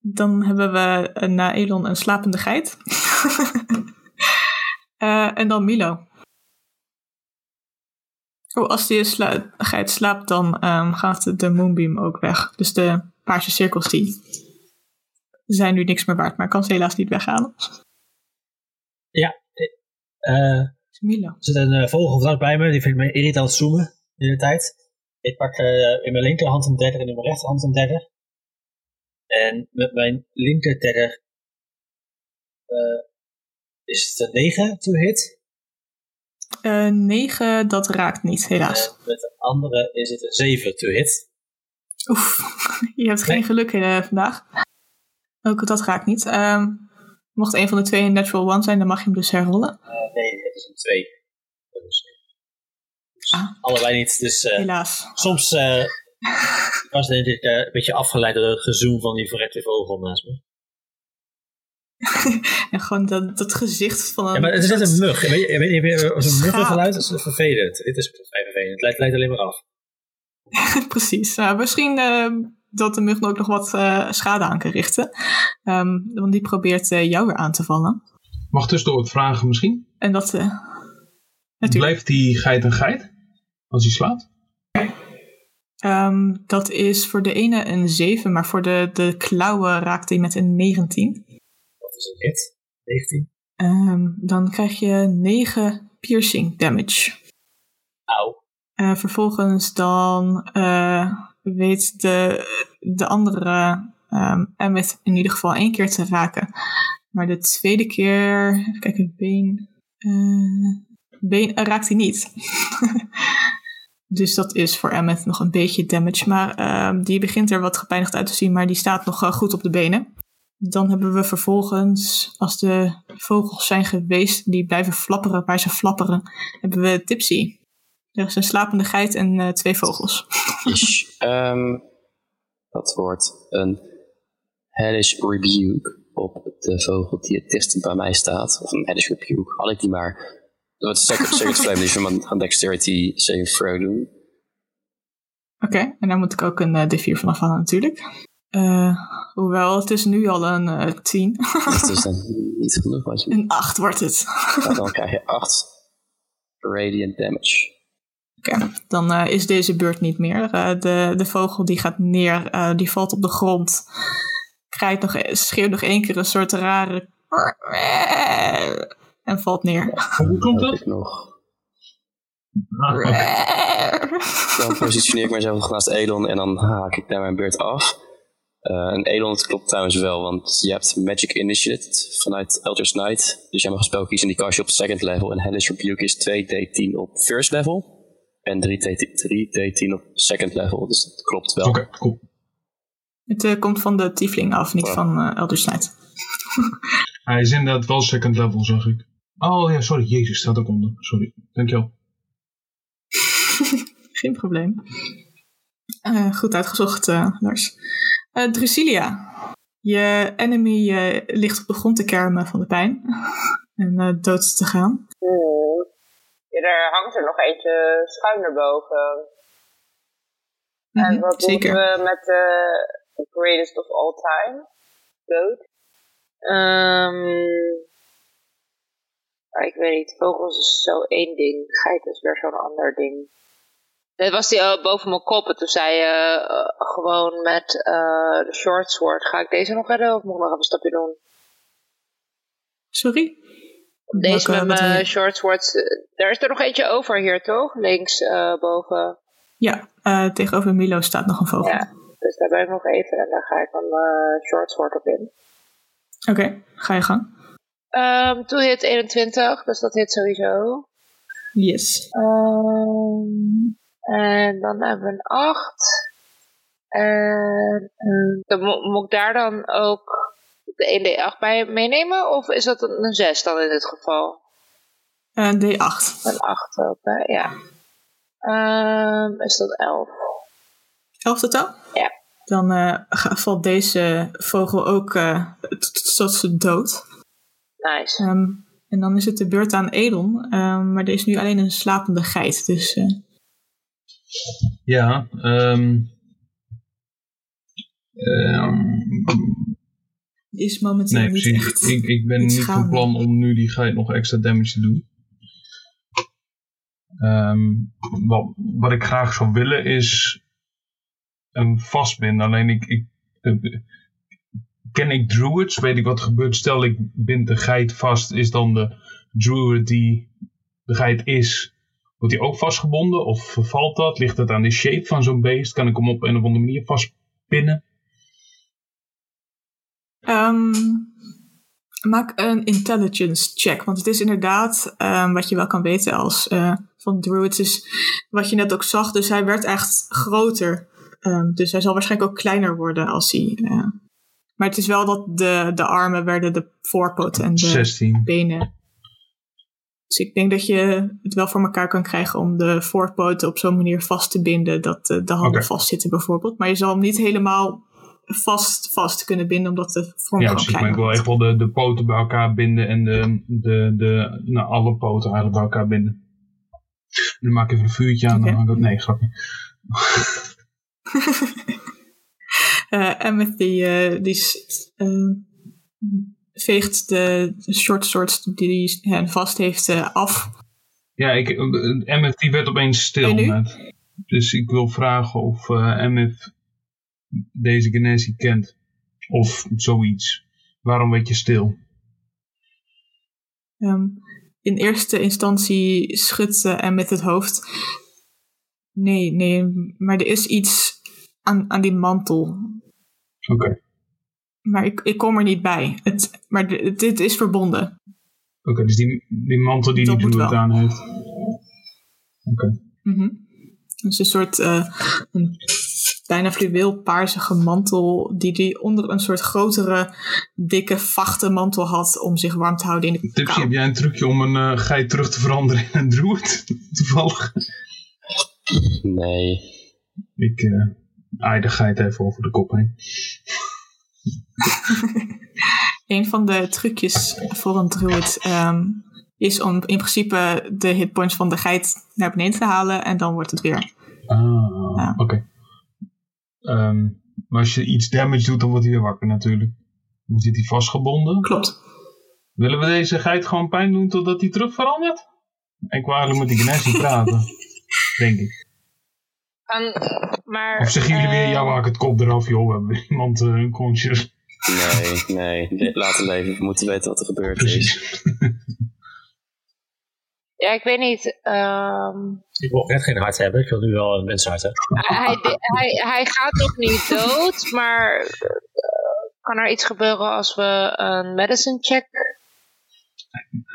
Speaker 2: Dan hebben we eh, na Elon een slapende geit. Eh, en dan Milo. Oh, als die sla- geit slaapt, dan ehm, gaat de moonbeam ook weg. Dus de paarse cirkels die zijn nu niks meer waard, maar kan ze helaas niet weghalen.
Speaker 6: Eh,
Speaker 2: Dus Milo.
Speaker 6: Er zit een eh, vogel vlak bij me, die vindt me irritant zoomen in de tijd. Ik pak eh, in mijn linkerhand een dagger en in mijn rechterhand een dagger. En met mijn linker eh, is het een 9 to hit.
Speaker 2: Eh 9, dat raakt niet, helaas.
Speaker 6: En met de andere is het een 7 to hit.
Speaker 2: Oef, je hebt geen geluk eh, vandaag. Ook dat raakt niet. Ehm, mocht een van de twee een natural one zijn, dan mag je hem dus herrollen.
Speaker 6: Nee, het is een 2. Dus, dus
Speaker 2: Ah.
Speaker 6: Allebei niet. Dus eh,
Speaker 2: Helaas.
Speaker 6: soms eh, was denk ik eh, een beetje afgeleid door het gezoem van die verrekte vogel naast me.
Speaker 2: En gewoon dat, dat gezicht van een...
Speaker 6: Ja, maar het is net een mug. Weet je, weet je, weet je, Zo'n
Speaker 2: Schaap.
Speaker 6: muggengeluid is vervelend. Dit is vrij vervelend. Het leidt, leidt alleen maar af.
Speaker 2: Precies. Nou, misschien eh, dat de mug ook nog wat eh, schade aan kan richten. Ehm, want die probeert eh, jou weer aan te vallen.
Speaker 5: Mag tussendoor wat vragen misschien?
Speaker 2: En dat... eh, natuurlijk.
Speaker 5: Blijft die geit een geit? Als hij slaapt?
Speaker 2: Ehm, dat is voor de ene een 7, maar voor de, de klauwen raakt hij met een 19.
Speaker 6: Dat is een hit. 19.
Speaker 2: Ehm, dan krijg je 9 piercing damage.
Speaker 6: Auw.
Speaker 2: Eh, vervolgens dan eh, weet de, de andere ehm Emmet in ieder geval één keer te raken. Maar de tweede keer, even kijken, been, eh, been raakt hij niet. dus dat is voor Emmet nog een beetje damage. Maar ehm, die begint er wat gepijnigd uit te zien, maar die staat nog eh, goed op de benen. Dan hebben we vervolgens, als de vogels zijn geweest die blijven flapperen waar ze flapperen, hebben we Tipsy. Er is een slapende geit en eh, twee vogels.
Speaker 4: Ehm, dat wordt een hellish rebuke op de vogel die het dichtst bij mij staat. Of een hellish rebuke, had ik die maar. Zeker, zeker flame, gaan een dexterity save throw doen.
Speaker 2: Oké, en daar moet ik ook een eh, D4 van afhalen natuurlijk. Eh, hoewel, het is nu al een eh 10.
Speaker 4: Dat is dan niet genoeg wat je
Speaker 2: een 8 wordt het.
Speaker 4: Ja, dan krijg je 8 radiant damage.
Speaker 2: Oké, dan is deze beurt niet meer. De, de vogel die gaat neer, die valt op de grond. Krijgt nog, schreeuwt nog één keer een soort rare... En valt neer.
Speaker 5: Hoe komt dat?
Speaker 4: heb ik nog.
Speaker 5: Ah.
Speaker 4: Dan positioneer ik mezelf nog naast Elon en dan haak ik daar mijn beurt af. Eh, een Elon, het klopt trouwens wel, want je hebt Magic Initiate vanuit Eldritch Knight. Dus jij mag een spel kiezen en die kast je op second level. En Hellish Rebuke is 2d10 op first level. En 3d10 op second level, dus dat klopt wel.
Speaker 5: Oké, cool.
Speaker 2: Het eh, komt van de tiefling af, niet van eh Eldritch Knight.
Speaker 5: Hij is inderdaad wel second level, zag ik. Oh ja, sorry, Jezus staat ook onder. Sorry, dankjewel.
Speaker 2: Geen probleem. Eh, goed uitgezocht, eh, Lars. Eh Drusilia. Je enemy eh, ligt op de grond te kermen van de pijn. en eh, dood te gaan.
Speaker 3: Hmm. Ja, er hangt er nog eentje schuin erboven. En
Speaker 2: Mhm,
Speaker 3: wat
Speaker 2: zeker.
Speaker 3: doen we met de greatest of all time? Dood. Ehm ah, ik weet niet, vogels is zo één ding. Geit is weer zo'n ander ding. Dit was die eh, boven mijn kop en toen zei je eh, gewoon met eh, de short sword. Ga ik deze nog redden of moet ik nog even een stapje doen?
Speaker 2: Sorry?
Speaker 3: Deze
Speaker 2: Welke-
Speaker 3: met mijn short sword. Er is er nog eentje over hier toch? Links boven.
Speaker 2: Ja, tegenover Milo staat nog een vogel.
Speaker 3: Ja. Dus daar ben ik nog even en daar ga ik dan short sword op in.
Speaker 2: Oké, ga je gang.
Speaker 3: Ehm toen hit 21, dus dat hit sowieso.
Speaker 2: Yes.
Speaker 3: Ehm, en dan hebben we een 8. En eh, dan mo- moet ik daar dan ook de 1d8 bij meenemen? Of is dat een, een 6 dan in dit geval?
Speaker 2: Eh, D8.
Speaker 3: Een 8 ook, hè? Ja. Ehm, is dat 11?
Speaker 2: 11 totaal?
Speaker 3: Ja.
Speaker 2: Dan eh, valt deze vogel ook eh, tot zijn dood.
Speaker 3: Nice.
Speaker 2: Ehm, en dan is het de beurt aan Edon. ehm, maar er is nu alleen een slapende geit. Dus eh,
Speaker 5: Ja, ehm ehm,
Speaker 2: is momenteel
Speaker 5: nee,
Speaker 2: niet
Speaker 5: precies.
Speaker 2: echt...
Speaker 5: Ik, ik ben niet van plan om nu die geit nog extra damage te doen. Ehm, wat, wat ik graag zou willen is hem vastbinden. Alleen ik, ik ken ik druids, weet ik wat er gebeurt. Stel ik bind de geit vast, is dan de druid die de geit is, wordt die ook vastgebonden? Of vervalt dat? Ligt het aan de shape van zo'n beest? Kan ik hem op een of andere manier vastpinnen?
Speaker 2: Ehm, maak een intelligence check. Want het is inderdaad ehm, wat je wel kan weten als eh, van druids. Is wat je net ook zag. Dus hij werd echt groter. Ehm, dus hij zal waarschijnlijk ook kleiner worden als hij... eh, maar het is wel dat de, de armen werden de voorpoten en de
Speaker 5: 16.
Speaker 2: benen. Dus ik denk dat je het wel voor elkaar kan krijgen om de voorpoten op zo'n manier vast te binden dat de, de handen vastzitten bijvoorbeeld. Maar je zal hem niet helemaal vast, vast kunnen binden omdat de vorm
Speaker 5: Ja, precies. Maar ik wil echt wel de, de poten bij elkaar binden en de, de, de, nou, alle poten eigenlijk bij elkaar binden. En dan maak ik even een vuurtje aan.
Speaker 2: Oké.
Speaker 5: Dan hang ik, nee, grapje.
Speaker 2: Eh, met die, eh, die eh, veegt de, short swords die hij hen vast heeft eh, af.
Speaker 5: Ja, ik, eh, MF die werd opeens stil net. Dus ik wil vragen of eh, MF deze Genesi kent. Of zoiets. Waarom werd je stil?
Speaker 2: Ehm, in eerste instantie schudt met het hoofd. Nee, nee, maar er is iets aan, aan die mantel.
Speaker 5: Oké.
Speaker 2: Maar ik, ik kom er niet bij. Het, maar dit is verbonden.
Speaker 5: Oké, dus die, die mantel die
Speaker 2: Dat
Speaker 5: die
Speaker 2: wel.
Speaker 5: aan heeft. Oké.
Speaker 2: Het is een soort eh, een bijna fluweelpaarsige mantel die die onder een soort grotere, dikke, vachte mantel had om zich warm te houden in de
Speaker 5: Tipsy, heb jij een trucje om een eh, geit terug te veranderen in een druid? Toevallig.
Speaker 4: Nee.
Speaker 5: Ik eh geit even over de kop heen.
Speaker 2: Een van de trucjes voor een druid ehm, is om in principe de hitpoints van de geit naar beneden te halen en dan wordt het weer.
Speaker 5: Ah,
Speaker 2: Ja.
Speaker 5: oké. Ehm, maar als je iets damage doet, dan wordt hij weer wakker natuurlijk. Dan zit hij vastgebonden.
Speaker 2: Klopt.
Speaker 5: Willen we deze geit gewoon pijn doen totdat hij terug verandert? Ik wil eigenlijk met die Gnassi praten. Denk ik.
Speaker 3: Kan, maar,
Speaker 5: Of zeggen jullie weer, ja, maak het kop eraf, joh. We hebben iemand eh, een conscious.
Speaker 4: Nee, nee. Le- Laten leven. We moeten weten wat er gebeurd is.
Speaker 5: Precies.
Speaker 3: Ja, ik weet niet. ehm,
Speaker 6: Ik wil net geen hart hebben, ik wil nu wel een menshart hebben.
Speaker 3: hij, hij, hij gaat nog niet dood, maar eh, kan er iets gebeuren als we een medicine check?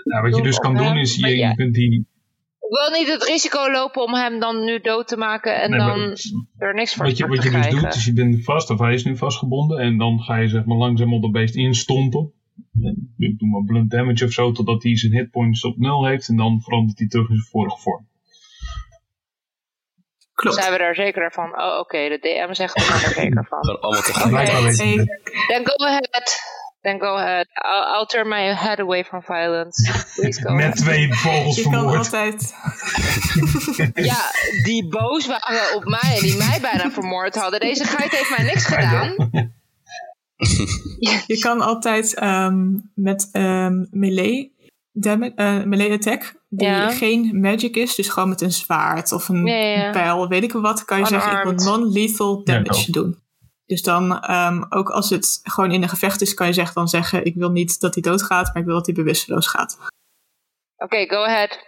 Speaker 5: Nou, wat je dus kan doen is, je, je kunt die...
Speaker 3: Ik wil niet het risico lopen om hem dan nu dood te maken en
Speaker 5: Nee, maar
Speaker 3: dan er niks voor
Speaker 5: Wat je, wat je dus doet, is je bent vast, of hij is nu vastgebonden. En dan ga je zeg maar langzaam op dat beest instompen. En Doe maar blunt damage of zo, totdat hij zijn hitpoints op nul heeft. En dan verandert hij terug in zijn vorige vorm.
Speaker 2: Klopt.
Speaker 3: Zijn we daar zeker van? Oh, oké, de DM zegt er maar zeker van.
Speaker 4: Allemaal
Speaker 5: het.
Speaker 3: Then go ahead. Then go ahead. I'll, I'll turn my head away from violence. Please go
Speaker 5: Met
Speaker 3: ahead.
Speaker 5: twee vogels
Speaker 2: je kan
Speaker 5: vermoord.
Speaker 2: altijd...
Speaker 3: Ja, die boos waren op mij en die mij bijna vermoord hadden. Deze geit heeft mij niks gedaan.
Speaker 2: Je kan altijd ehm, met ehm, melee, damage, eh, melee attack, die
Speaker 3: Ja.
Speaker 2: geen magic is, dus gewoon met een zwaard of een
Speaker 3: Ja,
Speaker 2: pijl, weet ik wel wat, kan je zeggen, ik wil non-lethal
Speaker 5: Ja,
Speaker 2: damage doen. Dus dan, ehm, ook als het gewoon in een gevecht is, kan je zeggen, dan zeggen, ik wil niet dat hij doodgaat, maar ik wil dat hij bewusteloos gaat.
Speaker 3: Oké, go ahead.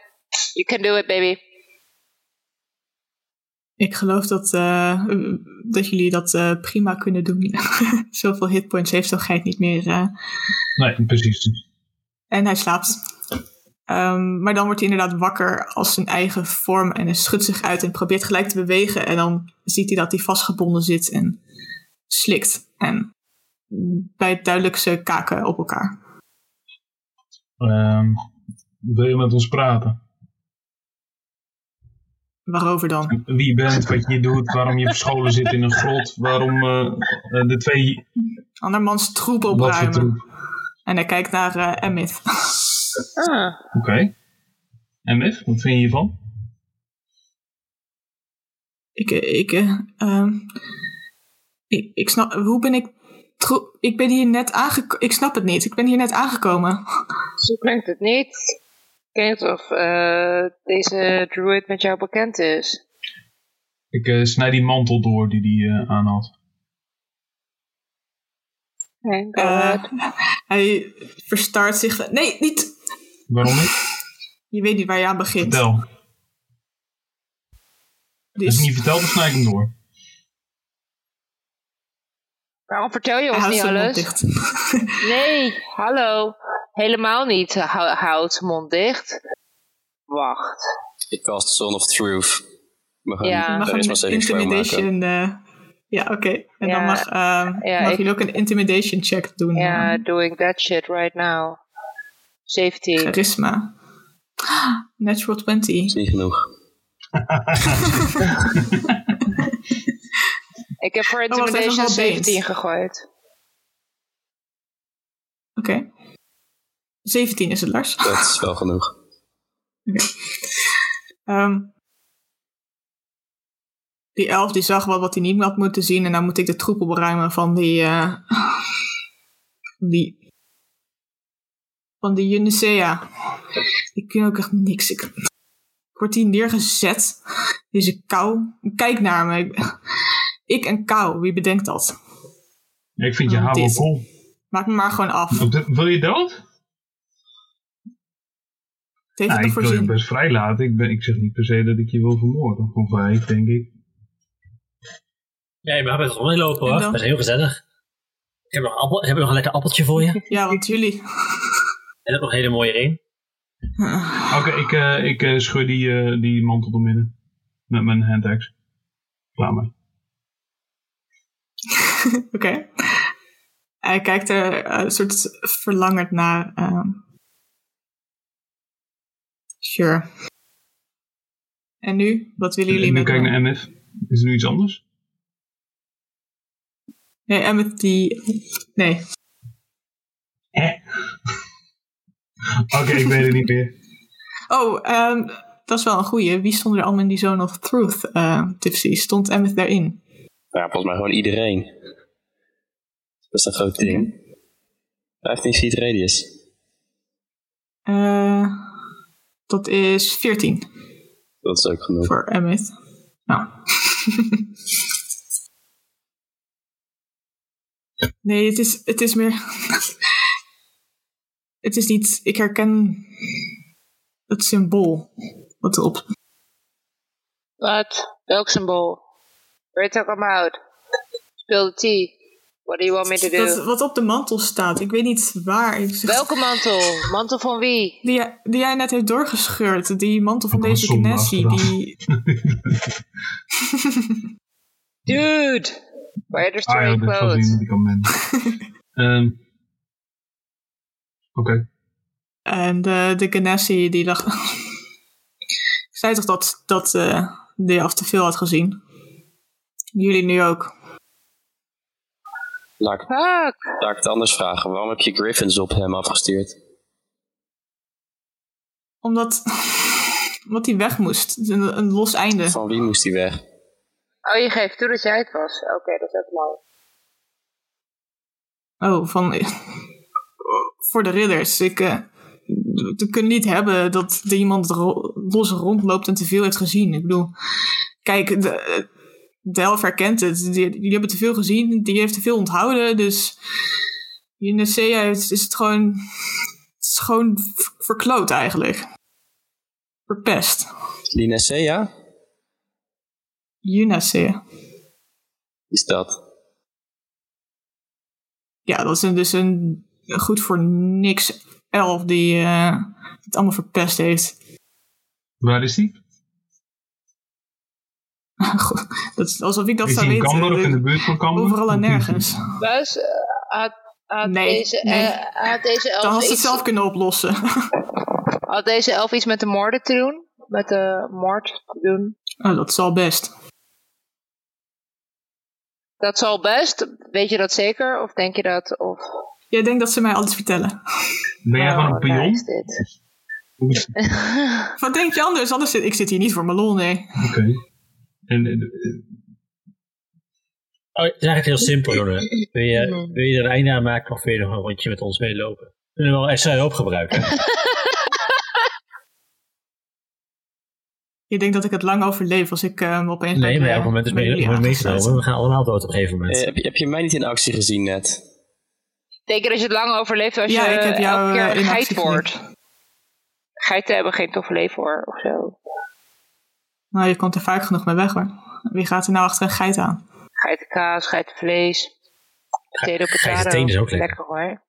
Speaker 3: You can do it, baby.
Speaker 2: Ik geloof dat, eh, dat jullie dat eh, prima kunnen doen. Zoveel hitpoints heeft zo'n geit niet meer. eh.
Speaker 5: Nee, precies.
Speaker 2: En hij slaapt. Ehm, maar dan wordt hij inderdaad wakker als zijn eigen vorm en hij schudt zich uit en probeert gelijk te bewegen. En dan ziet hij dat hij vastgebonden zit en slikt. En bij het duidelijkste kaken op elkaar.
Speaker 5: Ehm, wil je met ons praten?
Speaker 2: Waarover dan?
Speaker 5: Wie je bent, wat je hier doet, waarom je verscholen zit in een grot, waarom eh, eh, de twee...
Speaker 2: Andermans troep opruimen.
Speaker 5: troep?
Speaker 2: En hij kijkt naar eh Emmett.
Speaker 3: Ah,
Speaker 5: Oké. En Miff, wat vind je hiervan?
Speaker 2: ik, ik, eh, ehm, ik, ik snap, hoe ben ik, ik ben hier net aangekomen, ik snap het niet, ik ben hier net aangekomen.
Speaker 3: zo klinkt het niet. Ik weet niet of eh, deze druid met jou bekend is.
Speaker 5: Ik eh, snij die mantel door die hij eh, aan had.
Speaker 2: Hij verstaart zich, nee, niet,
Speaker 5: Waarom niet?
Speaker 2: je weet niet waar je aan begint.
Speaker 5: Vertel. Als je
Speaker 2: Dus
Speaker 5: het niet vertelt, dan snij ik hem door.
Speaker 3: Waarom vertel je ons niet alles?
Speaker 2: dicht.
Speaker 3: Nee, hallo. Helemaal niet. Hou, houd mond dicht. Wacht.
Speaker 4: Ik cast Son of Truth. We gaan
Speaker 3: Ja.
Speaker 2: Mag
Speaker 4: charisma
Speaker 2: een intimidation, eh, ja oké. En
Speaker 3: Ja,
Speaker 2: dan mag, ehm
Speaker 3: ja,
Speaker 2: mag
Speaker 3: ik-
Speaker 2: jullie ook een intimidation check doen.
Speaker 3: Ja,
Speaker 2: eh,
Speaker 3: doing that shit right now. 17.
Speaker 2: charisma. Natural 20.
Speaker 4: is niet genoeg.
Speaker 3: Ik heb voor
Speaker 2: Oh,
Speaker 3: intimidation
Speaker 2: wel
Speaker 3: 17
Speaker 2: beet.
Speaker 3: gegooid.
Speaker 2: Oké. 17 is het, Lars.
Speaker 4: Dat is wel genoeg.
Speaker 2: Ehm, die elf die zag wel wat hij niet had moeten zien. En dan moet ik de troep opruimen van die... eh die... Van die Unicea. Die kunnen ook echt niks. Ik, ik word hier neergezet. Deze kou. Kijk naar me. Ik, ik en kou. Wie bedenkt dat?
Speaker 5: Ja, ik vind je
Speaker 2: Oh,
Speaker 5: haar wel cool.
Speaker 2: Maak me maar gewoon af.
Speaker 5: Wil je dood? Nou, ik wil je best vrij laten. Ik, ben, ik zeg niet per se dat ik je wil vermoorden. Of wij, denk ik.
Speaker 6: Ja, je mag best rondlopen
Speaker 2: En
Speaker 6: hoor. Dat is heel gezellig. Ik heb nog, appel, heb nog een lekker appeltje voor je.
Speaker 2: Ja, want jullie...
Speaker 6: En ook nog een hele mooie ring.
Speaker 5: Oké, ik, eh, ik eh, scheur die, eh, die mantel door midden. Met mijn handaxe. Klaar mee.
Speaker 2: Oké. Hij kijkt er eh, een soort verlangend naar. ehm. Sure. En nu? Wat willen jullie
Speaker 5: nu
Speaker 2: met
Speaker 5: kijk
Speaker 2: me?
Speaker 5: naar MF. Is er nu iets anders?
Speaker 2: Nee, Emmet die... Nee.
Speaker 5: Oké, ik weet het niet meer.
Speaker 2: Oh, ehm, dat is wel een goeie. Wie stond er allemaal in die Zone of Truth, eh Tipsy? Stond Emmet daarin?
Speaker 4: Ja, volgens mij gewoon iedereen. Dat is een groot ding. 15 feet radius.
Speaker 2: Eh, dat is 14
Speaker 4: Dat is ook genoeg.
Speaker 2: voor Emmet. Nou. nee, het is, het is meer... het is niet... Ik herken het symbool wat erop
Speaker 3: Wat? Welk symbool? Where you talking about? Spill the tea. What do you want me to do?
Speaker 2: dat, wat op de mantel staat. Ik weet niet waar.
Speaker 3: Welke mantel? Mantel van wie?
Speaker 2: Die, jij- die jij net heeft doorgescheurd. Die mantel van deze
Speaker 5: achteraf.
Speaker 2: Die,
Speaker 3: Dude! Why are there so
Speaker 5: Ah ja,
Speaker 3: clothes?
Speaker 5: Ehm Oké.
Speaker 2: en de, de Gnessy die dacht... ik zei toch dat, dat eh, die af te veel had gezien. Jullie nu ook.
Speaker 4: Laat ik,
Speaker 3: Fuck!
Speaker 4: laat ik het anders vragen. Waarom heb je Griffins op hem afgestuurd?
Speaker 2: Omdat, omdat hij weg moest. Een, een los einde.
Speaker 4: Van wie moest hij weg?
Speaker 3: Oh, je geeft toe dat jij het was. Oké, dat is ook mooi.
Speaker 2: Oh, van... voor de ridders. Ik... eh, we kunnen niet hebben dat er iemand ro- los rondloopt en te veel heeft gezien. Ik bedoel, kijk, de, de helft herkent het. Die, die hebben te veel gezien, die heeft te veel onthouden. Dus in de CA is, is het gewoon, het is gewoon verkloot eigenlijk. Verpest.
Speaker 4: Linacea?
Speaker 2: Junacea.
Speaker 4: Is dat?
Speaker 2: Ja, dat is een, dus een goed voor niks elf die eh, het allemaal verpest heeft.
Speaker 5: Waar is die?
Speaker 2: Dat is alsof ik dat
Speaker 5: is
Speaker 2: zou
Speaker 5: in
Speaker 2: weten.
Speaker 5: Kamber of in de buurt van?
Speaker 2: Overal en nergens.
Speaker 3: Bus, eh, had, had,
Speaker 2: Nee,
Speaker 3: deze,
Speaker 2: nee.
Speaker 3: eh, had deze
Speaker 2: Dan
Speaker 3: elf
Speaker 2: had ze het
Speaker 3: iets,
Speaker 2: zelf kunnen oplossen.
Speaker 3: had deze elf iets met de moorden te doen? Met de moord te doen?
Speaker 2: oh, dat zal best.
Speaker 3: Dat zal best. Weet je dat zeker? Of denk je dat? Of...
Speaker 2: Jij denkt dat ze mij alles vertellen.
Speaker 5: Ben jij gewoon een
Speaker 3: Oh,
Speaker 5: pion?
Speaker 2: Wat denk je anders? anders zit, ik zit hier niet voor mijn lol, nee.
Speaker 5: Oké. En, eh,
Speaker 6: Oh, het is eigenlijk heel simpel, jongen. Wil je, wil je er een einde aan maken of wil je nog een rondje met ons meelopen? We kunnen wel extra hulp gebruiken.
Speaker 2: Je denkt dat ik het lang overleef als ik eh, opeens...
Speaker 6: Nee, maar
Speaker 2: de-
Speaker 6: elk moment is meegenomen. We gaan allemaal dood op een gegeven moment.
Speaker 4: Eh, heb, je, heb je mij niet in actie gezien net?
Speaker 3: Denk je dat je het lang overleeft als
Speaker 2: Ja,
Speaker 3: je
Speaker 2: ik heb jou,
Speaker 3: elke keer
Speaker 2: eh,
Speaker 3: geit wordt? Geiten hebben geen toffe leven hoor, of zo.
Speaker 2: Nou, je komt er vaak genoeg mee weg hoor. Wie gaat er nou achter een geit aan?
Speaker 3: Geitenkaas, geitenvlees. Potato, potato.
Speaker 6: geitenteen is ook lekker.
Speaker 3: Lekker hoor.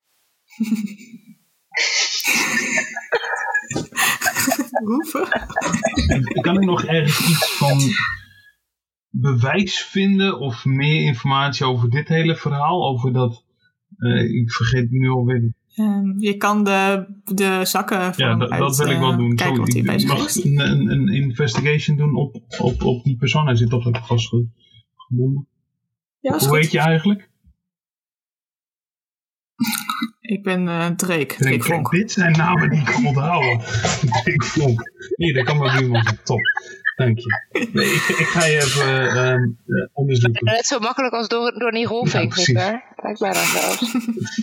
Speaker 2: Hoeven?
Speaker 5: kan ik nog ergens iets van bewijs vinden of meer informatie over dit hele verhaal? Over dat, eh, ik vergeet nu alweer.
Speaker 2: Ehm, je kan de, de zakken van
Speaker 5: Ja, dat,
Speaker 2: uit,
Speaker 5: dat wil ik wel
Speaker 2: eh,
Speaker 5: doen.
Speaker 2: Kijken
Speaker 5: Zo,
Speaker 2: wat bezig
Speaker 5: mag
Speaker 2: is.
Speaker 5: een, een, investigation doen op, op, op die persoon. Hij zit toch lekker vastgebonden.
Speaker 2: Ja,
Speaker 5: Hoe heet je eigenlijk?
Speaker 2: Ik ben eh Drake. Drake Vonk.
Speaker 5: Dit zijn namen die ik kan onthouden. Drake Vonk. Hier, dat kan maar iemand. Top. Dank je. Nee, ik, ik ga je even ehm, eh, onderzoeken.
Speaker 3: Net zo makkelijk als door, door die
Speaker 5: Ja,
Speaker 3: Rolfing,
Speaker 5: precies.
Speaker 3: vind ik Lijkt bijna zelfs.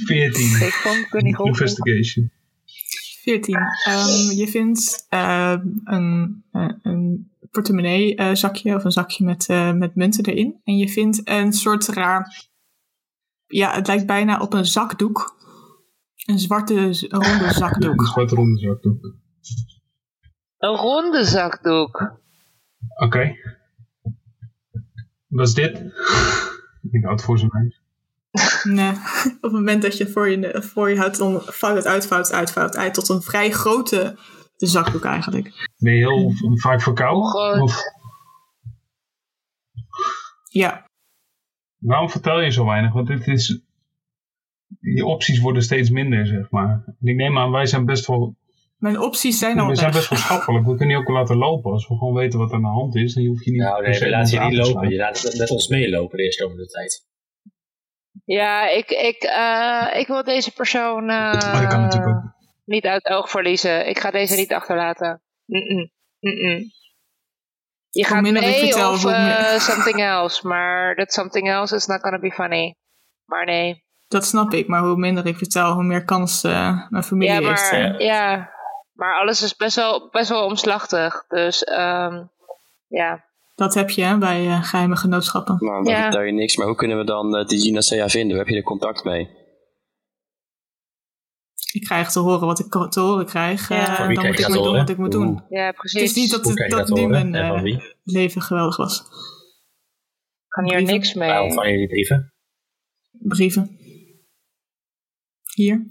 Speaker 5: 14.
Speaker 3: Ik vond Donnie Rolfing.
Speaker 5: Investigation.
Speaker 2: 14. Ehm, je vindt eh, een, eh, een portemonnee eh, zakje of een zakje met, eh, met munten erin. En je vindt een soort raar... Ja, het lijkt bijna op een zakdoek. Een zwarte, ronde
Speaker 5: Een
Speaker 2: zakdoek.
Speaker 5: zwarte ronde zakdoek.
Speaker 3: Een ronde zakdoek.
Speaker 5: Oké. Wat is dit? Ik houd het voor zijn huis.
Speaker 2: Nee. Op het moment dat je voor je, voor je houdt, dan vouwt het uit, vouwt het uit, vouwt het uit. Tot een vrij grote zakdoek eigenlijk.
Speaker 5: Ben je heel vaak verkouden?
Speaker 3: Groot.
Speaker 5: Of
Speaker 2: Ja.
Speaker 5: waarom vertel je zo weinig? Want dit is... Je opties worden steeds minder, zeg maar. Ik neem aan, wij zijn best wel...
Speaker 2: Mijn opties zijn al
Speaker 5: We zijn best. We kunnen je ook laten lopen. Als we gewoon weten wat er aan de hand is, dan hoef je niet...
Speaker 6: Nou, nee, we laten je niet lopen. Je laat met ons meelopen de eerstkomende tijd.
Speaker 3: Ja, ik, ik, eh, ik wil deze persoon eh,
Speaker 5: Oh, dat kan natuurlijk ook.
Speaker 3: niet uit het oog verliezen. Ik ga deze niet achterlaten. Mm-mm. Mm-mm. Je gaat
Speaker 2: minder ik
Speaker 3: mee of eh, something else. Maar that something else is not gonna be funny. Maar nee.
Speaker 2: Dat snap ik, maar hoe minder ik vertel, hoe meer kans eh, mijn familie
Speaker 3: Ja maar, ja, maar alles is best wel, best wel omslachtig. Dus ehm, ja.
Speaker 2: Dat heb je hè, bij eh, geheime genootschappen.
Speaker 4: Maar dan
Speaker 3: Ja.
Speaker 4: vertel je niks. Maar hoe kunnen we dan uh, de Ginacea vinden? Hoe heb je er contact mee?
Speaker 2: Ik krijg te horen wat ik te horen krijg.
Speaker 3: Ja.
Speaker 2: eh,
Speaker 3: Van
Speaker 6: wie
Speaker 2: dan
Speaker 6: krijg
Speaker 2: moet
Speaker 6: je
Speaker 2: ik
Speaker 6: dat
Speaker 2: maar doen wat ik moet doen.
Speaker 3: Ja,
Speaker 2: Het
Speaker 3: precies.
Speaker 2: is niet dat,
Speaker 6: Hoe
Speaker 2: het,
Speaker 6: krijg je
Speaker 2: dat
Speaker 6: dat
Speaker 2: nu mijn
Speaker 6: En van
Speaker 2: eh, leven geweldig was.
Speaker 3: kan hier
Speaker 2: brieven?
Speaker 3: niks mee.
Speaker 6: Waar ontvang je die brieven?
Speaker 2: Brieven. Hier.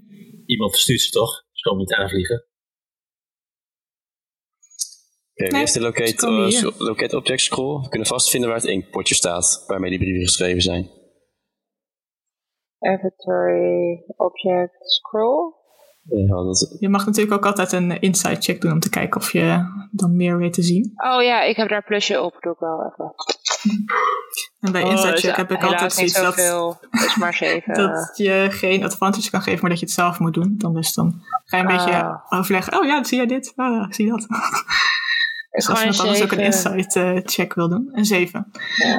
Speaker 6: Iemand verstuurt ze toch? Ze komen niet aanvliegen.
Speaker 2: Nee,
Speaker 4: wie heeft de locate, object scroll? We kunnen vastvinden waar het inkpotje staat, waarmee die brieven geschreven zijn.
Speaker 3: Inventory, object, scroll.
Speaker 4: Ja, dat,
Speaker 2: Je mag natuurlijk ook altijd een inside check doen om te kijken of je dan meer weet te zien.
Speaker 3: Oh ja, ik heb daar plusje op. Doe ik wel even.
Speaker 2: En bij
Speaker 3: Oh,
Speaker 2: inside check heb ik altijd zoiets dat,
Speaker 3: maar
Speaker 2: dat je geen advantage kan geven, maar dat je het zelf moet doen. Dan, dus dan ga je een beetje
Speaker 3: Ah.
Speaker 2: overleggen. Oh ja, zie jij dit? Ah, ik zie dat.
Speaker 3: ik
Speaker 2: als je nog anders ook een inside eh, check wil doen. Een 7.
Speaker 3: Ja.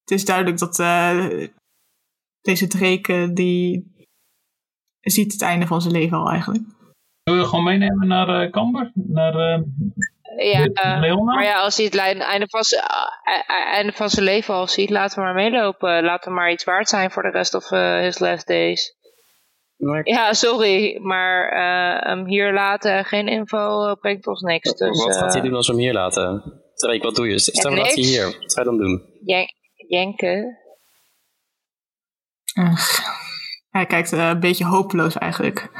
Speaker 2: Het is duidelijk dat eh, deze Drake, die ziet het einde van zijn leven al eigenlijk.
Speaker 5: Zullen we gewoon meenemen naar eh Kamber? Naar eh,
Speaker 3: Ja, eh, maar ja, als hij het einde van, zijn, eh, eh, einde van zijn leven al ziet, laten we maar meelopen. Laat hem maar iets waard zijn voor de rest of eh, his last days.
Speaker 4: Maar
Speaker 3: Ja, sorry, maar eh, hem hier laten, geen info, eh, brengt ons niks. Dus,
Speaker 4: wat gaat hij
Speaker 3: eh,
Speaker 4: doen als we hem hier laten? Drake, wat doe je? Stel we je
Speaker 3: niks.
Speaker 4: hier. Wat ga je dan doen?
Speaker 3: jen- jenken.
Speaker 2: Hij kijkt eh, een beetje hopeloos eigenlijk.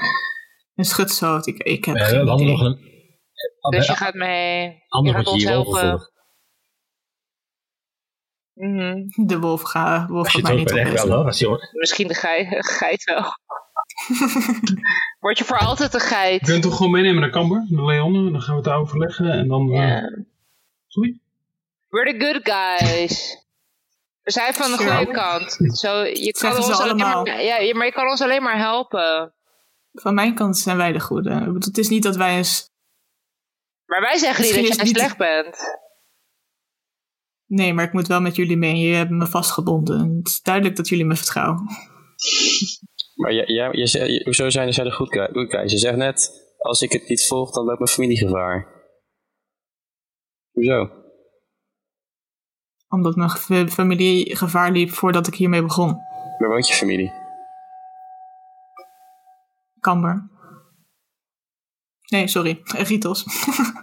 Speaker 2: En schudt zo. Ik, ik heb
Speaker 6: we
Speaker 2: geen
Speaker 6: hadden
Speaker 2: idee.
Speaker 6: nog een
Speaker 3: Dus je gaat mee. Je gaat ons
Speaker 6: overvoert.
Speaker 2: De wolf, ga, wolf gaat mij niet
Speaker 6: echt wel hoor. Als je,
Speaker 3: Misschien de geit, geit wel. Word je voor altijd een
Speaker 5: Je
Speaker 3: geit?
Speaker 5: kunt toch gewoon meenemen naar Kamber, naar Leon. Dan gaan we het daar overleggen en dan...
Speaker 3: Ja.
Speaker 5: Sorry?
Speaker 3: We're the good guys. We zijn van de goede kant. Zo, je kan
Speaker 2: Zeggen
Speaker 3: ons alleen
Speaker 2: allemaal.
Speaker 3: maar, ja, maar je kan ons alleen maar helpen.
Speaker 2: Van mijn kant zijn wij de goede. Het is niet dat wij eens...
Speaker 3: Maar wij zeggen niet dat jij
Speaker 2: het niet-
Speaker 3: slecht bent.
Speaker 2: Nee, maar ik moet wel met jullie mee. Je hebt me vastgebonden. En Het is duidelijk dat jullie me vertrouwen.
Speaker 4: Maar ja, ja, je zegt, je- hoezo zijn zij good guy- good guys? Je zegt net, als ik het niet volg, dan loopt mijn familie gevaar. Hoezo?
Speaker 2: Omdat mijn familie gevaar liep voordat ik hiermee begon.
Speaker 4: Waar woont je familie?
Speaker 2: Kamber. Nee, sorry. Ritos.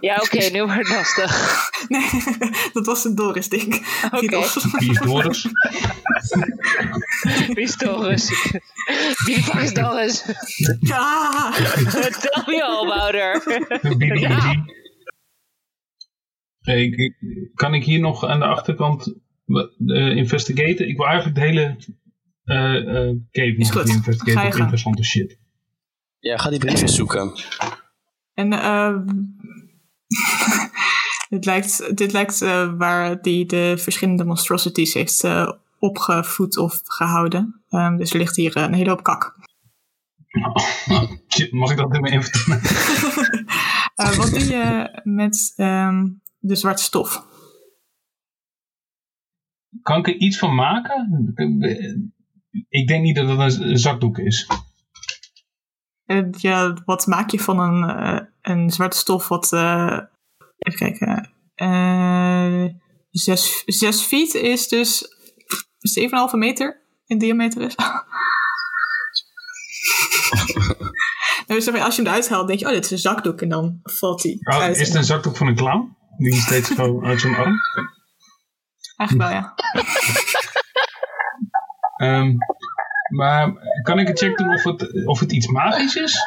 Speaker 3: Ja, oké, nu wordt het lastig.
Speaker 2: nee, dat was een Doris ding.
Speaker 3: Oké.
Speaker 2: Ritos.
Speaker 5: Wie is Doris?
Speaker 3: Wie is Doris? Wie is Doris?
Speaker 2: Ja!
Speaker 3: Tell me all about her. Ja.
Speaker 5: Hey, kan ik hier nog aan de achterkant uh, investigaten? Ik wil eigenlijk de hele eh eh cave
Speaker 2: Is
Speaker 5: nog
Speaker 2: goed.
Speaker 5: investigeren
Speaker 2: Ga je
Speaker 5: op
Speaker 2: gang.
Speaker 5: interessante shit.
Speaker 4: Ja, ga die brieven zoeken.
Speaker 2: En eh dit lijkt, dit lijkt eh, waar die de verschillende monstrosities heeft eh, opgevoed of gehouden. Ehm, dus er ligt hier een hele hoop kak.
Speaker 5: Mag ik dat in mijn inventaris?
Speaker 2: Eh, wat doe je met ehm, de zwarte stof?
Speaker 5: Kan ik er iets van maken? Ik denk niet dat het een zakdoek is.
Speaker 2: Ja, wat maak je van een, eh, een zwarte stof wat... eh, even kijken. eh zes, zes feet is dus 7,5 meter in diameter is. Nou, dus als je hem eruit haalt, denk je, oh, dit is een zakdoek. En dan valt hij
Speaker 5: Oh,
Speaker 2: uit.
Speaker 5: is het een zakdoek van een clown? Die steeds zo uit zijn arm?
Speaker 2: Eigenlijk wel, ja.
Speaker 5: Ehm, maar kan ik een check doen of het, of het iets magisch is?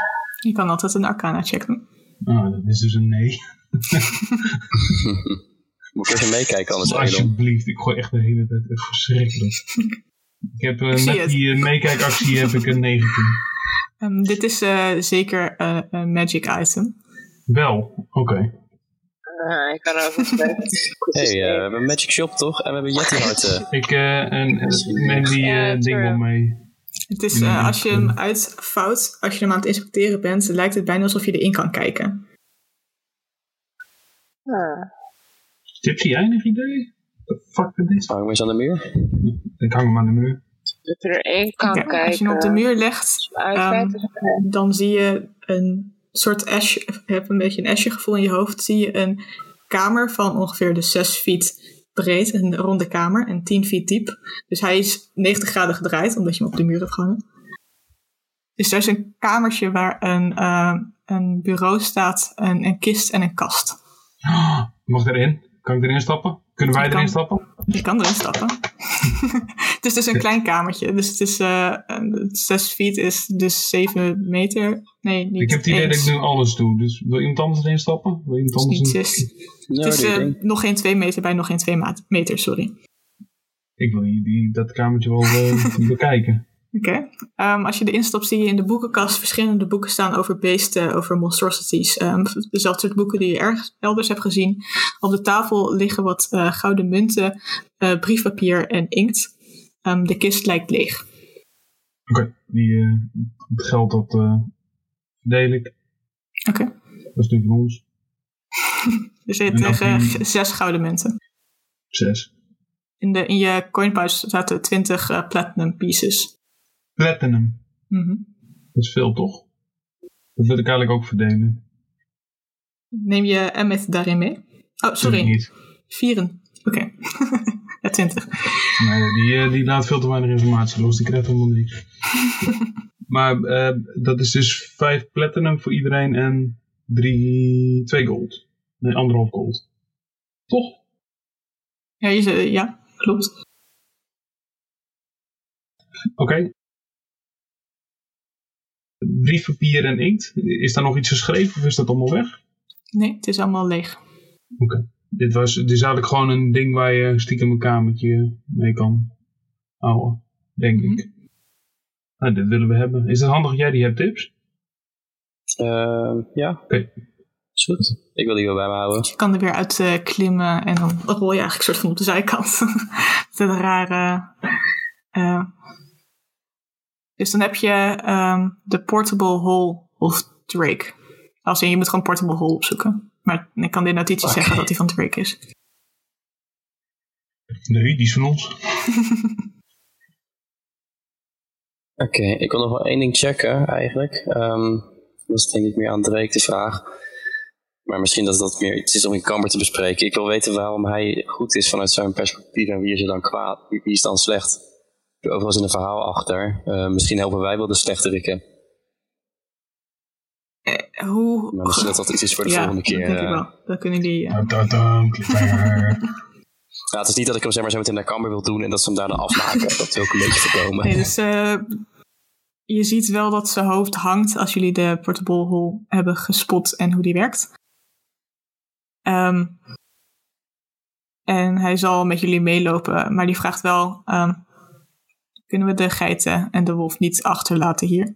Speaker 2: Je kan altijd een arcana check doen.
Speaker 5: Oh, dat is dus een nee.
Speaker 4: Moet ik even meekijken anders, Elon?
Speaker 5: Alsjeblieft, ik gooi echt de hele tijd echt verschrikkelijk. Ik heb eh,
Speaker 2: Ik
Speaker 5: met
Speaker 2: het.
Speaker 5: die eh, meekijkactie heb ik een 19.
Speaker 2: Ehm, dit is eh, zeker eh, een magic item.
Speaker 5: Wel, oké.
Speaker 3: Ah, ik kan.
Speaker 4: Hé, hey, eh, we hebben een magic shop toch? En we hebben Yeti harten.
Speaker 5: Ik eh, en, neem die eh, ding wel mee.
Speaker 2: Het is, eh, als je hem uitvouwt, als je hem aan het inspecteren bent, lijkt het bijna alsof je erin kan kijken.
Speaker 3: Ah.
Speaker 5: Tipsy, jij enig idee? What the fuck is dit?
Speaker 4: Hang hem eens aan de muur.
Speaker 5: Ik hang hem aan de muur.
Speaker 3: Dat je erin kan kijken.
Speaker 2: als je hem op de muur legt, ehm, dan zie je een soort ash, je hebt een beetje een ashje gevoel in je hoofd, zie je een kamer van ongeveer de 6 feet breed, een ronde kamer, en 10 feet diep. Dus hij is 90 graden gedraaid, omdat je hem op de muur hebt gehangen. Dus er is een kamertje waar een, eh, een bureau staat, een, een kist en een kast.
Speaker 5: Mag ik erin? Kan ik erin stappen? Kunnen wij
Speaker 2: Je
Speaker 5: erin
Speaker 2: kan-
Speaker 5: stappen?
Speaker 2: Je kan erin stappen. het is dus een klein kamertje. Dus het is eh, een- zes feet is dus zeven meter. Nee, niet
Speaker 5: Ik heb het idee dat
Speaker 2: eens.
Speaker 5: ik nu alles doe. Dus wil iemand anders erin stappen? Wil iemand
Speaker 2: Het is
Speaker 5: anders
Speaker 2: niet
Speaker 5: in-
Speaker 2: zes. Het is eh,
Speaker 4: ding.
Speaker 2: nog geen twee meter bij nog geen twee ma- meter, sorry.
Speaker 5: Ik wil die, die- dat kamertje wel eh, bekijken.
Speaker 2: Oké. Ehm, als je erin stapt, zie je in de boekenkast verschillende boeken staan over beesten, over monstrosities. Ehm, dezelfde soort boeken die je ergens elders hebt gezien. Op de tafel liggen wat eh, gouden munten, eh, briefpapier en inkt. Ehm, de kist lijkt leeg.
Speaker 5: Oké, die, eh, het geld dat verdeel ik.
Speaker 2: Oké.
Speaker 5: Dat is nu van ons.
Speaker 2: Er zitten
Speaker 5: En dan die-
Speaker 2: zes gouden munten.
Speaker 5: Zes.
Speaker 2: In, de, in je coinpouch zaten 20 eh, platinum pieces.
Speaker 5: Platinum.
Speaker 2: Mhm.
Speaker 5: Dat is veel toch? Dat wil ik eigenlijk ook verdelen.
Speaker 2: Neem je Emmet daarin mee? Oh, sorry.
Speaker 5: niet.
Speaker 2: Vieren. Oké. ja, 20.
Speaker 5: Nee, die, eh, die laat veel te weinig informatie los. Die krijgt helemaal niks. maar eh, dat is dus vijf platinum voor iedereen en drie, twee gold. Nee, anderhalf gold. Toch?
Speaker 2: Ja, je, zei- ja klopt.
Speaker 5: Oké. Briefpapier en inkt. Is daar nog iets geschreven of is dat allemaal weg?
Speaker 2: Nee, het is allemaal leeg.
Speaker 5: Oké. Dit, was, dit is eigenlijk gewoon een ding waar je stiekem een kamertje mee kan houden. Denk ik. Nou, dit willen we hebben. Is het handig dat jij die hebt, tips?
Speaker 4: Ehm, ja.
Speaker 5: Oké.
Speaker 4: Is goed. Ik wil die wel bij me houden.
Speaker 2: Je kan er weer uit eh, klimmen en dan rol je eigenlijk soort van op de zijkant. Met een rare... eh, dus dan heb je ehm, de Portable Hole of Drake. Als in, je moet gewoon Portable Hole opzoeken. Maar ik kan de notitie zeggen dat die van Drake is.
Speaker 5: Nee, die is van ons.
Speaker 4: Oké, ik wil nog wel één ding checken eigenlijk. Ehm, dat is denk ik meer aan Drake de vraag. Maar misschien dat dat meer iets is om in kamer te bespreken. Ik wil weten waarom hij goed is vanuit zijn perspectief en wie is er dan kwaad, wie, wie is dan slecht. Er overal zit een verhaal achter. Eh, misschien helpen wij wel de slechteriken.
Speaker 2: Eh, hoe...
Speaker 4: Maar misschien dat dat iets is voor de
Speaker 2: ja,
Speaker 4: volgende keer.
Speaker 2: dat denk ik
Speaker 4: eh.
Speaker 2: wel. Dan kunnen die... eh,
Speaker 5: dum, cliffhanger.
Speaker 4: Ja, het is niet dat ik hem zeg maar, zo meteen naar kamer wil doen en dat ze hem daarna afmaken. dat wil ik een beetje voorkomen.
Speaker 2: Nee, dus eh, je ziet wel dat zijn hoofd hangt als jullie de portable hole hebben gespot en hoe die werkt. Ehm, en hij zal met jullie meelopen, maar die vraagt wel: ehm, kunnen we de geiten en de wolf niet achterlaten hier?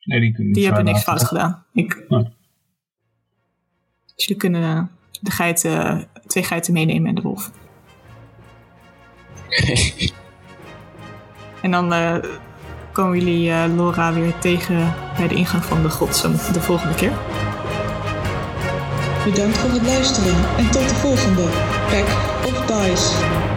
Speaker 5: Nee, die kunnen
Speaker 2: Die hebben niks fout gedaan. Ik. Dus jullie kunnen de geiten, twee geiten meenemen en de wolf. En dan eh, komen jullie eh, Laura weer tegen bij de ingang van de grot de volgende keer.
Speaker 1: Bedankt voor het luisteren en tot de volgende Pack of Dice.